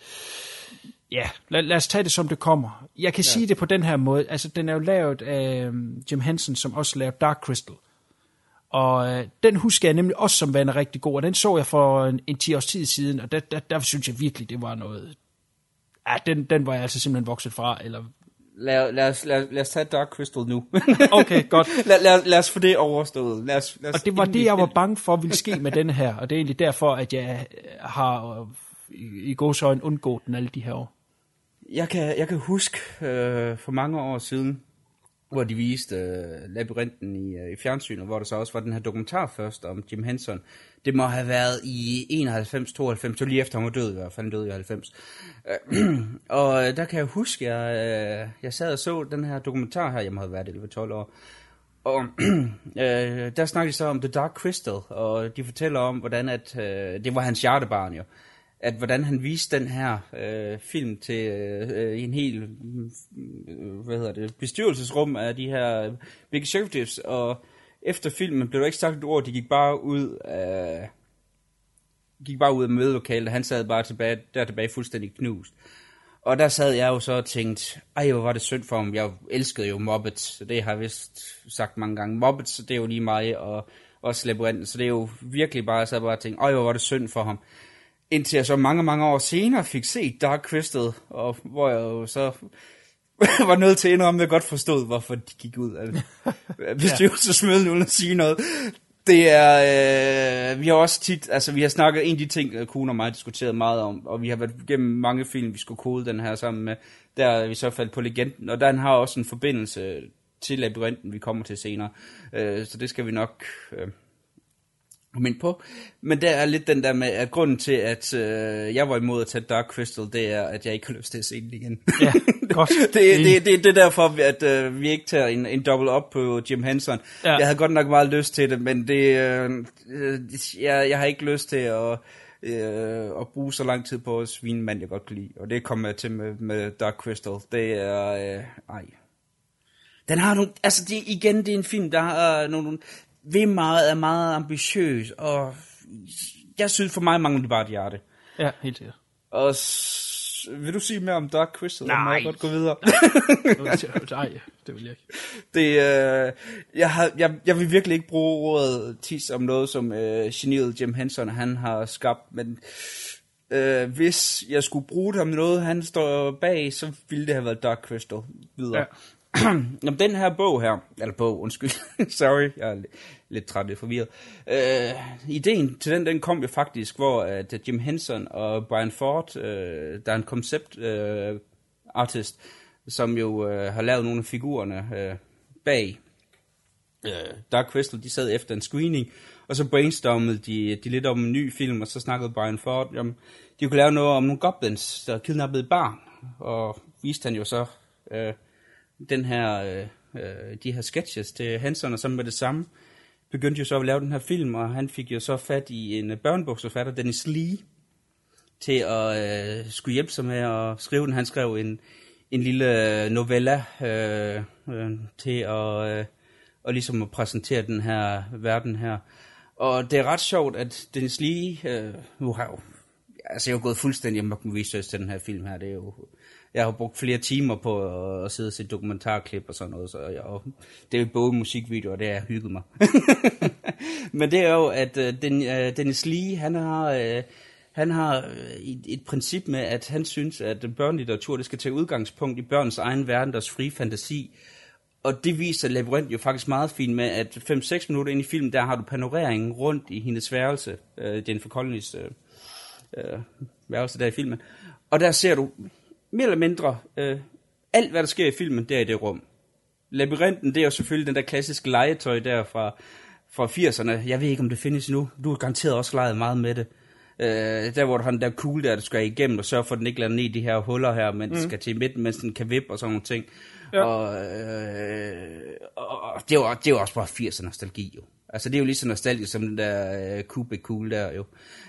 Ja, lad, lad os tage det som det kommer. Jeg kan ja. sige det på den her måde. Altså, den er jo lavet af øhm, Jim Henson, som også lavede Dark Crystal. Og øh, den husker jeg nemlig også som værende rigtig god, og den så jeg for en, en 10 års tid siden, og der, der, der synes jeg virkelig, det var noget... Ja, den, den var jeg altså simpelthen vokset fra, eller... Lad, lad, os, lad, lad os tage Dark Crystal nu. Okay, godt. lad, lad, lad os få det overstået. Lad os, lad os Og det var det, jeg var bange for ville ske med den her, og det er egentlig derfor, at jeg øh, har øh, i, i godsøjne undgå den alle de her år. Jeg kan, jeg kan huske øh, for mange år siden, hvor de viste øh, labyrinten i, øh, i fjernsynet, hvor der så også var den her dokumentar først om Jim Henson. Det må have været i 91, 92, så lige efter han var død i hvert fald, han døde i 90. Øh, og øh, der kan jeg huske, jeg, øh, jeg sad og så den her dokumentar her, jeg må have været 11-12 år, og øh, der snakker de så om The Dark Crystal, og de fortæller om, hvordan at, øh, det var hans hjertebarn jo, at hvordan han viste den her øh, film til øh, en hel øh, hvad hedder det, bestyrelsesrum af de her øh, big executives, og efter filmen blev der ikke sagt et ord, de gik bare ud af, gik bare ud af mødelokalet, og han sad bare tilbage, der tilbage fuldstændig knust. Og der sad jeg jo så og tænkte, ej, hvor var det synd for ham. Jeg elskede jo Muppets, så det har jeg vist sagt mange gange. Muppets, det er jo lige mig, og også Labyrinth, så det er jo virkelig bare, jeg sad bare og tænkte, ej, hvor var det synd for ham. Indtil jeg så mange, mange år senere fik set Dark Crystal, og hvor jeg jo så var nødt til at indrømme, at jeg godt forstod, hvorfor de gik ud af bestyrelsesmødet uden at sige noget. Det er, øh, vi har også tit, altså vi har snakket, en af de ting, øh, Kuhn og mig har diskuteret meget om, og vi har været igennem mange film, vi skulle kode den her sammen med, der er vi så faldt på legenden, og den har også en forbindelse til labyrinten, vi kommer til senere, øh, så det skal vi nok øh, ind på. Men der er lidt den der med, at grunden til, at øh, jeg var imod at tage Dark Crystal, det er, at jeg ikke har lyst til at se den igen. Ja, godt. det, det, det, det er derfor, at øh, vi ikke tager en, en double up på Jim Henson. Ja. Jeg havde godt nok meget lyst til det, men det, øh, øh, jeg, jeg har ikke lyst til at, øh, at bruge så lang tid på at svine mand, jeg godt kan lide. Og det kommer jeg til med, med Dark Crystal. Det er... Øh, ej. Den har nogle... Altså, det, igen, det er en film, der har nogle... ved meget er meget ambitiøs, og jeg synes for mig mangler det bare et hjerte. Ja, helt sikkert. Og s- vil du sige mere om Dark Crystal? Nej. Må jeg godt gå videre? Nej, det vil jeg ikke. Det, øh, jeg, har, jeg, jeg vil virkelig ikke bruge ordet tis om noget, som øh, geniet Jim Henson han har skabt, men øh, hvis jeg skulle bruge det om noget, han står bag, så ville det have været Dark Crystal videre. Ja. Jamen, den her bog her, eller bog, undskyld, sorry, jeg er lidt, lidt træt og forvirret. Øh, ideen til den, den kom jo faktisk, hvor at Jim Henson og Brian Ford, øh, der er en koncept øh, artist, som jo øh, har lavet nogle af figurerne øh, bag øh, Dark Crystal, de sad efter en screening, og så brainstormede de, de lidt om en ny film, og så snakkede Brian Ford om, de kunne lave noget om nogle goblins, der kidnappede et barn, og viste han jo så øh, den her, øh, øh, de her sketches til Hanson, og så med det samme begyndte jo så at lave den her film, og han fik jo så fat i en øh, børnebogsforfatter, Dennis Lee, til at øh, skulle hjælpe sig med at skrive den. Han skrev en, en lille øh, novella øh, øh, til at, øh, og ligesom at præsentere den her verden her. Og det er ret sjovt, at Dennis Lee, øh, nu har jeg jo, altså jeg har gået fuldstændig amok med research til den her film her, det er jo, jeg har brugt flere timer på at, sidde og se dokumentarklip og sådan noget, så jeg, og det er både musikvideoer, og det har hygget mig. Men det er jo, at øh, den, øh, Dennis Lee, han har, øh, han har øh, et, et princip med, at han synes, at børnelitteratur, det skal tage udgangspunkt i børns egen verden, deres frie fantasi. Og det viser Labyrinth jo faktisk meget fint med, at 5-6 minutter ind i filmen, der har du panoreringen rundt i hendes værelse, øh, Jennifer Collins øh, øh, værelse der i filmen. Og der ser du mere eller mindre øh, alt, hvad der sker i filmen, der i det rum. Labyrinten, det er jo selvfølgelig den der klassiske legetøj der fra, fra 80'erne. Jeg ved ikke, om det findes nu. Du har garanteret også leget meget med det. Øh, der hvor du har den der kugle der, du skal igennem og sørge for, at den ikke lander ned i de her huller her, men mm. skal til midten, mens den kan vippe og sådan nogle ting. Ja. Og, øh, og det, er jo, det jo også bare 80'er nostalgi jo. Altså det er jo lige så nostalgisk som den der øh, Kubik kugle der jo.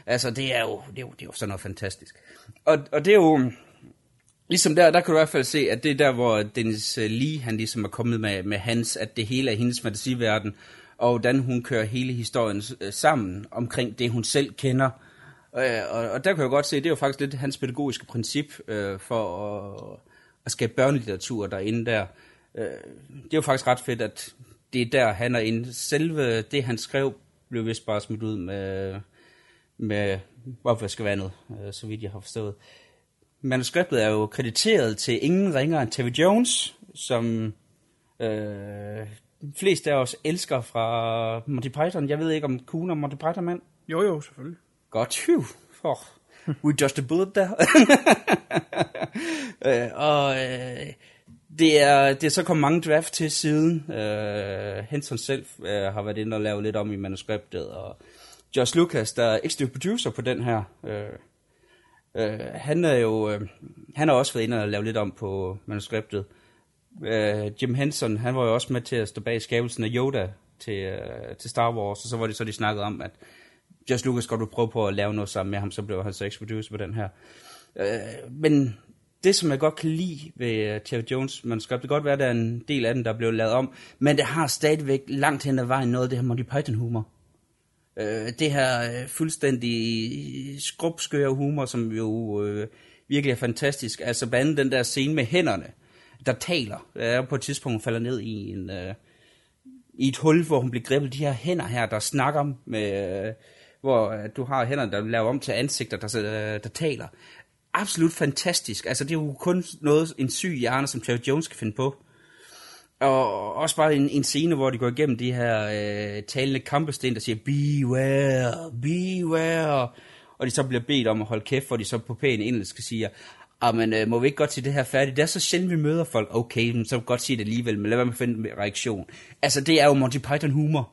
Altså det er jo, det er jo, det er jo sådan noget fantastisk. Og, og det er jo, Ligesom der, der kan du i hvert fald se, at det er der, hvor Dennis øh, Lee, han ligesom er kommet med, med hans, at det hele er hendes fantasiverden, og hvordan hun kører hele historien øh, sammen omkring det, hun selv kender. Øh, og, og der kan jeg godt se, det er jo faktisk lidt hans pædagogiske princip øh, for at, at skabe børnelitteratur derinde der. Øh, det er jo faktisk ret fedt, at det er der, han er inde. Selve det, han skrev, blev vist bare smidt ud med, med opvaskevandet, øh, så vidt jeg har forstået. Manuskriptet er jo krediteret til ingen ringer end Terry Jones, som øh, flest af os elsker fra Monty Python. Jeg ved ikke, om Kuhn og Monty Python mand? Jo, jo, selvfølgelig. Godt, phew. Oh, we just a bullet der. øh, og øh, det er, det er så kommet mange draft til siden. Øh, Henson selv øh, har været inde og lavet lidt om i manuskriptet, og Josh Lucas, der er executive producer på den her, øh, øh, han er jo, øh, han har også været inde og lave lidt om på manuskriptet. Øh, Jim Henson, han var jo også med til at stå bag skabelsen af Yoda til, øh, til Star Wars, og så var det så, de snakkede om, at Josh Lucas godt du prøve på at lave noget sammen med ham, så blev han så ex producer på den her. Øh, men det, som jeg godt kan lide ved øh, Jeff Jones manuskript, det kan godt være, at der er en del af den, der er blevet lavet om, men det har stadigvæk langt hen ad vejen noget af det her Monty Python humor. Øh, det her øh, fuldstændig øh, skrubskøre humor, som jo øh, virkelig er fantastisk. Altså blandt andet den der scene med hænderne, der taler. Jeg på et tidspunkt falder ned i en... Øh, i et hul, hvor hun bliver grebet de her hænder her, der snakker med, øh, hvor øh, du har hænder, der laver om til ansigter, der, øh, der taler. Absolut fantastisk. Altså, det er jo kun noget, en syg hjerne, som Terry Jones kan finde på. Og også bare en, en scene, hvor de går igennem de her øh, talende kampesten, der siger, beware, beware. Og de så bliver bedt om at holde kæft, hvor de så på pæn engelsk siger, men øh, må vi ikke godt sige det her færdigt? Det er så sjældent, vi møder folk. Okay, men så godt sige det alligevel, men lad være med at finde en reaktion. Altså, det er jo Monty Python humor.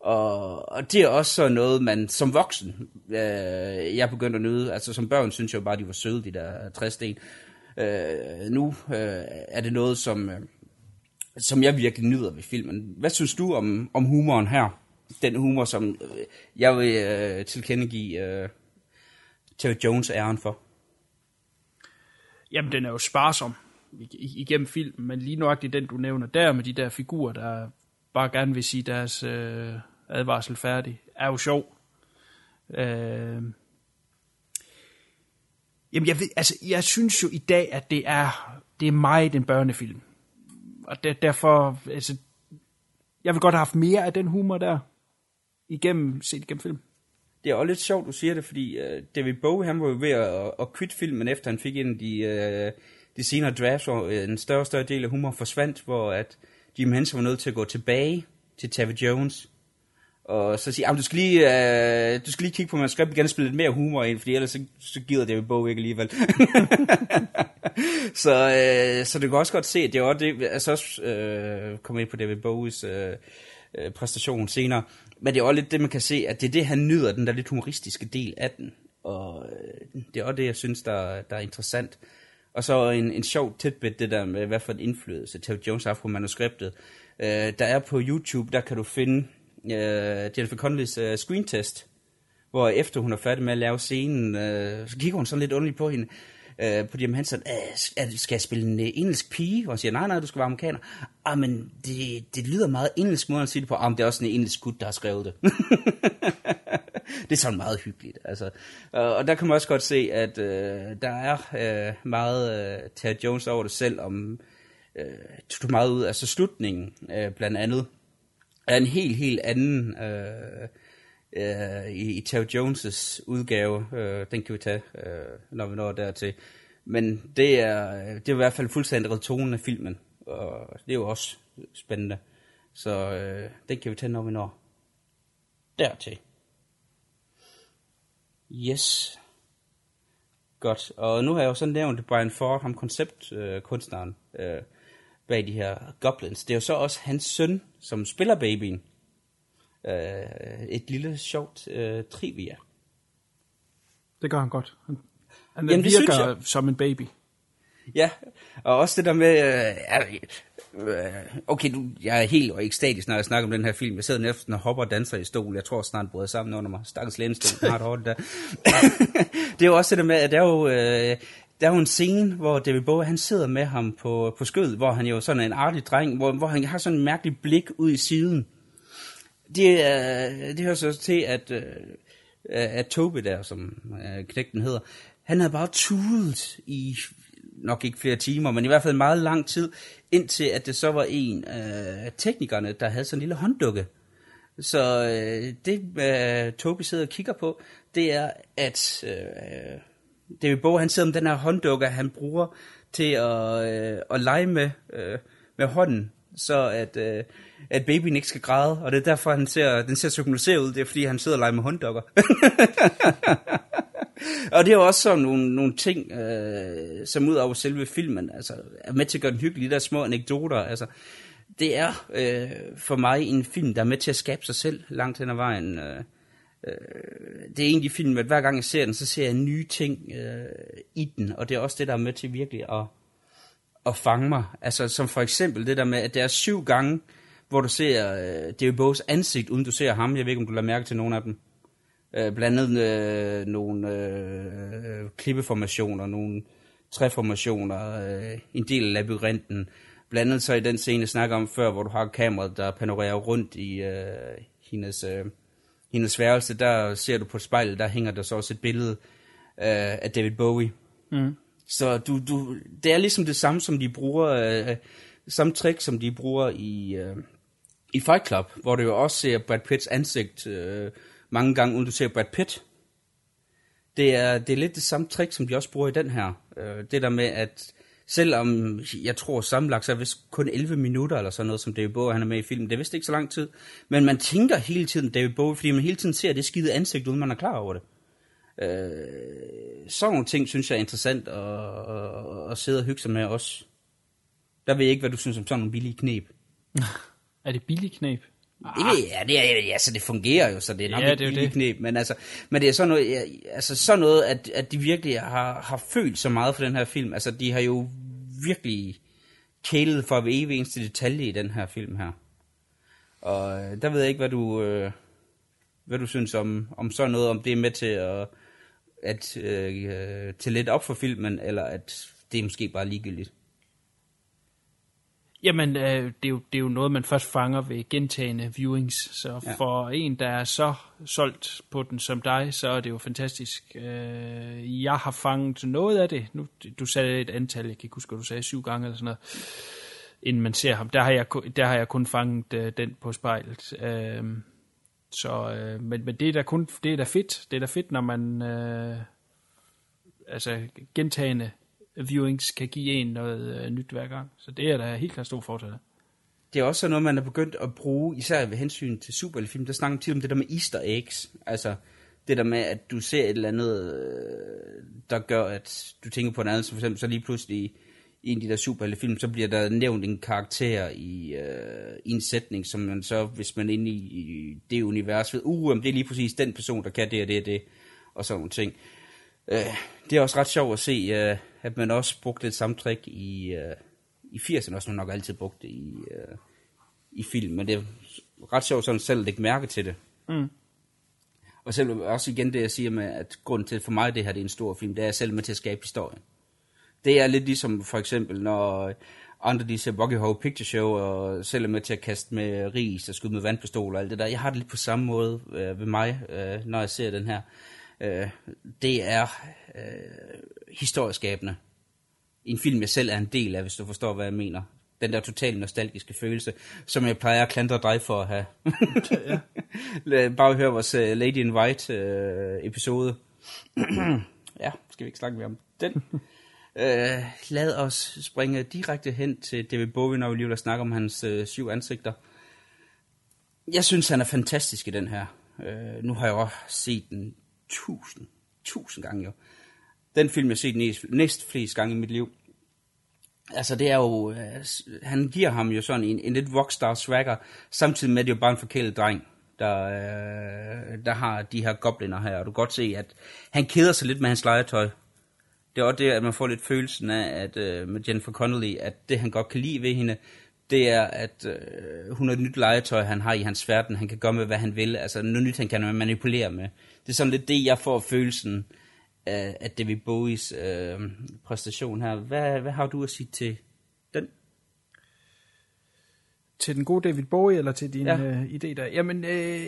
Og, og det er også sådan noget, man som voksen, øh, jeg begyndte at nyde. Altså som børn synes jeg jo bare, de var søde, de der træsten. Øh, nu øh, er det noget, som, øh, som jeg virkelig nyder ved filmen. Hvad synes du om, om humoren her? Den humor, som øh, jeg vil øh, tilkendegive øh, Terry Jones æren for. Jamen, den er jo sparsom igennem filmen, men lige nøjagtigt den, du nævner der, med de der figurer, der bare gerne vil sige deres øh, advarsel færdig, er jo sjov. Øh, jamen, jeg, ved, altså, jeg synes jo i dag, at det er, det er meget en børnefilm. Og der, derfor, altså, jeg vil godt have haft mere af den humor der, igennem, set igennem film. Det er også lidt sjovt, du siger det, fordi uh, David Bowie, han var jo ved at, at quitte filmen, efter han fik ind de, uh, de senere drafts, hvor øh, en større og større del af humor forsvandt, hvor at Jim Henson var nødt til at gå tilbage til Tavi Jones, og så sige, du skal lige, øh, du skal lige kigge på manuskript igen og spille lidt mere humor ind, fordi ellers så, så gider det jo bog ikke alligevel. så, øh, så du kan også godt se, at det er også det, altså også øh, komme ind på David Bowies øh, øh, præstation senere, men det er også lidt det, man kan se, at det er det, han nyder, den der lidt humoristiske del af den. Og øh, det er også det, jeg synes, der, der er interessant. Og så en, en sjov tidbit, det der med, hvad for en indflydelse Terry Jones har på manuskriptet. Øh, der er på YouTube, der kan du finde øh, Jennifer Connellys øh, screen test, hvor efter hun er færdig med at lave scenen, øh, så kigger hun sådan lidt underligt på hende, øh, på Jim Henson, skal jeg spille en øh, engelsk pige? Og hun siger, nej, nej, du skal være amerikaner. Ah, men det, det lyder meget engelsk måde at sige det på. Ah, men det er også en engelsk gut, der har skrevet det. det er sådan meget hyggeligt. Altså. Og, og der kan man også godt se, at øh, der er øh, meget øh, Ted Jones over det selv, om øh, tog meget ud. Altså slutningen, øh, blandt andet, er en helt, helt anden øh, øh, i, i Terry Jones' udgave. Øh, den kan vi tage, øh, når vi når dertil. Men det er, det er i hvert fald fuldstændig ændret tonen af filmen, og det er jo også spændende. Så øh, den kan vi tage, når vi når dertil. Yes. Godt. Og nu har jeg jo så nævnt Brian Ford, ham konceptkunstneren øh, bag de her Goblins. Det er jo så også hans søn, som spiller babyen. Øh, et lille sjovt øh, trivia. Det gør han godt. Han, han Jamen, virker som en baby. Ja, og også det der med, øh, øh, okay, du, jeg er helt og ekstatisk, når jeg snakker om den her film. Jeg sidder næsten og hopper og danser i stol. Jeg tror snart bryder sammen under mig. Stakkels lænestol, har det hårdt der. det er jo også det der med, at der er jo, øh, der er jo en scene, hvor David Bowie, han sidder med ham på, på skød, hvor han jo sådan en artig dreng, hvor, hvor han har sådan en mærkelig blik ud i siden. Det, øh, det hører så til, at, øh, at Toby der, som øh, knægten hedder, han havde bare tudet i nok ikke flere timer, men i hvert fald meget lang tid, indtil at det så var en af teknikerne, der havde sådan en lille hånddukke. Så øh, det, øh, Toby sidder og kigger på, det er, at øh, David Bowie, han sidder med den her hånddukker, han bruger til at, øh, at lege med, øh, med hånden, så at, øh, at babyen ikke skal græde, og det er derfor, han ser, den ser så ud, det er fordi, han sidder og leger med hånddukker. og det er jo også sådan nogle, nogle ting, øh, som ud over selve filmen, altså er med til at gøre den hyggelig, de der små anekdoter, altså det er øh, for mig en film, der er med til at skabe sig selv langt hen ad vejen. Øh, øh, det er egentlig film, at hver gang jeg ser den, så ser jeg nye ting øh, i den, og det er også det, der er med til virkelig at, at fange mig. Altså som for eksempel det der med, at der er syv gange, hvor du ser øh, David Bowies ansigt, uden du ser ham. Jeg ved ikke, om du lader mærke til nogen af dem. Øh, blandt andet øh, nogle øh, klippeformationer, nogle træformationer, øh, en del af labyrinten. Blandt andet så i den scene, jeg snakker om før, hvor du har kameraet, der panorerer rundt i øh, hendes, øh, hendes værelse, der ser du på spejlet, der hænger der så også et billede øh, af David Bowie. Mm. Så du, du, det er ligesom det samme, som de bruger, øh, samme trick, som de bruger i, øh, i Fight Club, hvor du jo også ser Brad Pitts ansigt øh, mange gange, uden du ser Brad Pitt. Det er, det er lidt det samme trick, som de også bruger i den her. Øh, det der med, at selvom jeg tror sammenlagt, så er vist kun 11 minutter eller sådan noget, som David Bowie han er med i filmen. Det er vist ikke så lang tid. Men man tænker hele tiden David Bowie, fordi man hele tiden ser det skide ansigt, uden man er klar over det. Øh, sådan nogle ting, synes jeg er interessant at, at, at sidde og hygge sig med også. Der ved jeg ikke, hvad du synes om sådan nogle billige knep. er det billige knep? Det ved jeg, det er, ja, så det fungerer jo, så det er nok Ja, ja, det er knep, men altså, men det er sådan noget, altså sådan noget, at, at de virkelig har, har følt så meget for den her film, altså de har jo virkelig kælet for hver evig eneste detalje i den her film her. Og øh, der ved jeg ikke, hvad du, øh, hvad du synes om, om sådan noget, om det er med til at, at øh, til lidt op for filmen, eller at det er måske bare ligegyldigt. Jamen, øh, det, er jo, det er jo noget, man først fanger ved gentagende viewings. Så Ja. for en, der er så solgt på den som dig, så er det jo fantastisk. Øh, jeg har fanget noget af det. Nu, du sagde et antal, jeg kan ikke huske, hvad du sagde, syv gange eller sådan noget, inden man ser ham. Der har jeg, der har jeg kun fanget øh, den på spejlet. Øh, så, øh, men, men det er da kun, det er da fedt. Det er da fedt, når man øh, altså gentagende viewings kan give en noget øh, nyt hver gang. Så det er da helt klart stor fordel. af. Det er også noget, man er begyndt at bruge, især ved hensyn til superheltefilm. Der snakker man tit om det der med easter eggs. Altså det der med, at du ser et eller andet, øh, der gør, at du tænker på en anden. Så for eksempel så lige pludselig i en af de der superheltefilm, så bliver der nævnt en karakter i, øh, i en sætning, som man så, hvis man er inde i, i det univers, ved, uh, det er lige præcis den person, der kan det og det og det, og sådan nogle ting. Øh, det er også ret sjovt at se, øh, at man også brugte lidt samme trick i, øh, i 80'erne, også man nok altid brugt det i, øh, i film, men det er ret sjovt sådan selv at lægge mærke til det. Mm. Og selv også igen det, jeg siger med, at grunden til for mig, det her det er en stor film, det er jeg selv med til at skabe historien. Det er lidt ligesom for eksempel, når andre de ser Rocky Horror Picture Show, og selv er med til at kaste med ris og skyde med vandpistoler og alt det der. Jeg har det lidt på samme måde øh, ved mig, øh, når jeg ser den her. Øh, det er øh, historieskabende. En film, jeg selv er en del af, hvis du forstår, hvad jeg mener. Den der totalt nostalgiske følelse, som jeg plejer at klandre dig for at have. ja. Bare høre vores uh, Lady in White uh, episode. ja, skal vi ikke snakke mere om den? uh, lad os springe direkte hen til David Bowie, når vi lige vil snakke om hans uh, syv ansigter. Jeg synes, han er fantastisk i den her. Uh, nu har jeg også set den tusind, tusind gange jo. Den film, jeg har set næst, næst flest gange i mit liv. Altså det er jo, øh, han giver ham jo sådan en, en lidt rockstar swagger, samtidig med at det er jo bare en forkælet dreng, der, øh, der har de her gobliner her, og du kan godt se, at han keder sig lidt med hans legetøj. Det er også det, at man får lidt følelsen af, at øh, med Jennifer Connelly, at det han godt kan lide ved hende, det er, at øh, hun er et nyt legetøj, han har i hans verden, han kan gøre med, hvad han vil, altså noget nyt, han kan manipulere med. Det er sådan lidt det, jeg får følelsen af, af David Bowies øh, præstation her. Hvad, hvad har du at sige til den? Til den gode David Bowie, eller til din Ja. øh, idé der? Jamen, øh,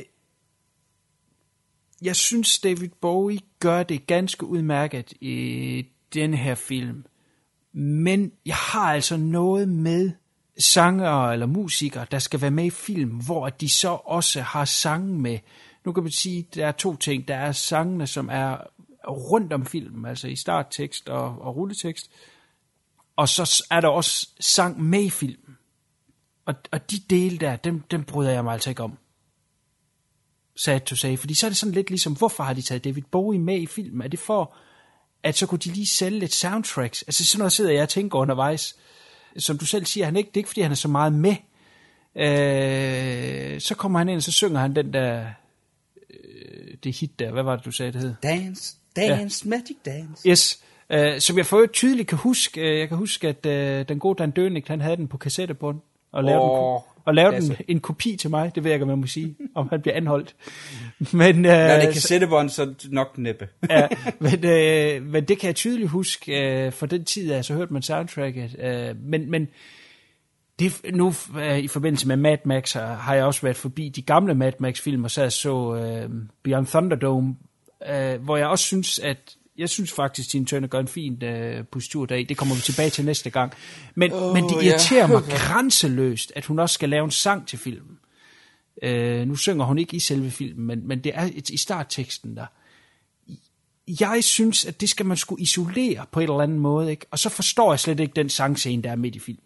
jeg synes, David Bowie gør det ganske udmærket i denne her film. Men jeg har altså noget med sanger eller musikere, der skal være med i film, hvor de så også har sange med. Nu kan man sige, der er to ting. Der er sangene, som er rundt om filmen, altså i starttekst og, og rulletekst. Og så er der også sang med i filmen. Og, og de dele der, dem, dem bryder jeg mig altså ikke om. Sad to say. Fordi så er det sådan lidt ligesom, hvorfor har de taget David Bowie med i filmen? Er det for, at så kunne de lige sælge lidt soundtracks? Altså sådan noget sidder jeg og tænker undervejs. Som du selv siger, han er ikke, det er ikke fordi, han er så meget med. Øh, så kommer han ind, og så synger han den der, det hit der, hvad var det, du sagde, det hed? Dance, dance, ja. magic dance. Yes, øh, som jeg for øvrigt tydeligt kan huske. Øh, jeg kan huske, at øh, den gode Dan Dønig, han havde den på kassettebånd, og lavede, oh, den, og lavede den, en kopi til mig. Det ved jeg ikke, om jeg må sige, om han bliver anholdt. Men, øh, Når det er så- kassettebånd, så nok næppe. ja, men, øh, men det kan jeg tydeligt huske, øh, for den tid, altså hørte man soundtracket. Øh, men, men Det, nu uh, i forbindelse med Mad Max har, jeg også været forbi de gamle Mad Max-film, og så så uh, Beyond Thunderdome, uh, hvor jeg også synes, at jeg synes faktisk, at Tina Turner gør en fin uh, postur deri. Det kommer vi tilbage til næste gang. Men, oh, men det irriterer yeah. mig grænseløst, at hun også skal lave en sang til filmen. Uh, nu synger hun ikke i selve filmen, men, men det er i startteksten der. Jeg synes, at det skal man skulle isolere på en eller anden måde, ikke? Og så forstår jeg slet ikke den sangscene, der er midt i filmen.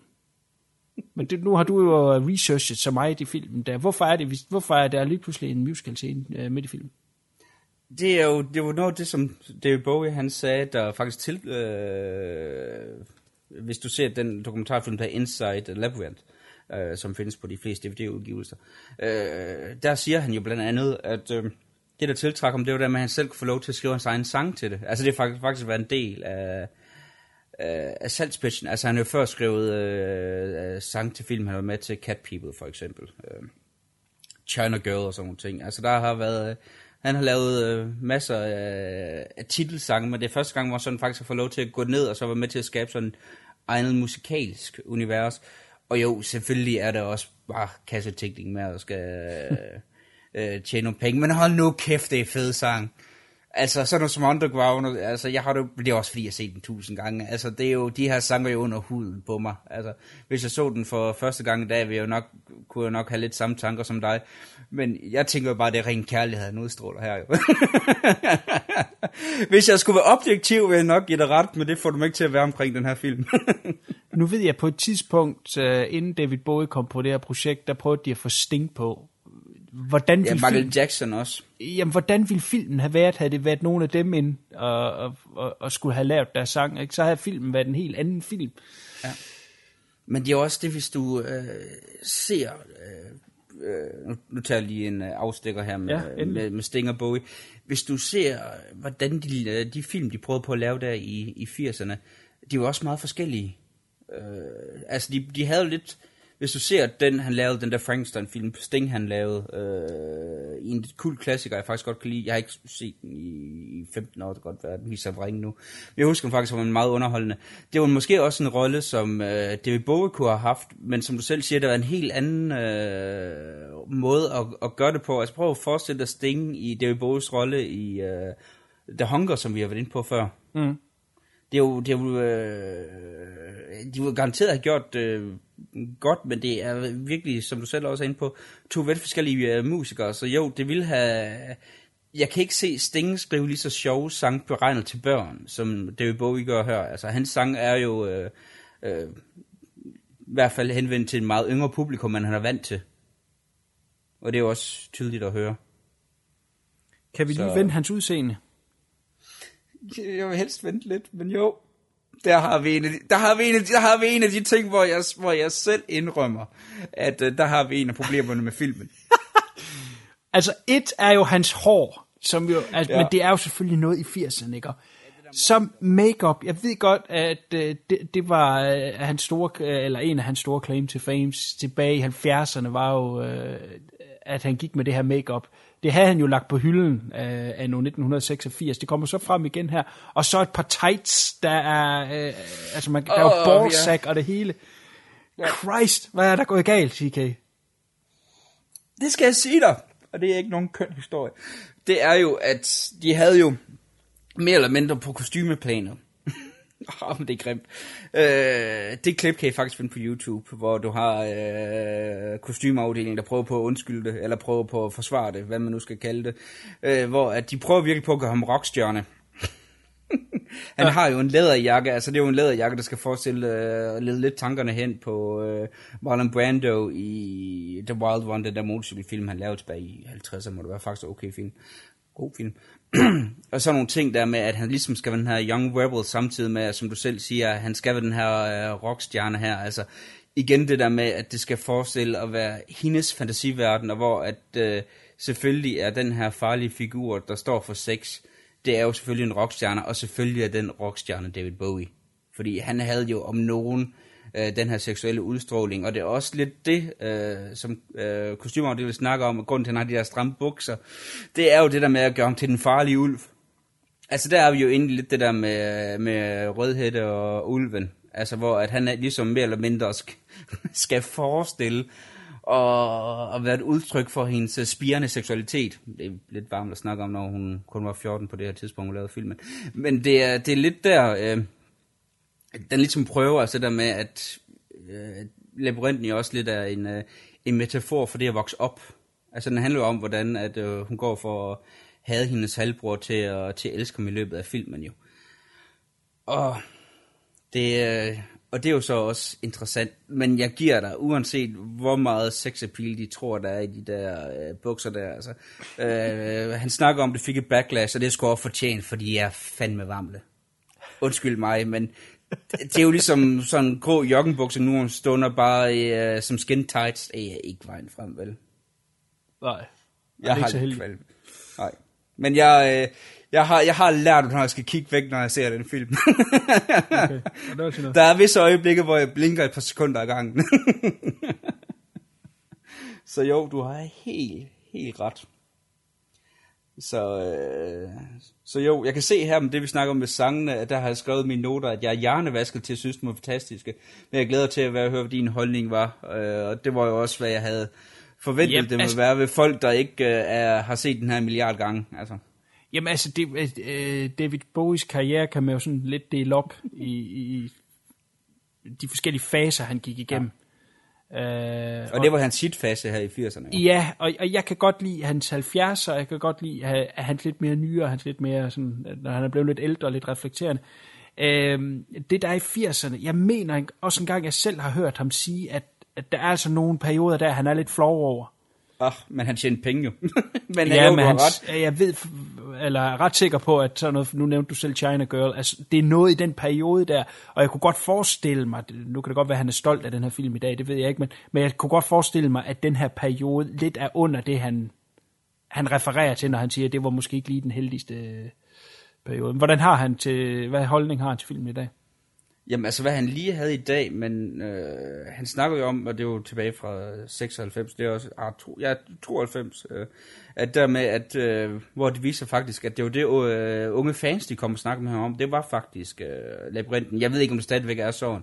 Men det, nu har du jo researchet så meget i filmen der. Hvorfor er det, hvorfor er der lige pludselig en musical scene øh, midt i filmen? Det er jo det var noget af det, som David Bowie han sagde, der faktisk til... Øh, hvis du ser den dokumentarfilm, der Inside Labyrinth, øh, som findes på de fleste DVD-udgivelser, øh, der siger han jo blandt andet, at øh, det, der tiltrækker ham, det var det, at han selv kunne få lov til at skrive en egen sang til det. Altså det har faktisk, faktisk været en del af, af, af salgspitchen. Altså han har jo før skrevet øh, øh sang til film, han var med til Cat People for eksempel. Øh, China Girl og sådan nogle ting. Altså der har været... Øh, han har lavet øh, masser af, af titelsange, men det er første gang, hvor han faktisk har fået lov til at gå ned og så være med til at skabe sådan egnet musikalsk univers. Og jo, selvfølgelig er der også bare kassetænkning med at skal øh, øh, tjene nogle penge, men hold nu kæft, det er fed sang. Altså, sådan noget som Underground, altså, jeg har det, det er også fordi, jeg har set den tusind gange. Altså, det er jo, de her sanger jo under huden på mig. Altså, hvis jeg så den for første gang i dag, ville jeg jo nok, kunne jeg nok have lidt samme tanker som dig. Men jeg tænker jo bare, det er ren kærlighed, han udstråler her jo. hvis jeg skulle være objektiv, ville jeg nok give dig ret, men det får du mig ikke til at være omkring den her film. nu ved jeg, på et tidspunkt, øh, inden David Bowie kom på det her projekt, der prøvede de at få Sting på hvordan ja, Michael film, Jackson også. Jamen, hvordan ville filmen have været, havde det været nogen af dem ind og, og, og, og skulle have lavet deres sang, ikke? så havde filmen været en helt anden film. Ja. Men det er også det, hvis du øh, ser, øh, øh, nu, nu tager jeg lige en øh, afstikker her med, ja, med, med Sting og Bowie, hvis du ser, hvordan de, øh, de film, de prøvede på at lave der i, i 80'erne, de var også meget forskellige. Øh, altså, de, de havde lidt hvis du ser den, han lavede, den der Frankenstein-film, Sting han lavede, øh, en kul klassiker, jeg faktisk godt kan lide, jeg har ikke set den i 15 år, det kan godt være, den viser ringe nu. Men jeg husker den faktisk, var meget underholdende. Det var måske også en rolle, som øh, David Bowie kunne have haft, men som du selv siger, det var en helt anden øh, måde at, at gøre det på. Altså prøv at forestille dig Sting i David Bowies rolle i øh, The Hunger, som vi har været inde på før. Mm. Det er jo, det er jo øh, de var garanteret have gjort øh, godt, men det er virkelig, som du selv også er inde på, to veldig forskellige uh, musikere, så jo, det vil have... Jeg kan ikke se Sting skrive lige så sjove sang beregnet til børn, som David Bowie gør her. Altså, hans sang er jo øh, øh, i hvert fald henvendt til en meget yngre publikum, man han er vant til. Og det er jo også tydeligt at høre. Kan vi lige så... vende hans udseende? Jeg vil helst vente lidt, men jo der har vi en af de, der har vi en af de, der har vi en af de ting, hvor jeg, hvor jeg selv indrømmer, at uh, der har vi en af problemerne med filmen. altså, et er jo hans hår, som jo, altså, ja. men det er jo selvfølgelig noget i 80'erne, ikke? Som makeup, jeg ved godt, at uh, det, det var uh, hans store, uh, eller en af hans store claim to fame tilbage i 70'erne, var jo, uh, at han gik med det her makeup. Det havde han jo lagt på hylden øh, af 1986. Det kommer så frem igen her. Og så et par tights, der er, øh, altså man, der er jo ballsack ja. og det hele. Ja. Christ, hvad er der gået galt, TK? Det skal jeg sige dig, og det er ikke nogen køn historie. Det er jo, at de havde jo mere eller mindre på kostymeplaner oh, men det er grimt. Øh, det klip kan I faktisk finde på YouTube, hvor du har øh, kostymeafdelingen, der prøver på at undskylde det, eller prøver på at forsvare det, hvad man nu skal kalde det. Øh, hvor at de prøver virkelig på at gøre ham rockstjerne. Han ja. har jo en læderjakke, altså det er jo en læderjakke, der skal forestille øh, lede lidt tankerne hen på øh, Marlon Brando i The Wild One, den der motorcykelfilm, han lavede tilbage i 50'erne, må det være faktisk okay film. God film. og så nogle ting der med, at han ligesom skal være den her young rebel, samtidig med, som du selv siger, han skal være den her øh, rockstjerne her. Altså, igen det der med, at det skal forestille at være hendes fantasiverden, og hvor at øh, selvfølgelig er den her farlige figur, der står for sex, det er jo selvfølgelig en rockstjerne, og selvfølgelig er den rockstjerne David Bowie. Fordi han havde jo om nogen øh, den her seksuelle udstråling. Og det er også lidt det, øh, som øh, kostymafdelingen snakker om, og grunden til, at han har de der stramme bukser, det er jo det der med at gøre ham til den farlige ulv. Altså der er vi jo egentlig lidt det der med, med rødhætte og ulven. Altså, hvor at han er ligesom mere eller mindre skal, skal forestille og, og være et udtryk for hendes spirende seksualitet. Det er lidt varmt at snakke om, når hun kun var 14 på det her tidspunkt, hun lavede filmen. Men det er, det er lidt der, øh, den ligesom prøver altså der med, at øh, labyrinten jo også lidt er en, øh, en metafor for det at vokse op. Altså den handler jo om, hvordan at, øh, hun går for at have hendes halvbror til at, til at elske ham i løbet af filmen jo. Og det, øh, og det er jo så også interessant, men jeg giver dig, uanset hvor meget sex appeal de tror, der er i de der øh, bukser der. Altså, øh, han snakker om, at det fik et backlash, og det skulle også fortjent, fordi jeg er fandme varmle. Undskyld mig, men det er jo ligesom sådan en grå joggenbukser nu, stunder bare øh, som skin tights. Det er ikke vejen frem, vel? Nej, Jeg ikke har så lidt heldig. Nej. Men jeg, øh, jeg, har, jeg har lært, når jeg skal kigge væk, når jeg ser den film. Okay, noget. Der er visse øjeblikke, hvor jeg blinker et par sekunder ad gangen. så jo, du har helt, helt ret. Så, øh, så jo, jeg kan se her med det, vi snakker om med sangene, at der har jeg skrevet mine noter, at jeg er hjernevasket til at synes, de var fantastiske. Men jeg glæder til at være, høre, hvad din holdning var. Øh, og det var jo også, hvad jeg havde forventet, yep, det må altså- være ved folk, der ikke øh, er, har set den her en milliard gange. Altså. Jamen altså, det, øh, David Bowies karriere kan man jo sådan lidt dele op i, i de forskellige faser, han gik igennem. Ja. Øh, Og det var hans hitfase her i 80'erne. jo. Ja, og, og jeg kan godt lide hans 70'er, jeg kan godt lide at, hans lidt mere nyere, hans lidt mere sådan, når han er blevet lidt ældre og lidt reflekterende. Øhm, det der er i 80'erne, jeg mener en- også engang, jeg selv har hørt ham sige, at, at der er altså nogle perioder der, han er lidt flov over. Ah, men han tjente penge jo. men ja, jo, men hans, ret. jeg ved, eller er ret sikker på, at sådan noget, nu nævnte du selv China Girl, altså det er noget i den periode der, og jeg kunne godt forestille mig, nu kan det godt være, at han er stolt af den her film i dag, det ved jeg ikke, men, men jeg kunne godt forestille mig, at den her periode lidt er under det, han, han refererer til, når han siger, at det var måske ikke lige den heldigste øh, periode. Hvordan har han til, hvad holdning har han til filmen i dag? Jamen altså, hvad han lige havde i dag, men øh, han snakker jo om, og det er jo tilbage fra 96, det er også, ah, to, ja, 92, øh, at der med, at, øh, hvor det viser faktisk, at det var det, øh, unge fans, de kom og snakkede med ham om, det var faktisk øh, labyrinten. Jeg ved ikke, om det stadigvæk er sådan.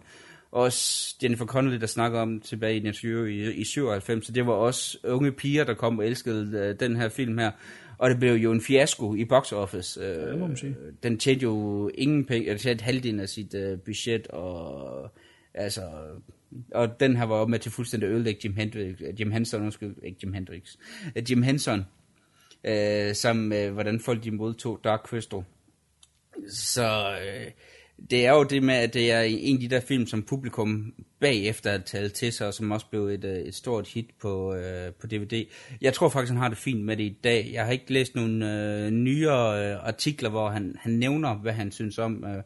Også Jennifer Connelly, der snakker om tilbage i den interview i, i 97, så det var også unge piger, der kom og elskede øh, den her film her. Og det blev jo en fiasko i box office. Øh, det må man sige. Den tjente jo ingen penge, eller tjente halvdelen af sit øh, budget, og altså... Og den her var med til fuldstændig ødelægge Jim, Hendrix, Jim Henson, undskyld, ikke Jim Hendrix, øh, Jim Henson, øh, sammen med, hvordan folk de modtog Dark Crystal. Så øh, det er jo det med, at det er en af de der film, som publikum bagefter har taget til sig, og som også blev et, øh, et stort hit på, øh, på DVD. Jeg tror faktisk, han har det fint med det i dag. Jeg har ikke læst nogle øh, nyere øh, artikler, hvor han, han nævner, hvad han synes om. Øh.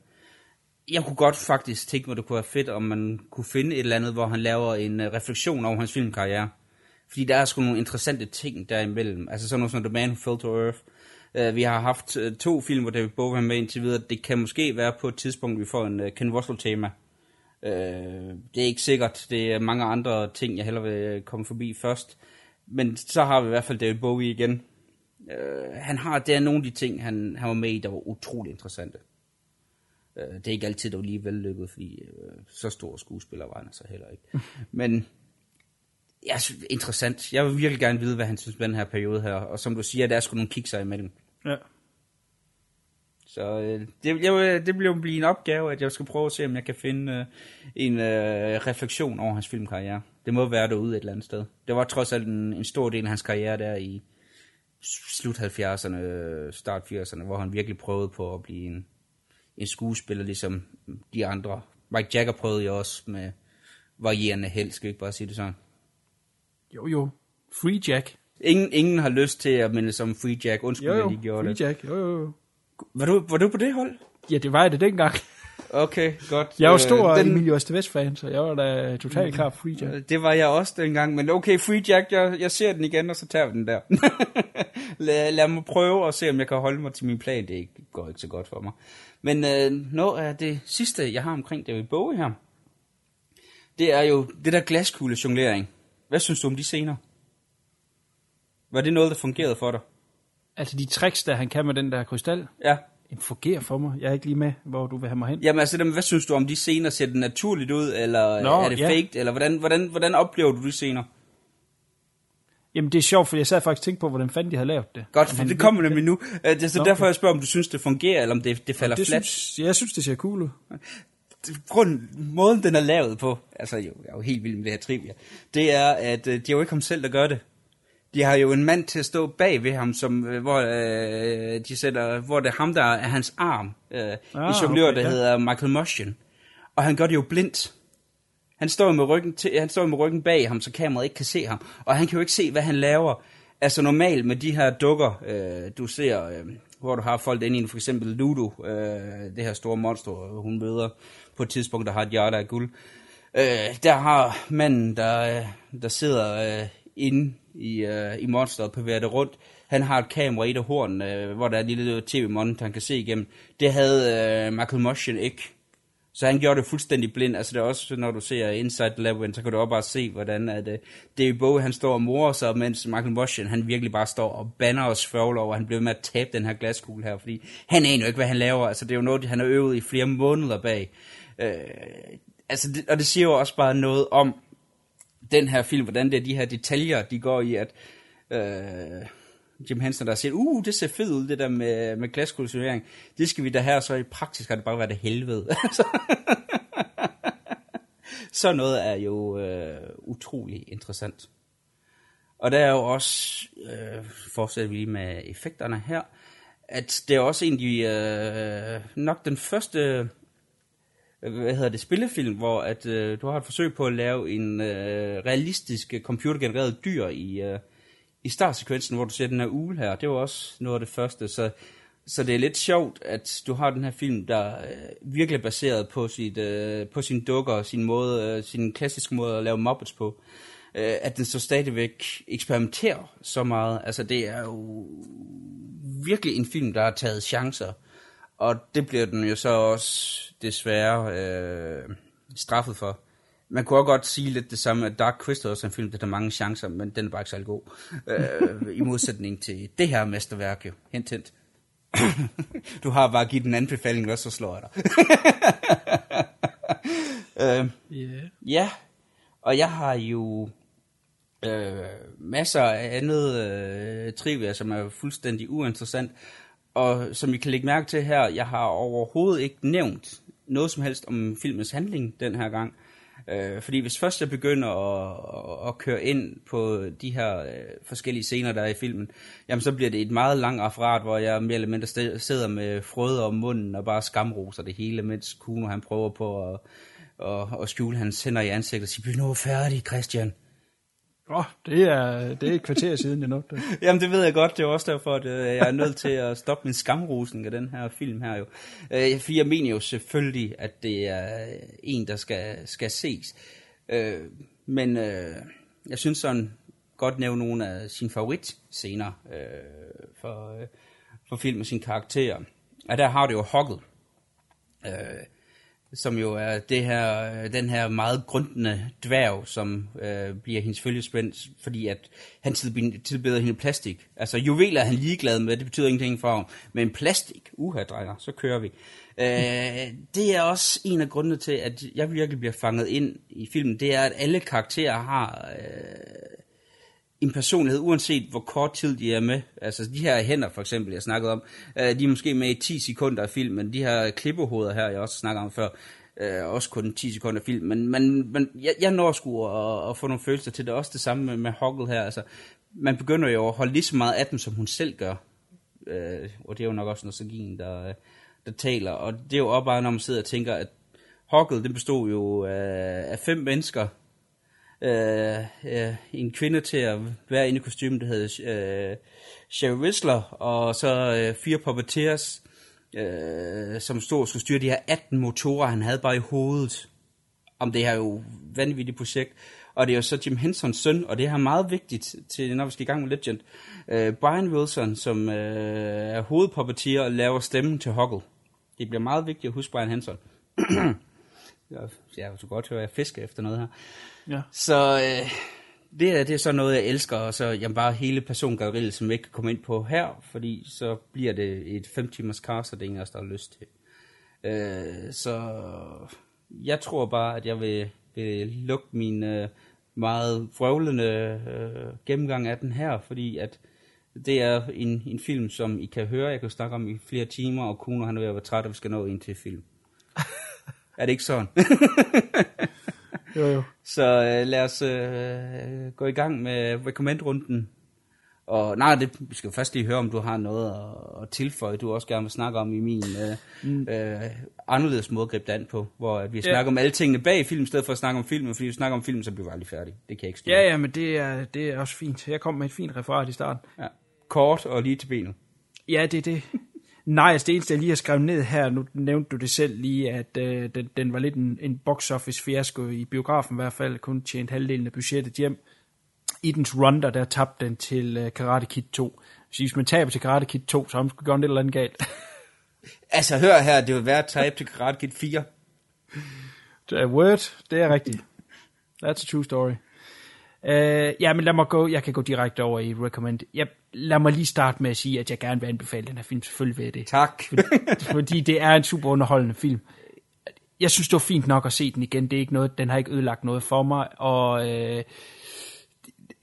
Jeg kunne godt faktisk tænke mig, det kunne være fedt, om man kunne finde et eller andet, hvor han laver en øh, refleksion over hans filmkarriere. Fordi der er sgu nogle interessante ting derimellem. Altså sådan noget som The Man Who Fell to Earth. Uh, vi har haft uh, to film, hvor David Bowie er med indtil videre. Det kan måske være på et tidspunkt, vi får en uh, Ken Russell-tema. Uh, det er ikke sikkert. Det er mange andre ting, jeg hellere vil øh, komme forbi først. Men så har vi i hvert fald David Bowie igen. Uh, han har, det er nogle af de ting, han, han var med i, der var utrolig interessante. Uh, det er ikke altid, der var lige vellykket, fordi uh, så stor skuespiller var han så heller ikke. Men ja, interessant. Jeg vil virkelig gerne vide, hvad han synes med den her periode her. Og som du siger, der er sgu nogle kikser imellem. Ja. Så øh, det, jeg, det bliver blive en opgave, at jeg skal prøve at se, om jeg kan finde øh, en øh, refleksion over hans filmkarriere. Det må være derude et eller andet sted. Det var trods alt en, en stor del af hans karriere der i slut 70'erne, start 80'erne, hvor han virkelig prøvede på at blive en, en skuespiller, ligesom de andre. Mike Jagger prøvede jo også med varierende held, skal vi ikke bare sige det sådan. Jo, jo. Free Jack. Ingen, ingen har lyst til at minde som Free Jack. Undskyld, Jo, jeg jo. lige gjorde Free det. Jack. Jo, jo, jo. Var du, var du på det hold? Ja, det var jeg det dengang. Okay, godt. Jeg var Øh, stor den- den... Emilio Estevez-fan, så jeg var da totalt klar på Free Jack. Øh, Det var jeg også dengang, men okay, Free Jack, jeg, jeg ser den igen, og så tager vi den der. lad, lad mig prøve og se, om jeg kan holde mig til min plan. Det går ikke så godt for mig. Men øh, noget af det sidste, jeg har omkring David Bowie her, det er jo det der glaskugle jonglering. Hvad synes du om de scener? Var det noget, der fungerede for dig? Altså de tricks, der han kan med den der krystal. Ja. Jamen, fungerer for mig. Jeg er ikke lige med, hvor du vil have mig hen. Jamen altså, hvad synes du om de scener? Ser det naturligt ud, eller Nå, er det ja. faked? Eller hvordan, hvordan, hvordan oplever du de scener? Jamen, det er sjovt, for jeg sad faktisk og tænkte på, hvordan fanden de har lavet det. Godt, for det kommer nemlig nu. Øh, Det er så Nå, derfor, jeg spørger, om du synes, det fungerer, eller om det, det falder det fladt. Synes, jeg synes, det ser cool ud. Grunden, måden den er lavet på, altså jo, jeg er jo helt vild med det her trivia, det er, at øh, det er jo ikke ham selv, der gør det. De har jo en mand til at stå bag ved ham, som, øh, hvor, øh, de sætter, hvor det er ham, der er hans arm. Øh, ah, Ah, en jonglør, okay, der ja. hedder Michael Moschen. Og han gør det jo blindt. Han står med ryggen, til, han står med ryggen bag ham, så kameraet ikke kan se ham. Og han kan jo ikke se, hvad han laver. Altså normalt med de her dukker, øh, du ser, øh, hvor du har folk inde i, for eksempel Ludo, øh, det her store monster, hun møder på et tidspunkt, der har et hjerte af guld. Øh, der har manden, der, øh, der sidder øh, inde i, øh, i monsteret på det rundt. Han har et kamera i et af horn, øh, hvor der er en lille tv-monitor, han kan se igennem. Det havde øh, Michael Motion ikke. Så han gjorde det fuldstændig blind. Altså det er også, når du ser Inside the Labyrinth, så kan du også bare se, hvordan at, uh, David Bowie, han står og morer sig, mens Michael Motion han virkelig bare står og banner og svøvler over, han blev med at tabe den her glaskugle her, fordi han aner jo ikke, hvad han laver. Altså det er jo noget, han har øvet i flere måneder bag. Uh, altså det, og det siger jo også bare noget om den her film, hvordan det er de her detaljer, de går i, at øh, Jim Henson, der siger, uh, det ser fedt ud, det der med, med glaskulturering. Det skal vi da her, så i praksis har det bare været det helvede. så noget er jo øh, utrolig interessant. Og der er jo også, øh, fortsætter vi lige med effekterne her, at det er også egentlig øh, nok den første øh, hvad hedder det, spillefilm, hvor at, øh, du har et forsøg på at lave en øh, realistisk øh, computergenereret dyr i, øh, i startsekvensen, hvor du ser den her ugle her. Det var også noget af det første, så, så det er lidt sjovt, at du har den her film, der øh, virkelig er baseret på, sit, øh, på sin dukker, sin, måde, øh, sin klassiske måde at lave Muppets på. Øh, at den så stadigvæk eksperimenterer så meget. Altså det er jo virkelig en film, der har taget chancer. Og det bliver den jo så også desværre øh, straffet for. Man kunne også godt sige lidt det samme, at Dark Crystal er også en film, der har mange chancer, men den er bare ikke særlig god. Øh, I modsætning til det her mesterværk jo. Hent, hent. du har bare givet en anbefaling, og så slår jeg dig. øh, Yeah. Ja, og jeg har jo øh, masser af andet øh, trivia, som er fuldstændig uinteressant. Og som I kan lægge mærke til her, jeg har overhovedet ikke nævnt noget som helst om filmens handling den her gang. Øh, fordi hvis først jeg begynder at, at, køre ind på de her øh, forskellige scener, der er i filmen, jamen så bliver det et meget langt referat, hvor jeg mere eller mindre sted- sidder med frøder om munden og bare skamroser det hele, mens Kuno han prøver på at, at, at skjule hans hænder i ansigtet og sige, bliv nu færdig, Christian. Åh, oh, det, er, det er et kvarter siden, jeg nåede det. Jamen det ved jeg godt, det er også derfor, at øh, jeg er nødt til at stoppe min skamrosen af den her film her jo. Øh, fordi jeg mener jo selvfølgelig, at det er øh, en, der skal, skal ses. Øh, men øh, jeg synes sådan godt nævne nogle af sine favoritscener øh, for, øh, for film og sine karakterer. Og der har det jo Hoggle. Øh, som jo er det her, øh, den her meget grundende dværg, som øh, bliver hendes følgespænd, fordi at han tilbeder hende plastik. Altså juveler er han ligeglad med, det betyder ingenting for ham. Men plastik, uha drejer, så kører vi. Øh, det er også en af grundene til, at jeg virkelig bliver fanget ind i filmen, det er, at alle karakterer har øh, en personlighed, uanset hvor kort tid de er med. Altså de her hænder for eksempel, jeg snakkede om, øh, de er måske med i 10 sekunder af filmen. De her klippehoveder her, jeg også snakkede om før, øh, også kun 10 sekunder af film. Men, men, men jeg, jeg når sgu at, at få nogle følelser til det. Også det samme med, med Hoggle her. Altså, man begynder jo at holde lige så meget af dem, som hun selv gør. Øh, og det er jo nok også nostalgien, der, der taler. Og det er jo også bare, når man sidder og tænker, at Hoggle, det bestod jo af, af fem mennesker, øh, øh, en kvinde til at være inde i kostymen, der hed øh, Sherry Whistler, og så øh, fire puppeteers, øh, som stod og skulle styre de her 18 motorer, han havde bare i hovedet. Om det her jo vanvittigt projekt. Og det er jo så Jim Hensons søn, og det er meget vigtigt, til, når vi skal i gang med Legend. Øh, Brian Wilson, som øh, er hovedpuppeteer og laver stemmen til Hoggle. Det bliver meget vigtigt at huske Brian Henson. jeg, jeg så godt høre, at jeg fisker efter noget her. Ja. Så øh, det, er, det er så noget, jeg elsker, og så jamen, bare hele persongalleriet, som jeg ikke kan komme ind på her, fordi så bliver det et 5 timers cast, og det er ingen der har lyst til. Øh, så jeg tror bare, at jeg vil, vil lukke min øh, meget vrøvlende øh, gennemgang af den her, fordi at det er en, en film, som I kan høre, jeg kan snakke om i flere timer, og Kuno han er ved at være træt, og vi skal nå ind til film. er det ikke sådan? jo, jo. Så øh, lad os øh, gå i gang med recommend-runden. Og nej, det, vi skal først lige høre, om du har noget at, at tilføje, du også gerne vil snakke om i min øh, mm. øh, anderledes måde at gribe det an på, hvor at vi Ja. snakker om alle tingene bag film, i stedet for at snakke om filmen, fordi vi snakker om filmen, så bliver vi aldrig færdige. Det kan jeg ikke styre. Ja, ja, men det er, det er også fint. Jeg kom med et fint referat i starten. Ja. Kort og lige til benet. Ja, det er det. Nej, altså det eneste, jeg lige har skrevet ned her, nu nævnte du det selv lige, at øh, den, den var lidt en, en box office fiasko i biografen i hvert fald, kun tjent halvdelen af budgettet hjem. I dens run, der, der tabte den til øh, Karate Kid 2. Så hvis man taber til Karate Kid 2, så har man sgu gjort et eller andet galt. Altså, hør her, det vil være at tabe til Karate Kid 4. Det er word, det er rigtigt. That's a true story. Uh, ja, men lad mig gå, jeg kan gå direkte over i recommend. Jeg, lad mig lige starte med at sige, at jeg gerne vil anbefale den her film, selvfølgelig jeg det. Tak. fordi det er en super underholdende film. Jeg synes, det var fint nok at se den igen. Det er ikke noget, den har ikke ødelagt noget for mig, og øh,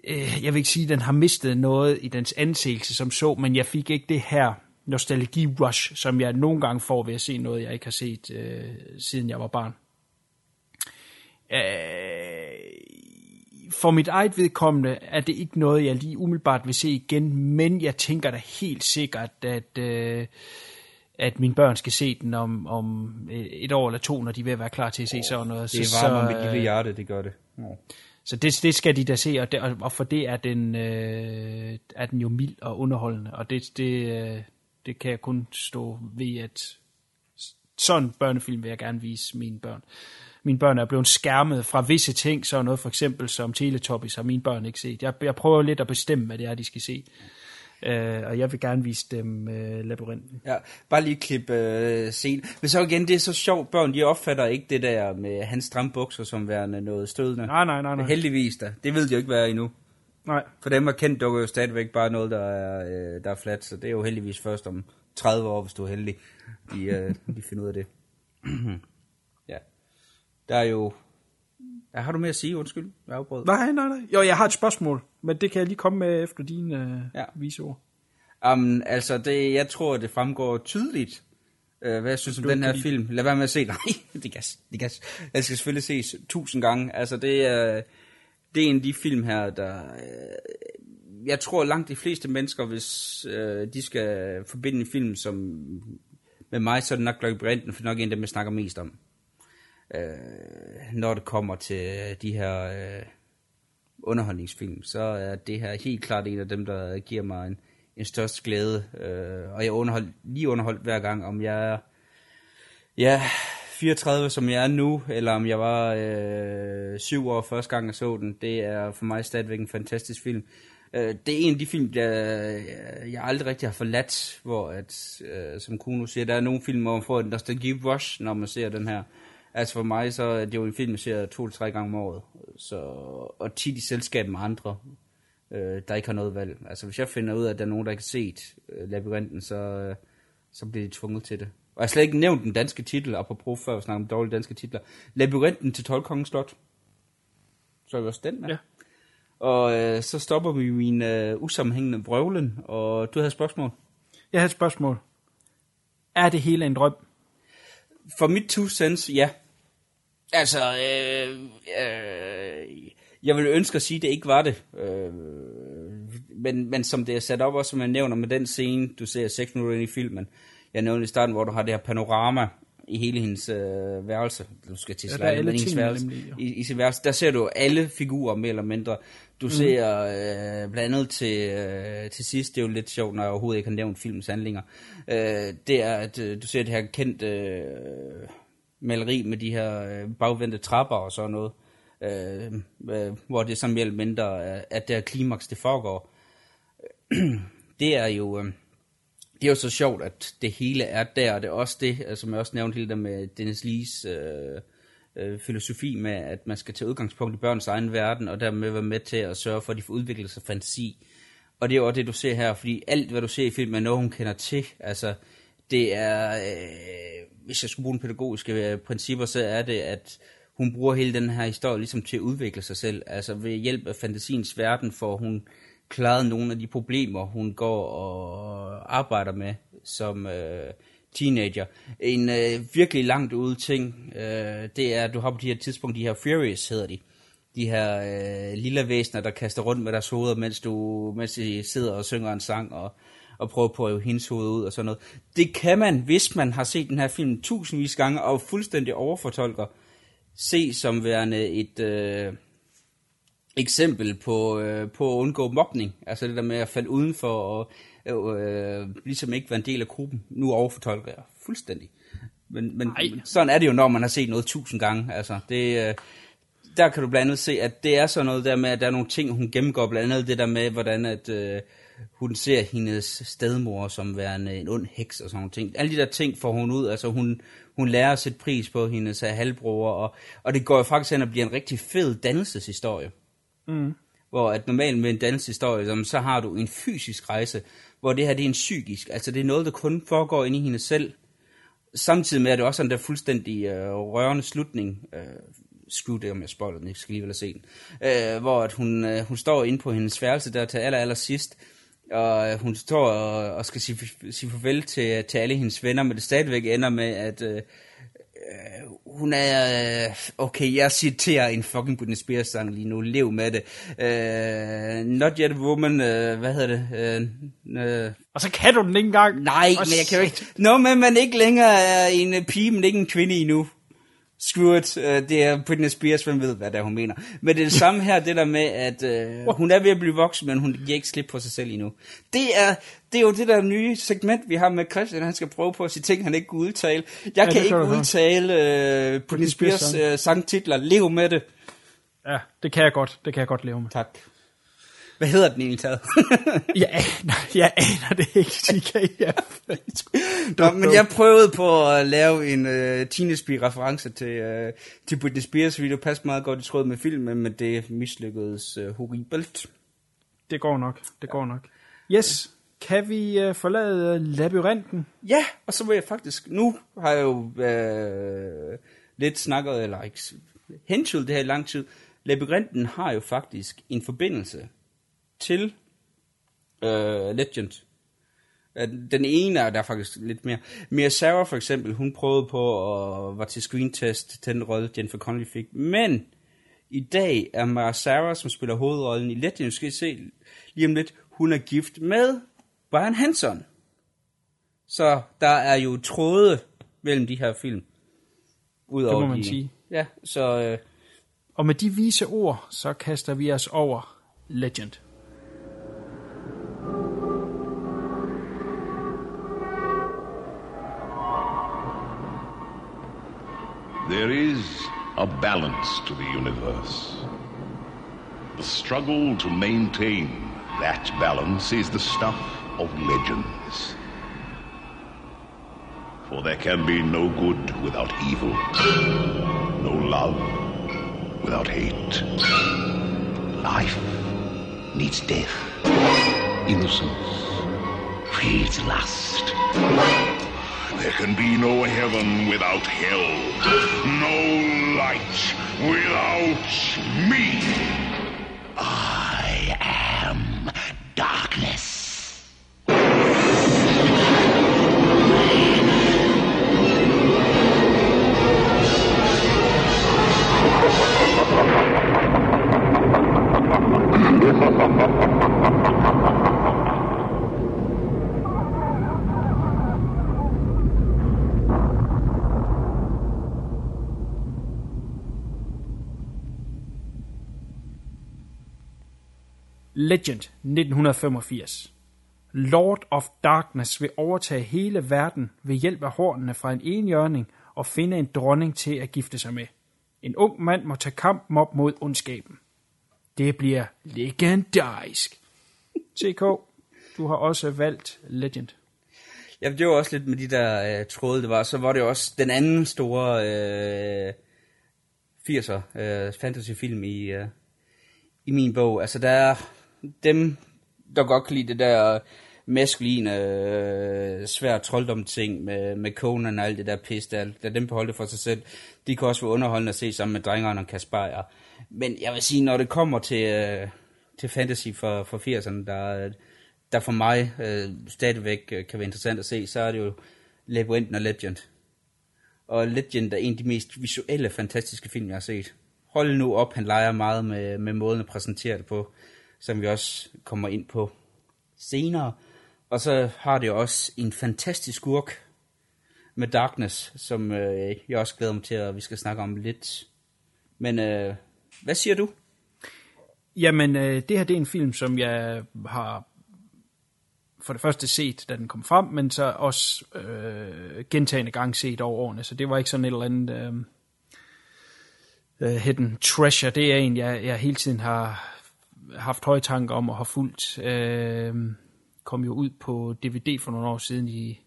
øh, jeg vil ikke sige, at den har mistet noget i dens anseelse som så, men jeg fik ikke det her nostalgi-rush, som jeg nogle gange får ved at se noget, jeg ikke har set, øh, siden jeg var barn. Øh, for mit eget vedkommende er det ikke noget, jeg lige umiddelbart vil se igen, men jeg tænker da helt sikkert, at, øh, at mine børn skal se den om, om et år eller to, når de at være klar til at se sådan noget. Det Så- varmer så, mit lille øh, hjerte, det gør det. Ja. så det, det skal de da se, og, det, og- for det er den, øh, er den jo mild og underholdende, og det, det, øh, det kan jeg kun stå ved, at sådan børnefilm vil jeg gerne vise mine børn. Mine børn er blevet skærmet fra visse ting, så noget for eksempel som Teletubbies har mine børn ikke set. Jeg, jeg prøver lidt at bestemme, hvad det er, de skal se. Øh, og jeg vil gerne vise dem øh, labyrinten. Ja, bare lige klippe øh, scenen. Men så igen, det er så sjovt, børn de opfatter ikke det der med hans stramme bukser som værende noget stødende. Nej, nej, nej, nej. Heldigvis da. Det ved de jo ikke være endnu. Nej. For dem er kendt dukker jo stadigvæk bare noget, der er, øh, der er fladt, så det er jo heldigvis først om 30 år, hvis du er heldig, de, øh, de finder ud af det. ja. Der er jo... Ja, har du mere at sige? Undskyld, jeg afbrød. Nej, nej, nej. Jo, jeg har et spørgsmål, men det kan jeg lige komme med efter dine øh, Ja. visord. Um, altså, det, jeg tror, det fremgår tydeligt, uh, hvad jeg synes om Du den her kan film. Lad være med at se. Nej, det kan, det kan. Jeg skal selvfølgelig ses tusind gange. Altså, det er, det er en af de film her, der... øh, Jeg tror langt de fleste mennesker, hvis uh, de skal forbinde en film som med mig, så er det nok Labyrinten, for det er nok en af dem, jeg snakker mest om øh, når det kommer til øh, de her øh, underholdningsfilm, så er det her helt klart en af dem, der giver mig en, en størst glæde. Øh, og jeg underholdt, lige underholdt hver gang, om jeg er ja, 34, som jeg er nu, eller om jeg var øh, syv år første gang, jeg så den. Det er for mig stadigvæk en fantastisk film. Øh, det er en af de film, der øh, jeg aldrig rigtig har forladt, hvor, at, øh, som Kuno siger, der er nogle film, hvor man får en nostalgi rush, når man ser den her. Altså for mig, så er det jo en film, jeg ser to eller tre gange om året. Så, og tit i selskab med andre, øh, der ikke har noget valg. Altså hvis jeg finder ud af, at der er nogen, der ikke har set øh, Labyrinten, så, øh, så bliver de tvunget til det. Og jeg har slet ikke nævnt den danske titel, apropos før vi snakker om dårlige danske titler. Labyrinten til 12 Kongens Slot. Så er vi også den med. Ja. Og øh, så stopper vi min øh, usammenhængende brøvlen, og du havde et spørgsmål. Jeg har et spørgsmål. Er det hele en drøm? For mit two cents, ja. Altså, øh, øh, jeg vil ønske at sige, at det ikke var det. Øh, men, men som det er sat op, også som jeg nævner med den scene, du ser 6 minutter ind i filmen. Jeg nævnte i starten, hvor du har det her panorama i hele hendes øh, værelse. Du skal til Ja, men hendes værelse. nemlig. I, I sin værelse, der ser du alle figurer mere eller mindre. Du mm. ser øh, blandt andet til, øh, til sidst, det er jo lidt sjovt, når jeg overhovedet ikke har nævnt filmens handlinger. Øh, det er, at øh, du ser det her kendte øh, maleri med de her øh, bagvendte trapper og sådan noget. Øh, øh, hvor det er sådan mere eller mindre, øh, at det her klimaks, det foregår. det er jo... Øh, det er jo så sjovt, at det hele er der, og det er også det, øh, som jeg også nævnte hele der med Dennis Lees øh, øh, filosofi med, at man skal tage udgangspunkt i børns egen verden, og dermed være med til at sørge for, at de får udviklet sig fantasi. Og det er jo også det, du ser her, fordi alt, hvad du ser i filmen, er noget, hun kender til. Altså, det er, øh, hvis jeg skulle bruge en pædagogiske øh, principper, så er det, at hun bruger hele den her historie ligesom til at udvikle sig selv. Altså ved hjælp af fantasiens verden får hun klaret nogle af de problemer, hun går og arbejder med som øh, teenager. En øh, virkelig langt ude ting, øh, det er, at du har på de her tidspunkt, de her Furious hedder de, de her øh, lille væsener, der kaster rundt med deres hoveder, mens du mens de sidder og synger en sang, og, og prøver på at hive hendes hoved ud og sådan noget. Det kan man, hvis man har set den her film tusindvis gange, og fuldstændig overfortolker, se som værende et øh, eksempel på, øh, på at undgå mobning. Altså det der med at falde udenfor og øh, øh, ligesom ikke være en del af gruppen. Nu overfortolker jeg fuldstændig. Men, men, men sådan er det jo, når man har set noget tusind gange. Altså, det, øh, der kan du blandt andet se, at det er sådan noget der med, at der er nogle ting, hun gennemgår. Blandt andet det der med, hvordan at, øh, hun ser hendes stedmor som værende en ond heks og sådan nogle ting. Alle de der ting får hun ud. Altså hun, hun lærer at sætte pris på hendes halvbror. Og, og det går jo faktisk hen at blive en rigtig fed dannelseshistorie. Mm. Hvor at normalt med en dannelseshistorie, så har du en fysisk rejse, hvor det her det er en psykisk. Altså det er noget, der kun foregår inde i hende selv. Samtidig med, at det også er en der fuldstændig øh, rørende slutning. Øh, skue det, om jeg spoiler den, ikke skal lige vel se den. Øh, hvor at hun, øh, hun står inde på hendes værelse der til aller, aller sidst, og øh, hun står og, og skal sige, sige farvel til, til alle hendes venner, men det stadigvæk ender med, at øh, hun er... Øh, okay, jeg citerer en fucking Britney Spears sang lige nu. Lev med det. Øh, not yet a woman... Øh, hvad hedder det? Øh, øh, og så kan du den ikke engang. Nej, men jeg kan jo ikke... Nå, men man ikke længere er en pige, men ikke en kvinde endnu. Screw it, uh, det er Britney Spears, hvem ved, hvad det er, hun mener. Men det er det samme her, det der med, at uh, hun er ved at blive voksen, men hun giver ikke slip på sig selv endnu. Det er, det er jo det der nye segment, vi har med Christian, han skal prøve på at sige ting, han ikke kan udtale. Jeg ja, kan ikke udtale uh, Britney Spears uh, sangtitler. Lev med det. Ja, det kan jeg godt. Det kan jeg godt leve med. Tak. Hvad hedder den egentlig taget? jeg, aner, jeg aner det ikke, TK. Nå, men jeg prøvede på at lave en uh, teenage reference til, uh, til Britney Spears video. Passer meget godt i tråd med filmen, men det mislykkedes uh, horribelt. Det går nok, det går nok. Yes, kan vi uh, forlade labyrinten? Ja, og så vil jeg faktisk... Nu har jeg jo uh, lidt snakket, eller ikke hentydet det her i lang tid. Labyrinten har jo faktisk en forbindelse til uh, Legend. Den ene er der faktisk lidt mere. Mia Sarah for eksempel, hun prøvede på at var til screen test til den rolle, Jennifer Connelly fik. Men i dag er Mia Sarah, som spiller hovedrollen i Legend, skal I se lige om lidt, hun er gift med Brian Hanson. Så der er jo tråde mellem de her film. Udover det må man de, sige. Ja, så... Øh, og med de vise ord, så kaster vi os over Legend. There is a balance to the universe. The struggle to maintain that balance is the stuff of legends. For there can be no good without evil, no love without hate. Life needs death. Innocence breeds lust. There can be no heaven without hell, no light without me. I am darkness. Legend 1985. Lord of Darkness vil overtage hele verden ved hjælp af hornene fra en enhjørning og finde en dronning til at gifte sig med. En ung mand må tage kampen op mod ondskaben. Det bliver legendarisk. TK, du har også valgt Legend. Ja, det var også lidt med de der øh, tråde, det var. Så var det også den anden store øh, 80'er øh, fantasyfilm i, øh, i min bog. Altså der er dem, der godt kan lide det der maskuline, øh, svært trolddom ting med, med Conan og alt det der pis, der, der dem beholder for sig selv. De kan også være underholdende at se sammen med drengerne og Kasper. Men jeg vil sige, når det kommer til, øh, til fantasy for, for 80'erne, der, der for mig øh, stadigvæk øh, kan være interessant at se, så er det jo Labyrinth og Legend. Og Legend er en af de mest visuelle, fantastiske film, jeg har set. Hold nu op, han leger meget med, med måden at præsentere det på, som vi også kommer ind på senere. Og så har det også en fantastisk skurk med Darkness, som øh, jeg også glæder mig til, at vi skal snakke om lidt. Men øh, hvad siger du? Jamen, øh, det her det er en film, som jeg har for det første set, da den kom frem, men så også øh, gentagende gang set over årene. Så det var ikke sådan et eller andet øh, uh, hidden treasure. Det er en, jeg, jeg hele tiden har haft høje tanker om og har fulgt. Øh, kom jo ud på DVD for nogle år siden i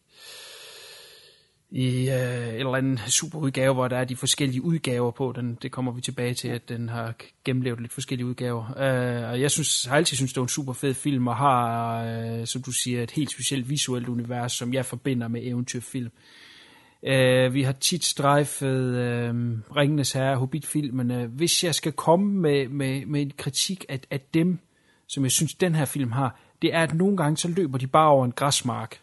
i øh, en eller anden superudgave, hvor der er de forskellige udgaver på den. Det kommer vi tilbage til, at den har gennemlevet lidt forskellige udgaver. Øh, og jeg synes, har altid synes, det er en super fed film, og har, øh, som du siger, et helt specielt visuelt univers, som jeg forbinder med eventyrfilm. Øh, Øh, vi har tit strejfet øh, Ringenes Herre, Hobbit-filmene. Hvis jeg skal komme med, med, med en kritik af, af dem, som jeg synes, den her film har, det er, at nogle gange så løber de bare over en græsmark,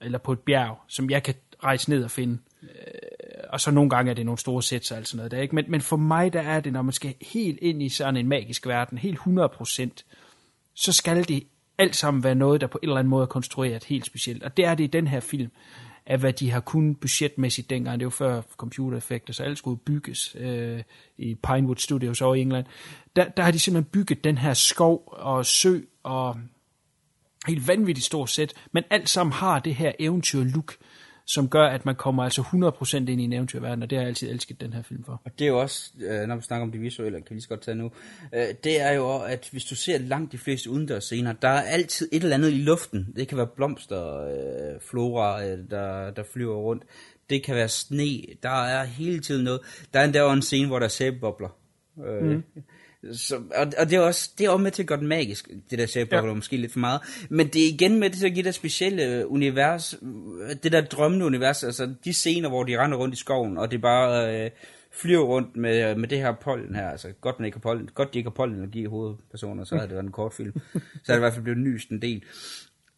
eller på et bjerg, som jeg kan rejse ned og finde. Øh, og så nogle gange er det nogle store sæt og sådan noget der, ikke? Men, men for mig, der er det, når man skal helt ind i sådan en magisk verden, helt 100%, så skal det alt sammen være noget, der på en eller anden måde er konstrueret helt specielt. Og det er det i den her film, af hvad de har kunnet budgetmæssigt dengang. Det var før computereffekter, så alt skulle bygges øh, i Pinewood Studios over i England. Der, der har de simpelthen bygget den her skov og sø og helt vanvittigt stort sæt, men alt sammen har det her eventyr-look, som gør, at man kommer altså 100% ind i en eventyrverden, og det har jeg altid elsket den her film for. Og det er jo også, øh, når vi snakker om det visuelle, kan vi lige så godt tage nu, øh, det er jo, at hvis du ser langt de fleste udendørs scener, der er altid et eller andet i luften. Det kan være blomster, øh, flora, der, der flyver rundt. Det kan være sne. Der er hele tiden noget. Der er endda en scene, hvor der er sæbebobler. Mm. Så, og, og det er også det er også med til at gøre den magisk, det der ser ja. måske lidt for meget. Men det er igen med til at give det specielle øh, univers, øh, det der drømmende univers, altså de scener, hvor de render rundt i skoven, og det bare øh, flyver rundt med, med det her pollen her. Altså godt, man ikke har pollen, godt de ikke har pollenenergi i hovedpersoner, så havde det været en kort film. så er det i hvert fald blevet nyst en del.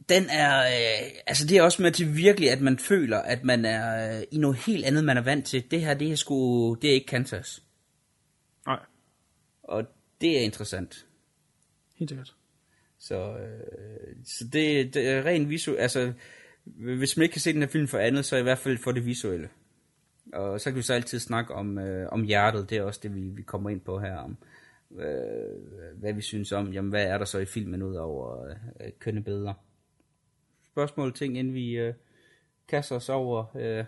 Den er, øh, altså det er også med til virkelig, at man føler, at man er øh, i noget helt andet, man er vant til. Det her, det er sgu, det er ikke Kansas. Nej. Og det er interessant. Helt sikkert. Så, øh, så det, det er rent visuelt. Altså, hvis man ikke kan se den her film for andet, så i hvert fald for det visuelle. Og så kan vi så altid snakke om, øh, om hjertet. Det er også det, vi, vi kommer ind på her. Om, øh, hvad vi synes om. Jamen, hvad er der så i filmen ud over øh, kønne billeder? Spørgsmål ting, inden vi øh, kaster os over øh,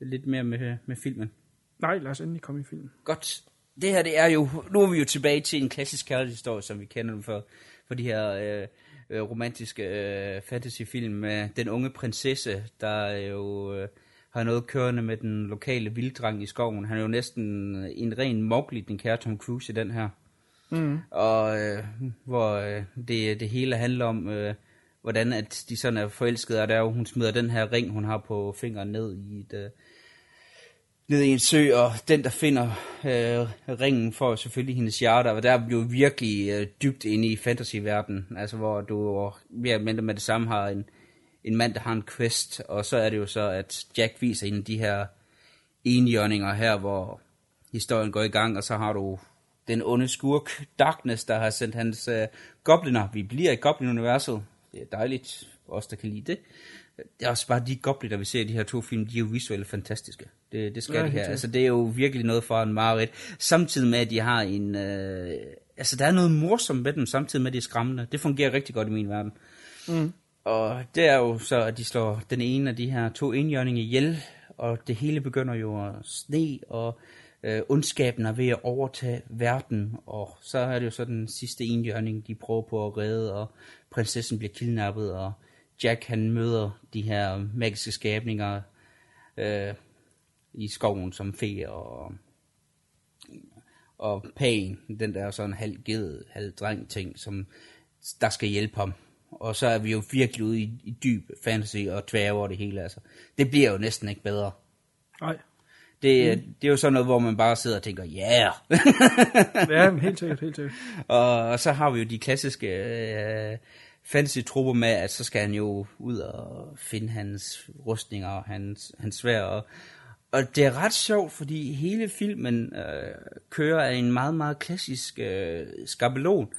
lidt mere med, med filmen. Nej, lad os endelig komme i filmen. Godt det her, det er jo, nu er vi jo tilbage til en klassisk kærlighedshistorie, som vi kender den for, for de her øh, øh, romantiske øh, fantasyfilm med den unge prinsesse, der jo øh, har noget kørende med den lokale vilddreng i skoven. Han er jo næsten en ren Mowgli, den kære Tom Cruise i den her. Mm. Og øh, hvor øh, det, det hele handler om, øh, hvordan at de sådan er forelskede, og der er jo, hun smider den her ring, hun har på fingeren ned i et... Øh, ned i en sø, og den, der finder øh, ringen, får selvfølgelig hendes hjerte, og der bliver virkelig øh, dybt inde i fantasyverdenen, altså hvor du mere mindre med det samme har en, en mand, der har en quest, og så er det jo så, at Jack viser hende de her enjørninger her, hvor historien går i gang, og så har du den onde skurk Darkness, der har sendt hans øh, gobliner. Vi bliver i Goblin-universet. Det er dejligt, os der kan lide det det er også bare de gobliner, vi ser i de her to film, de er jo visuelt fantastiske. Det, det skal ja, det her. Altså, det er jo virkelig noget for en mareridt. Samtidig med, at de har en... Øh, altså, der er noget morsomt med dem, samtidig med, at de er skræmmende. Det fungerer rigtig godt i min verden. Mm. Og det er jo så, at de slår den ene af de her to enhjørninger ihjel, og det hele begynder jo at sne, og øh, ondskaben er ved at overtage verden, og så er det jo så den sidste enhjørning, de prøver på at redde, og prinsessen bliver kidnappet, og Jack han møder de her magiske skabninger øh, i skoven som fe og Og Pain, den der sådan halv ged, halv dreng ting, som der skal hjælpe ham. Og så er vi jo virkelig ude i, i dyb fantasy og tværge over det hele. Altså. Det bliver jo næsten ikke bedre. Nej. Det, mm. det er jo sådan noget, hvor man bare sidder og tænker, yeah! ja, helt sikkert, helt sikkert. Og, og så har vi jo de klassiske øh, fantasy-trupper med, at så skal han jo ud og finde hans rustninger og hans, hans svær. Og, og det er ret sjovt, fordi hele filmen øh, kører af en meget, meget klassisk øh, skabelon.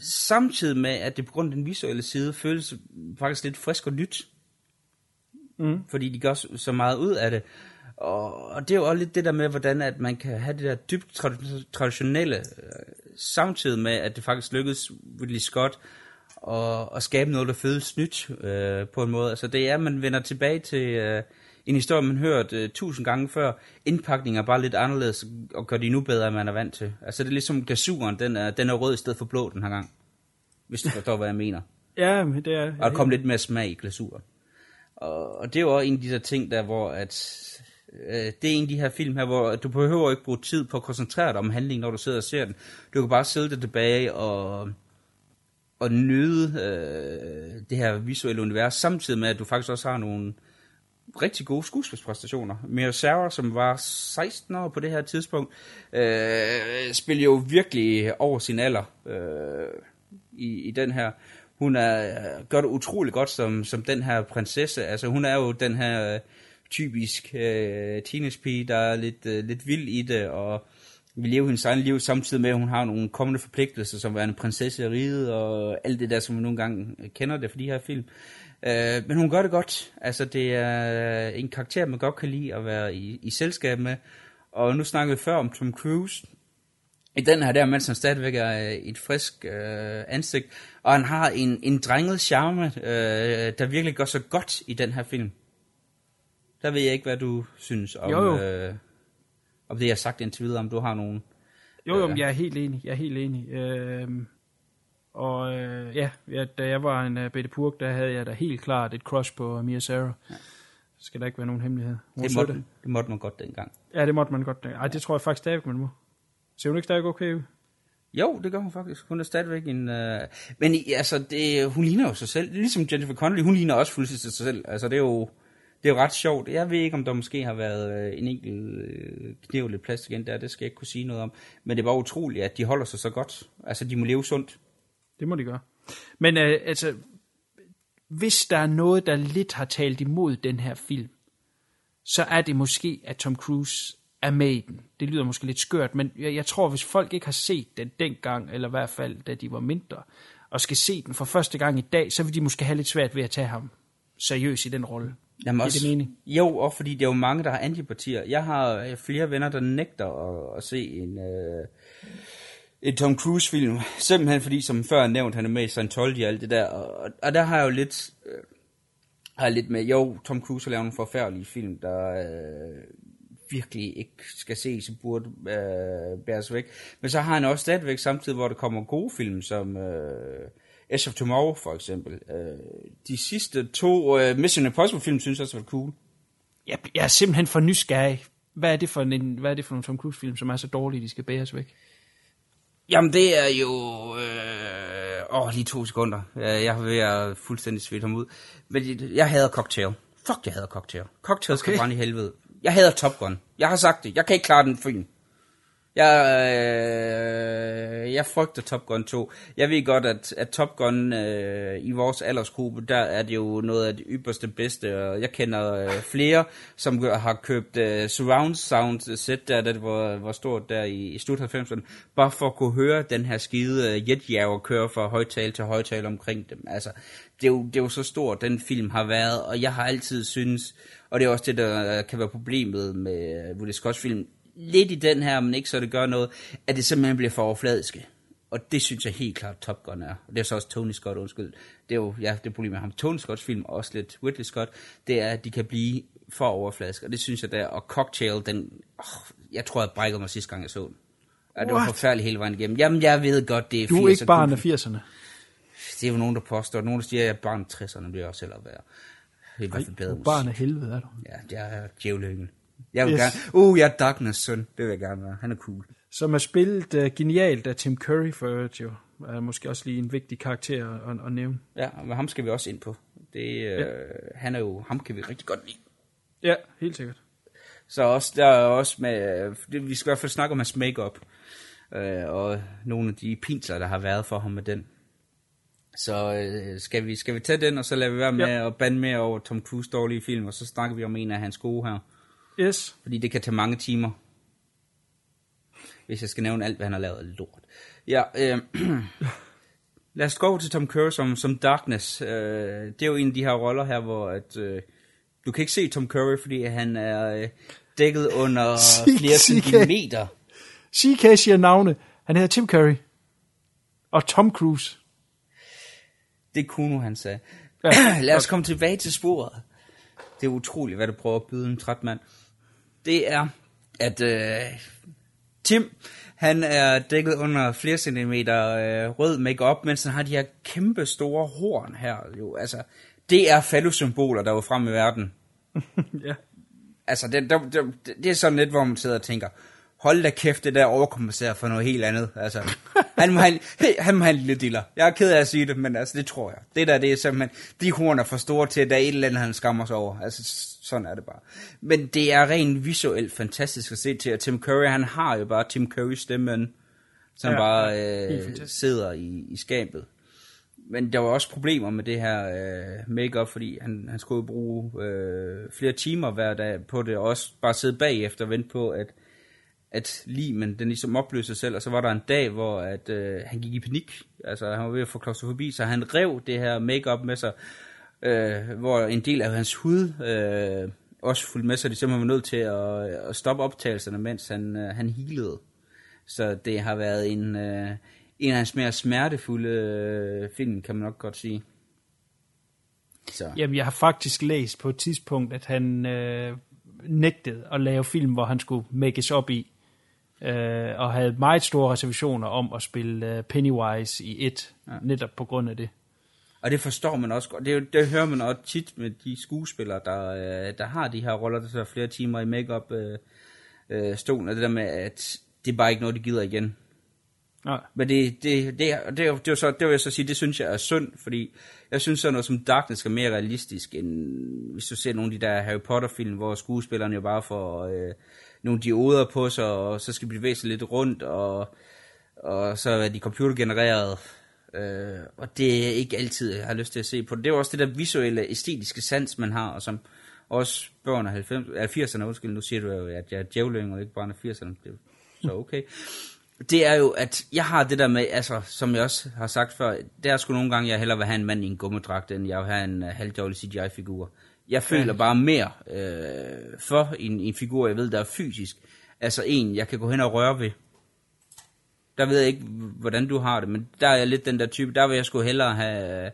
Samtidig med, at det på grund af den visuelle side føles faktisk lidt frisk og nyt. Mm. Fordi de gør så meget ud af det. Og, og det er jo også lidt det der med, hvordan at man kan have det der dybt tra- traditionelle, øh, samtidig med, at det faktisk lykkedes Ridley Scott at, at skabe noget, der føles nyt øh, på en måde. Altså det er, at man vender tilbage til øh, en historie, man har hørt øh, tusind gange før. Indpakningen er bare lidt anderledes, og gør de nu bedre, end man er vant til. Altså det er ligesom glasuren, den er, den er rød i stedet for blå den her gang. Hvis du forstår, hvad jeg mener. Ja, men det er... Og der kom lidt mere smag i glasuren. Og, og det er jo også en af de der ting, der hvor at øh, det er en af de her film her, hvor du behøver ikke bruge tid på at koncentrere dig om handlingen, når du sidder og ser den. Du kan bare sidde der tilbage og, og nyde øh, det her visuelle univers, samtidig med, at du faktisk også har nogle rigtig gode skuespilspræstationer. Mia Sarah, som var 16 år på det her tidspunkt, øh, spiller jo virkelig over sin alder øh, i, i den her. Hun er, øh, gør det utrolig godt som, som den her prinsesse. Altså hun er jo den her... Øh, typisk øh, teenagepige, der er lidt, øh, lidt vild i det, og vil leve hendes egen liv, samtidig med, at hun har nogle kommende forpligtelser, som være en prinsesse i riget, og alt det der, som man nogle gange kender det for de her film. Øh, men hun gør det godt. Altså, det er en karakter, man godt kan lide at være i, i selskab med. Og nu snakkede vi før om Tom Cruise. I den her der, mens han stadigvæk er et frisk øh, ansigt. Og han har en, en drenget charme, øh, der virkelig gør så godt i den her film. Der ved jeg ikke, hvad du synes om, jo, jo. Øh, om det, jeg har sagt indtil videre, om du har nogen... Jo, jo, øh, jeg er helt enig. Jeg er helt enig. Øh, og øh, ja, ja, da jeg var en uh, Betty Purk, der havde jeg da helt klart et crush på Mia Sarah. Ja. Så skal der ikke være nogen hemmelighed. Hun det, måtte, det. det måtte man godt dengang. Ja, det måtte man godt dengang. Ej, det tror jeg faktisk stadigvæk, man må. Ser hun ikke stadig okay ud? Jo, det gør hun faktisk. Hun er stadigvæk en... Uh... Men altså, det, hun ligner jo sig selv. Ligesom Jennifer Connelly, hun ligner også fuldstændig sig selv. Altså, det er jo det er jo ret sjovt. Jeg ved ikke, om der måske har været øh, en enkelt øh, kniv lidt plads igen der. Det skal jeg ikke kunne sige noget om. Men det var utroligt, at de holder sig så godt. Altså, de må leve sundt. Det må de gøre. Men øh, altså, hvis der er noget, der lidt har talt imod den her film, så er det måske, at Tom Cruise er med i den. Det lyder måske lidt skørt, men jeg, jeg tror, hvis folk ikke har set den dengang, eller i hvert fald, da de var mindre, og skal se den for første gang i dag, så vil de måske have lidt svært ved at tage ham seriøst i den rolle. Jamen også, det mening? Jo, og fordi det er jo mange, der har antipartier. Jeg har øh, flere venner, der nægter at, at se en, øh, en Tom Cruise-film. Simpelthen fordi, som før nævnt, han er med i Scientology og alt det der. Og, og der har jeg jo lidt, øh, har jeg lidt med, jo, Tom Cruise har lavet nogle forfærdelige film, der øh, virkelig ikke skal ses og burde øh, bæres væk. Men så har han også stadigvæk samtidig, hvor der kommer gode film, som... Øh, Edge of Tomorrow for eksempel. Øh, de sidste to øh, Mission Impossible film synes jeg også var cool. Jeg, jeg er simpelthen for nysgerrig. Hvad er det for en, hvad er det for en Tom Cruise film, som er så dårlige, de skal bæres væk? Jamen det er jo... Øh, åh, lige to sekunder. Jeg har ved at fuldstændig svedt ham ud. Men jeg hader Cocktail. Fuck, jeg hader Cocktail. Cocktail okay. skal brænde i helvede. Jeg hader Top Gun. Jeg har sagt det. Jeg kan ikke klare den film. Jeg, øh, jeg frygter Top Gun 2. Jeg ved godt, at, at Top Gun øh, i vores aldersgruppe, der er det jo noget af det ypperste bedste. Og jeg kender øh, flere, som har købt øh, surround sound set, der, der var, var stort der i, i slut 90'erne, bare for at kunne høre den her skide øh, jetjager køre fra højtal til højtal omkring dem. Altså, det er, jo, det er jo så stort, den film har været, og jeg har altid synes, og det er også det, der øh, kan være problemet med øh, Woody Scotts film, lidt i den her, men ikke så det gør noget, at det simpelthen bliver for overfladiske. Og det synes jeg helt klart Top Gun er. Og det er så også Tony Scott, undskyld. Det er jo, ja, det problem med ham. Tony Scotts film, og også lidt Ridley Scott, det er, at de kan blive for overfladiske. Og det synes jeg der. Og Cocktail, den, oh, jeg tror, jeg brækkede mig sidste gang, jeg så den. Ja, det var forfærdeligt hele vejen igennem. Jamen, jeg ved godt, det er 80'erne. Du er ikke barn af 80'erne. Det er jo nogen, der påstår. Nogen, der siger, at jeg er barn af 60'erne, bliver også selv at være. Det er i hvert fald bedre barn af helvede, er du? Ja, det er djævleyngel. Jeg vil yes. gerne, uh, jeg er Darkness søn, det vil jeg gerne være. Han er cool. som er spillet uh, genialt af Tim Curry for øvrigt jo. Er måske også lige en vigtig karakter at, at nævne. Ja, men ham skal vi også ind på. Det, øh, ja. Han er jo, ham kan vi rigtig godt lide. Ja, helt sikkert. Så også, der er også med, det, vi skal i hvert fald snakke om hans makeup øh, og nogle af de pinsler, der har været for ham med den. Så øh, skal, vi, skal vi tage den, og så lader vi være med ja. at bande mere over Tom Cruise dårlige film, og så snakker vi om en af hans gode her. Yes. Fordi det kan tage mange timer. Hvis jeg skal nævne alt, hvad han har lavet af lort. Ja, øh, lad os gå over til Tom Cruise som, som Darkness. Øh, det er jo en af de her roller her, hvor at, øh, du kan ikke se Tom Curry, fordi han er øh, dækket under flere centimeter. CK siger navne. Han hedder Tim Curry. Og Tom Cruise. Det kunne han sagde. Ja, Lad os komme tilbage til sporet. Det er utroligt, hvad du prøver at byde en træt mand. Det er, at øh, Tim, han er dækket under flere centimeter øh, rød makeup, mens han har de her kæmpe store horn her. Jo, altså, det er fallosymboler, der var frem i verden. ja. Altså, det, det, det, det er sådan lidt, hvor man sidder og tænker, hold da kæft, det der overkompenserer for noget helt andet. Altså, han må have, han må have en lille diller. Jeg er ked af at sige det, men altså, det tror jeg. Det der, det er simpelthen, de horn er for store til, at der er et eller andet, han skammer sig over. Altså, sådan er det bare. Men det er rent visuelt fantastisk at se til, at Tim Curry, han har jo bare Tim Curry stemmen, som ja, bare øh, sidder i, i skabet. Men der var også problemer med det her øh, makeup, fordi han, han skulle bruge øh, flere timer hver dag på det, og også bare sidde bagefter og vente på, at at limen, den ligesom opløste sig selv, og så var der en dag, hvor at, øh, han gik i panik, altså han var ved at få klaustrofobi, så han rev det her makeup med sig, øh, hvor en del af hans hud øh, også fulgte med sig, de simpelthen var nødt til at, øh, at stoppe optagelserne, mens han, øh, han healede. Så det har været en, øh, en af hans mere smertefulde øh, film, kan man nok godt sige. Så. Jamen, jeg har faktisk læst på et tidspunkt, at han øh, nægtede at lave film, hvor han skulle makes op i øh, og havde meget store reservationer om at spille uh, Pennywise i et, ja. netop på grund af det. Og det forstår man også godt. Det, det hører man også tit med de skuespillere, der, øh, der har de her roller, der tager flere timer i makeup øh, øh, stolen, og det der med, at det er bare ikke noget, de gider igen. Nej. Men det, det, det, det, det, det, så, det vil jeg så sige, det synes jeg er synd, fordi jeg synes sådan noget som Darkness er mere realistisk, end hvis du ser nogle af de der Harry Potter-film, hvor skuespillerne jo bare får øh, nogle dioder på sig, og så skal de bevæge sig lidt rundt, og, og så er de computergenereret. Øh, og det er ikke altid, jeg har lyst til at se på det. Det er også det der visuelle, æstetiske sans, man har, og som også børn af 90, 80'erne, undskyld, nu siger du jo, at jeg er djævling, og ikke bare af 80'erne, det er så okay. det er jo, at jeg har det der med, altså, som jeg også har sagt før, der er sgu nogle gange, jeg hellere vil have en mand i en gummidragt, end jeg vil have en uh, halvdårlig CGI-figur. Jeg føler bare mere øh, for en, en figur, jeg ved, der er fysisk. Altså en, jeg kan gå hen og røre ved. Der ved jeg ikke, hvordan du har det, men der er jeg lidt den der type. Der vil jeg sgu hellere have,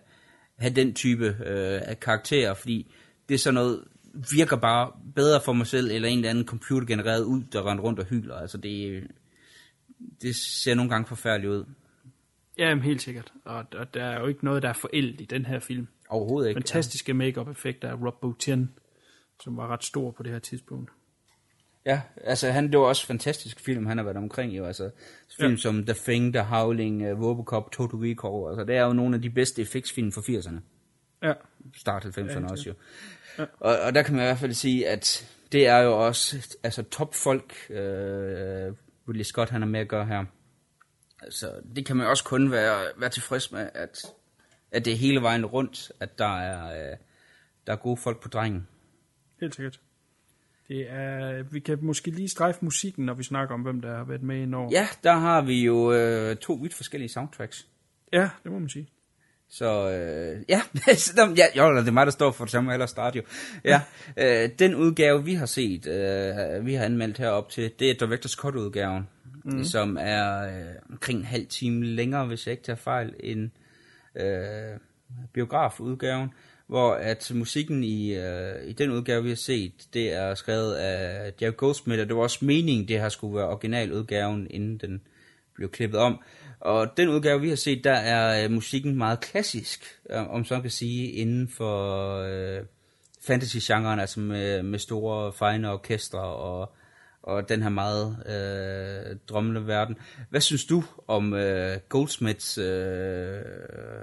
have den type øh, af karakterer, fordi det er sådan noget, virker bare bedre for mig selv, eller en eller anden computergenereret ud, der render rundt og hylder. Altså det, det ser nogle gange forfærdeligt ud. Ja, helt sikkert. Og, og der er jo ikke noget, der er forældet i den her film. Overhovedet ikke. Fantastiske make-up effekter af Rob Bottin, som var ret stor på det her tidspunkt. Ja, altså han, det var også fantastisk film, han har været omkring jo, altså film ja. som The Thing, The Howling, uh, Robocop, Total Recall, altså det er jo nogle af de bedste effektsfilm fra 80'erne. Ja. Start 90'erne ja, også jo. Ja. Og, og der kan man i hvert fald sige, at det er jo også, altså topfolk, uh, Ridley Scott han er med at gøre her. Altså det kan man også kun være, være tilfreds med, at at det er hele vejen rundt, at der er, øh, der er gode folk på drengen. Helt sikkert. Det er, vi kan måske lige strejfe musikken, når vi snakker om, hvem der har været med i år. Ja, der har vi jo øh, to vidt forskellige soundtracks. Ja, det må man sige. Så øh, ja, ja, jo, det er mig, der står for det samme, eller start jo. Ja, øh, den udgave, vi har set, øh, vi har anmeldt herop til, det er Director's Cut-udgaven, mm. som er øh, omkring en halv time længere, hvis jeg ikke tager fejl, end øh, biografudgaven, hvor at musikken i, øh, i den udgave, vi har set, det er skrevet af Jerry Goldsmith, og det var også meningen, det her skulle være originaludgaven, inden den blev klippet om. Og den udgave, vi har set, der er øh, musikken meget klassisk, øh, om så kan sige, inden for øh, fantasy-genren, altså med, med store, fine orkestre og, og den her meget øh, drømmende verden. Hvad synes du om øh, Goldsmiths øh,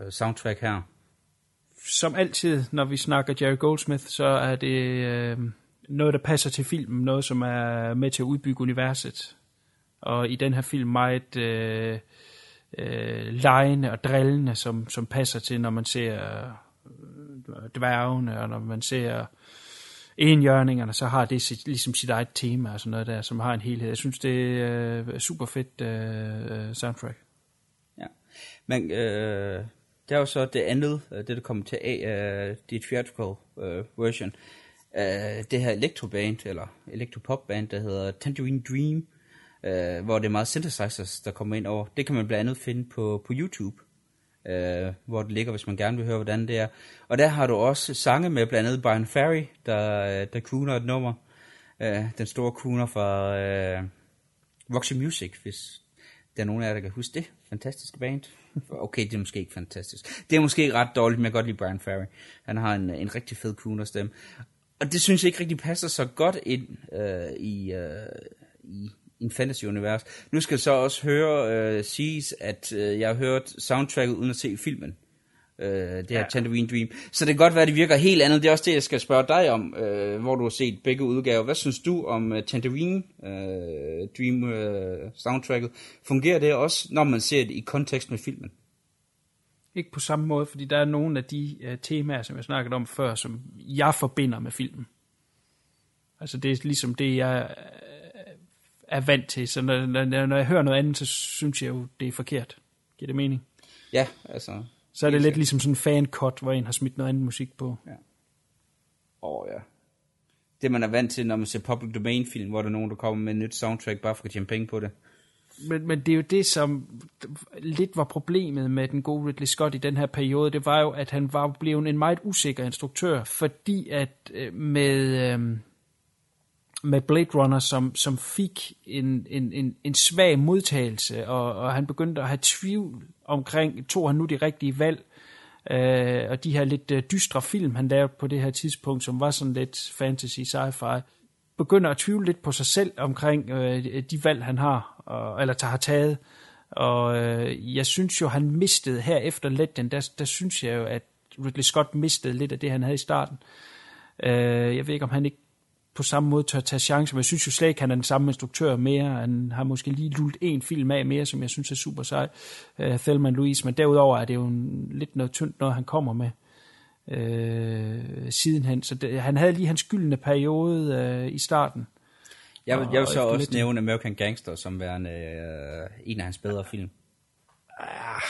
soundtrack her? Som altid, når vi snakker Jerry Goldsmith, så er det øh, noget, der passer til filmen, noget, som er med til at udbygge universet. Og i den her film meget øh, øh, lejende og drillende, som, som passer til, når man ser øh, dværgene, og når man ser enhjørningerne, så har det sit, ligesom sit eget tema og sådan noget der, som har en helhed. Jeg synes, det øh, er øh, super fedt øh, øh, soundtrack. Ja, men øh, det er jo så det andet, øh, det der kommer til af, øh, det theatrical øh, version, øh, det her electroband, eller electropopband, der hedder Tangerine Dream, øh, hvor det er meget synthesizers, der kommer ind over. Det kan man blandt andet finde på, på YouTube øh, hvor det ligger, hvis man gerne vil høre, hvordan det er. Og der har du også sange med, blandt andet Brian Ferry, der, øh, der crooner et nummer. Øh, den store crooner fra øh, Roxy Music, hvis der er nogen af jer, der kan huske det. Fantastisk band. Okay, det er måske ikke fantastisk. Det er måske ret dårligt, men jeg kan godt lide Brian Ferry. Han har en, en rigtig fed crooner stemme. Og det synes jeg ikke rigtig passer så godt ind øh, i, øh, i, en fantasy-univers. Nu skal jeg så også høre, øh, siges, at øh, jeg har hørt soundtracket uden at se filmen. Øh, det her ja. Tangerine Dream. Så det kan godt være, at det virker helt andet. Det er også det, jeg skal spørge dig om, øh, hvor du har set begge udgaver. Hvad synes du om uh, Tangerine øh, Dream øh, soundtracket? Fungerer det også, når man ser det i kontekst med filmen? Ikke på samme måde, fordi der er nogle af de uh, temaer, som jeg snakkede om før, som jeg forbinder med filmen. Altså det er ligesom det, jeg er vant til. Så når, når, når jeg hører noget andet, så synes jeg jo, det er forkert. Giver det mening? Ja, altså... Så er det lidt ligesom sådan en fan-cut, hvor en har smidt noget andet musik på. Ja. Åh oh, ja. Det man er vant til, når man ser public domain film, hvor der er nogen, der kommer med et nyt soundtrack, bare for at tjene penge på det. Men, men det er jo det, som lidt var problemet med den gode Ridley Scott i den her periode. Det var jo, at han var blevet en meget usikker instruktør, fordi at øh, med... Øh, med Blade Runner, som, som fik en, en, en, en svag modtagelse, og, og han begyndte at have tvivl omkring, tog han nu de rigtige valg, øh, og de her lidt øh, dystre film, han lavede på det her tidspunkt, som var sådan lidt fantasy, sci-fi, begynder at tvivle lidt på sig selv omkring øh, de valg, han har, og, eller har taget. Og øh, jeg synes jo, han mistede her efter Legend, der, der synes jeg jo, at Ridley Scott mistede lidt af det, han havde i starten. Øh, jeg ved ikke, om han ikke på samme måde tør tage chancer. Men jeg synes jo slet ikke, han er den samme instruktør mere. Han har måske lige lullet en film af mere, som jeg synes er super sej. Uh, Thelma Louise. Men derudover er det jo en, lidt noget tyndt, når han kommer med uh, sidenhen. Så det, han havde lige hans gyldne periode uh, i starten. Jeg vil, jeg vil så også lidt... nævne American Gangster som værende uh, en af hans bedre film. Ah.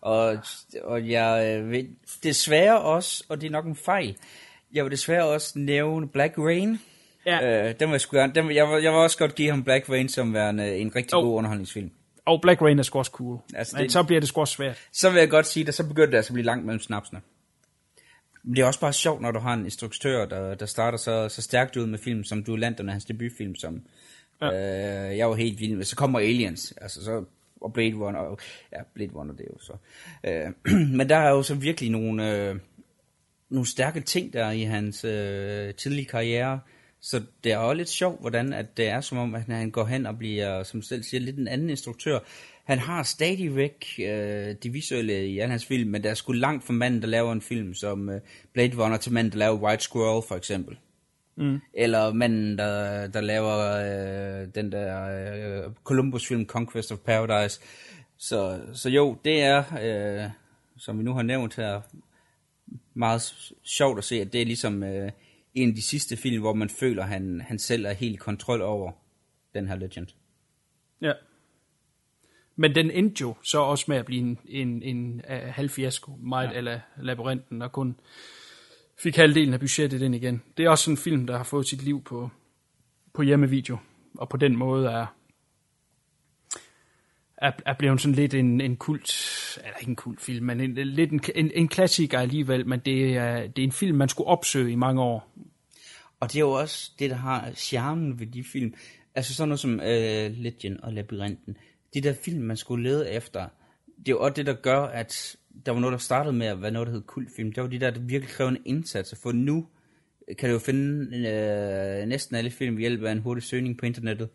Og, og jeg vil desværre også, og det er nok en fejl, jeg vil desværre også nævne Black Rain. Ja. Øh, den vil jeg, sgu, den, jeg, vil, jeg vil også godt give ham Black Rain som værende en rigtig oh. god underholdningsfilm. Og Black Rain er sgu også cool. Altså, Men det, så bliver det sgu også svært. Så vil jeg godt sige, at så begynder det altså at blive langt mellem snapsene. Men det er også bare sjovt, når du har en instruktør, der, der starter så, så stærkt ud med film, som du lander hans debutfilm, som ja. øh, jeg var helt vild med. Så kommer Aliens, altså så, og Blade Runner, og, ja, Blade Runner det er jo så. Øh, men der er jo så virkelig nogle, øh, nogle stærke ting der i hans øh, tidlige karriere. Så det er også lidt sjovt, hvordan at det er som om, at han går hen og bliver, som selv siger, lidt en anden instruktør. Han har stadigvæk øh, de visuelle i hans film, men der er sgu langt fra manden, der laver en film som øh, Blade Runner til manden, der laver White Squirrel for eksempel. Mm. Eller manden, der, der laver øh, den der øh, Columbus-film Conquest of Paradise. Så, så jo, det er, øh, som vi nu har nævnt her, meget sjovt at se, at det er ligesom øh, en af de sidste film, hvor man føler, at han, han selv er helt kontrol over den her legend. Ja. Men den endte jo så også med at blive en, en, en uh, halv fiasko, meget ja. eller labyrinten, og kun fik halvdelen af budgettet ind igen. Det er også en film, der har fået sit liv på, på hjemmevideo, og på den måde er er, er blevet sådan lidt en, en kult, eller ikke en kult film, men en, lidt en, en, en klassiker alligevel, men det er, det er en film, man skulle opsøge i mange år. Og det er jo også det, der har charmen ved de film. Altså sådan noget som uh, Legend og Labyrinten. De der film, man skulle lede efter, det er jo også det, der gør, at der var noget, der startede med at være noget, der hed kultfilm. Det var de der, der virkelig krævede en indsats. For nu kan du jo finde øh, næsten alle film ved hjælp af en hurtig søgning på internettet.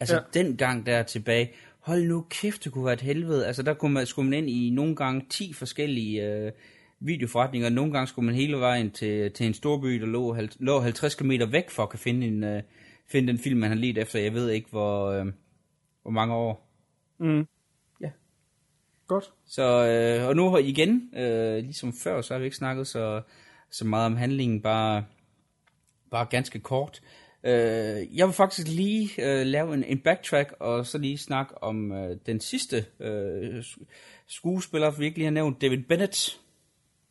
Altså, Ja. ja. den gang der tilbage, hold nu kæft, det kunne være et helvede. Altså, der kunne man, skulle man ind i nogle gange 10 forskellige øh, videoforretninger. Nogle gange skulle man hele vejen til, til en storby, der lå, lå 50 km væk for at kan finde, en, øh, finde den film, man har lidt efter. Jeg ved ikke, hvor, øh, hvor mange år. Mm. Ja. Godt. Så, øh, og nu igen, øh, ligesom før, så har vi ikke snakket så, så meget om handlingen, bare, bare ganske kort. Øh, jeg vil faktisk lige øh, lave en, en backtrack, og så lige snakke om øh, den sidste øh, sk- skuespiller, vi ikke lige har nævnt, David Bennett.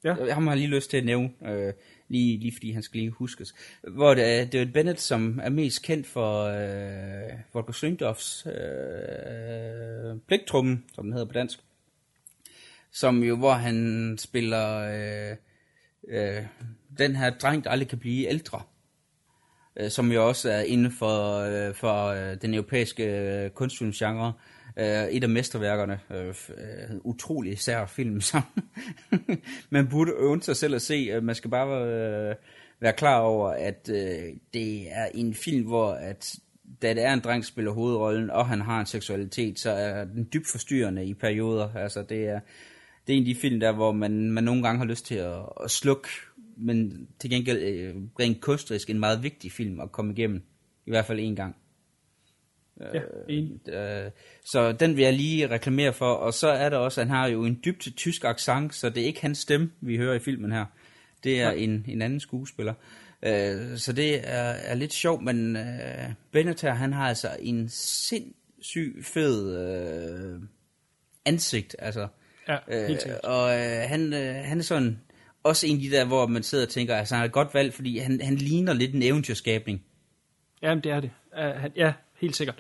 Ja. Ham har lige lyst til at nævne, øh, lige, lige fordi han skal lige huskes. Hvor det er David Bennett, som er mest kendt for øh, Volker Slyngdorfs øh, pligtrummen, som den hedder på dansk som jo, hvor han spiller øh, øh, den her dreng, der aldrig kan blive ældre, øh, som jo også er inden for, øh, for øh, den europæiske øh, kunstfilmsgenre, øh, et af mesterværkerne, øh, øh, utrolig sær film, Så man burde øve sig selv at se. Øh, Man skal bare øh, være klar over, at øh, det er en film, hvor at da det er en dreng, der spiller hovedrollen, og han har en seksualitet, så er den dybt forstyrrende i perioder. Altså, det er, det er en af de film der, hvor man, man nogle gange har lyst til at, at slukke, men til gengæld øh, rent kunstnerisk en meget vigtig film at komme igennem. I hvert fald en gang. Ja, enig. Øh, så den vil jeg lige reklamere for, og så er der også, han har jo en dybt tysk accent, så det er ikke hans stemme, vi hører i filmen her. Det er en, en anden skuespiller. Øh, så det er, er lidt sjovt, men øh, Bennett her, han har altså en sindssyg fed øh, ansigt, altså. Ja, Øh, helt sikkert. og øh, han, øh, han er sådan også en af de der, hvor man sidder og tænker, altså han er et godt valg, fordi han, han ligner lidt en eventyrskabning. Jamen, det er det. Uh, han, ja, helt sikkert.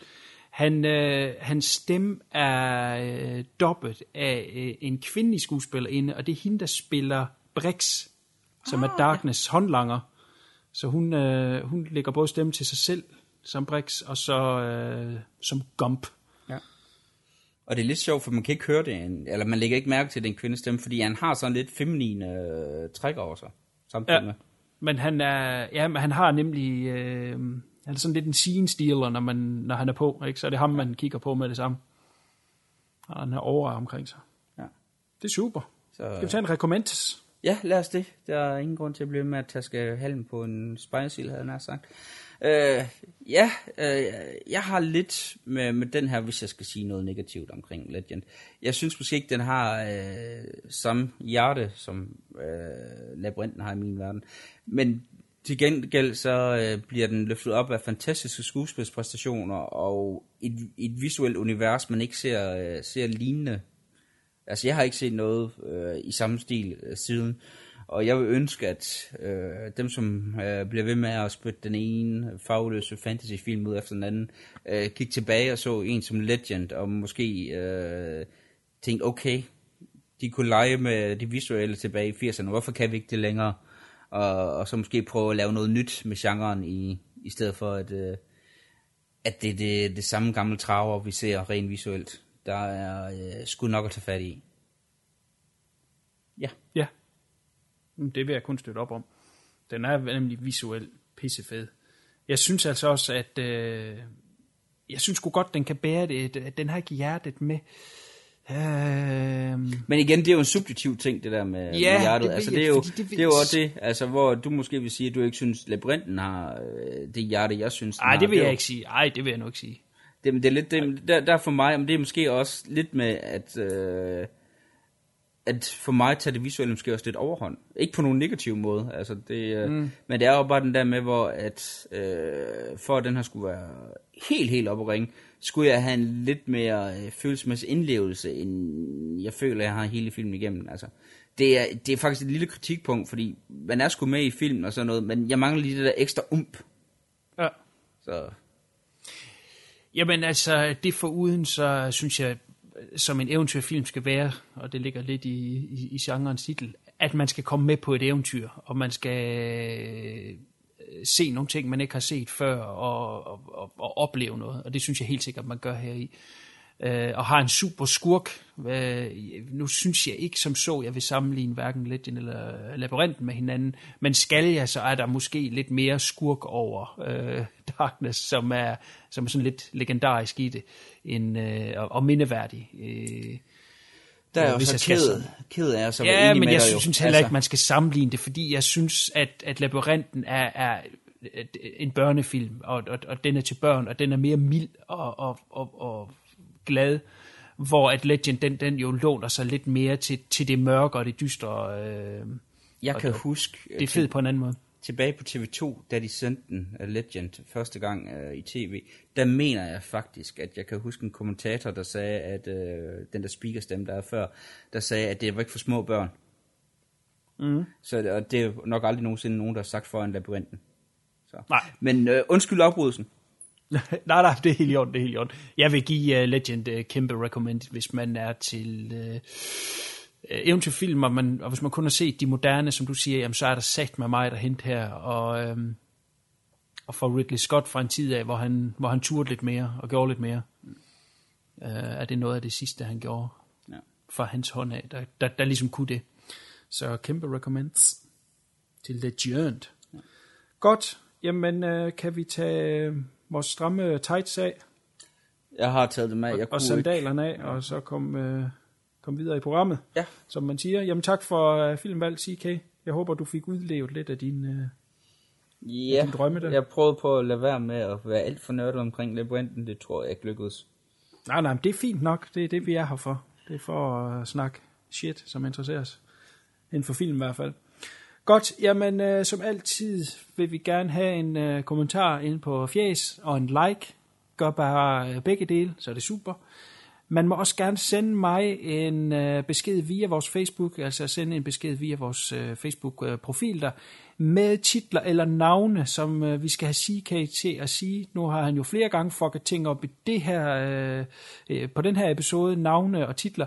Han, øh, hans stemme er øh, dobbelt af øh, en kvindelig skuespillerinde, og det er hende, der spiller Brix, som ah, er Darkness håndlanger. Så hun, øh, hun lægger både stemme til sig selv som Brix, og så øh, som Gump. Og det er lidt sjovt, for man kan ikke høre det, eller man lægger ikke mærke til den kvindestemme, fordi han har sådan lidt feminine øh, træk over sig. Samtidig Ja. med. Men han er, ja, men han har nemlig, øh, han er sådan lidt en scene stealer, når, man, når han er på, ikke? så er det ham, man kigger på med det samme. Og han er over omkring sig. Ja. Det er super. Så, Skal vi tage en recommends? Ja, lad os det. Der er ingen grund til at blive med at taske halm på en spejlsil, havde nær sagt. Øh, ja, øh, jeg har lidt med, med den her, hvis jeg skal sige noget negativt omkring Legend. Jeg synes måske ikke, den har øh, samme hjerte, som øh, Labyrinten har i min verden. Men til gengæld så øh, bliver den løftet op af fantastiske skuespilspræstationer og et, et visuelt univers, man ikke ser, øh, ser lignende Altså, jeg har ikke set noget øh, i samme stil øh, siden, og jeg vil ønske, at øh, dem, som øh, bliver ved med at spytte den ene fagløse fantasyfilm ud efter den anden, øh, gik tilbage og så en som Legend, og måske øh, tænkte, okay, de kunne lege med det visuelle tilbage i 80'erne, hvorfor kan vi ikke det længere? Og, og så måske prøve at lave noget nyt med genren, i, i stedet for at, øh, at det er det, det samme gamle traver, vi ser rent visuelt. Der er øh, sgu nok at tage fat i. Ja. Ja. Mm, det vil jeg kun støtte op om. Den er nemlig visuelt pissefed. Jeg synes altså også, at øh, jeg synes sgu godt, den kan bære det. at Den har ikke hjertet med. Øh, Men igen, det er jo en subjektiv ting, det der med, Ja, med hjertet. det altså, det er jo, det det, er jo også det, altså, hvor du måske vil sige, at du ikke synes, labyrinten har øh, det hjerte, jeg synes, den Ej, har. det vil er jeg ikke sige. Ej, det vil jeg nu ikke sige. Det, det er lidt, det, der, der for mig, men det er måske også lidt med, at, øh, at for mig tager det visuelle måske også lidt overhånd. Ikke på nogen negativ måde, altså det, øh, Mm. men det er jo bare den der med, hvor at øh, for at den her skulle være helt, helt op at ringe, skulle jeg have en lidt mere øh, følelsesmæssig indlevelse, end jeg føler, jeg har hele filmen igennem. Altså, det, er, det er faktisk et lille kritikpunkt, fordi man er sgu med i filmen og sådan noget, men jeg mangler lige det der ekstra ump. Ja. Så Jamen altså, det foruden, så synes jeg, som en eventyrfilm skal være, og det ligger lidt i, i, i genrens titel, at man skal komme med på et eventyr, og man skal øh, se nogle ting, man ikke har set før, og, og, og, og opleve noget, og det synes jeg helt sikkert, man gør her i øh, og har en super skurk. Øh, nu synes jeg ikke som så, jeg vil sammenligne hverken Legend eller Labyrinten med hinanden, men skal jeg, så er der måske lidt mere skurk over øh, Darkness, som er, som er sådan lidt legendarisk i det, end, øh, og, og mindeværdig. Øh, Der er øh, jo hvis så skal ked, ked af så Ja, men jeg jo. synes heller ikke, man skal sammenligne det, fordi jeg synes, at, at Labyrinten er, er en børnefilm, og, og, og den er til børn, og den er mere mild og, og, og, og glad, hvor at Legend, den, den jo låner sig lidt mere til, til det mørke og det dystre. Øh, Jeg kan det- huske... Det er fedt på en anden måde. Tilbage på TV2, da de sendte den af Legend første gang uh, i tv, der mener jeg faktisk, at jeg kan huske en kommentator, der sagde, at uh, den der speakerstemme, der er før, der sagde, at det var ikke for små børn. Mm. Så det- og det er nok aldrig nogensinde nogen, der har sagt foran labyrinten. Så. Nej. Men uh, undskyld afbrydelsen. nej, nej, det er helt i orden, det er helt i orden. Jeg vil give uh, Legend uh, kæmpe recommend, hvis man er til uh, eventyrfilm, og, man, og hvis man kun har set de moderne, som du siger, jamen, så er der sagt med mig der hente her, og, øhm, og for Ridley Scott fra en tid af, hvor han, hvor han turde lidt mere og gjorde lidt mere, uh, er det noget af det sidste, han gjorde Ja. fra hans hånd af, der, der, der ligesom kunne det. Så kæmpe recommends til Legend. Godt, jamen uh, kan vi tage øh, vores stramme tights af, Jeg har taget dem af. Jeg og ikke. sandalerne af, og så kom, øh, kom videre i programmet. Ja. Som man siger. Jamen tak for øh, filmvalg, CK. Jeg håber, du fik udlevet lidt af din... Øh, Ja, din drømme der. jeg prøvede på at lade være med at være alt for nørdet omkring labyrinten. Det tror jeg ikke lykkedes. nej, nej, men det er fint nok. Det er det, vi er her for. Det er for at snakke shit, som interesserer os. Inden for film i hvert fald. Godt, jamen øh, som altid vil vi gerne have en øh, kommentar ind på Fjes og en like. Gør bare øh, begge dele, så er det super. Man må også gerne sende mig en øh, besked via vores Facebook, altså sende en besked via vores øh, Facebook-profil øh, der, med titler eller navne, som øh, vi skal have CK til at sige. Nu har han jo flere gange fucket ting op i det her, øh, øh, på den her episode, navne og titler.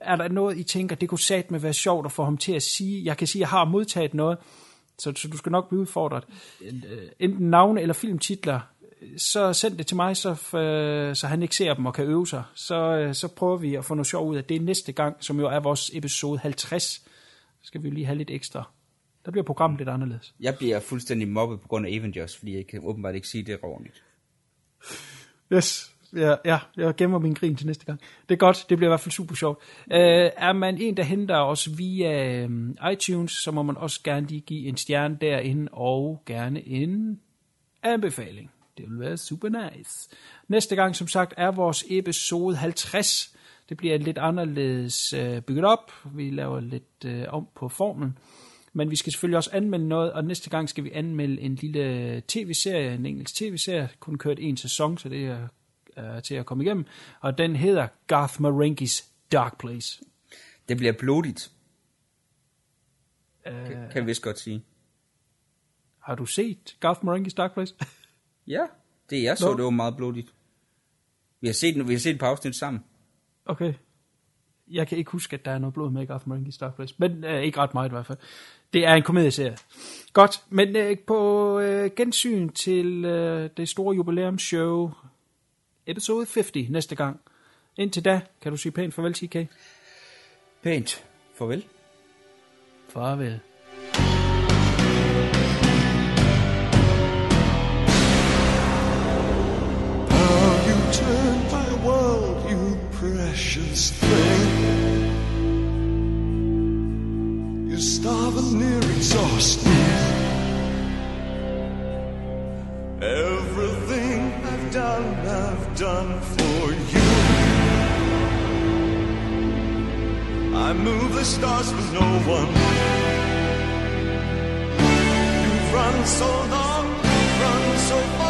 Er der noget, I tænker, det kunne satme være sjovt at få ham til at sige? Jeg kan sige, at jeg har modtaget noget, så, så du skal nok blive udfordret. Øh, Enten navne eller filmtitler, så send det til mig, så, øh, så han ikke ser dem og kan øve sig. Så, øh, så prøver vi at få noget sjov ud af det næste gang, som jo er vores episode 50. Så skal vi jo lige have lidt ekstra. Der bliver programmet lidt anderledes. Jeg bliver fuldstændig mobbet på grund af Avengers, fordi jeg kan åbenbart ikke sige det ordentligt. Yes. Ja, ja, jeg gemmer min grin til næste gang. Det er godt, det bliver i hvert fald super sjovt. Uh, er man en, der henter os via um, iTunes, så må man også gerne lige give en stjerne derinde, og gerne en anbefaling. Det vil være super nice. Næste gang, som sagt, er vores episode 50. Det bliver lidt anderledes uh, bygget op. Vi laver lidt uh, om på formen. Men vi skal selvfølgelig også anmelde noget, og næste gang skal vi anmelde en lille tv-serie, en engelsk tv-serie, kun kørt en sæson, så det er øh, til at komme igennem. Og den hedder Garth Marenghi's Dark Place. Det bliver blodigt, Øh, kan jeg vist godt sige. har du set Garth Marenghi's Dark Place? Ja, det jeg så, Nå. det var meget blodigt. Vi har set, vi har set et par afsnit sammen. Okay. Jeg kan ikke huske, at der er noget blod med Garth Marenghi's Dark Place, men øh, ikke ret meget i hvert fald. Det er en komedieserie. Godt, men øh, på øh, gensyn til øh, det store jubilæumsshow, episode 50 næste gang. Indtil da, kan du sige pænt farvel, TK? Pænt. Farvel. Farvel. You turn my world, you precious thing. You starve and near exhausted. Everything I've done for you. I move the stars with no one. You've run so long, you've run so far.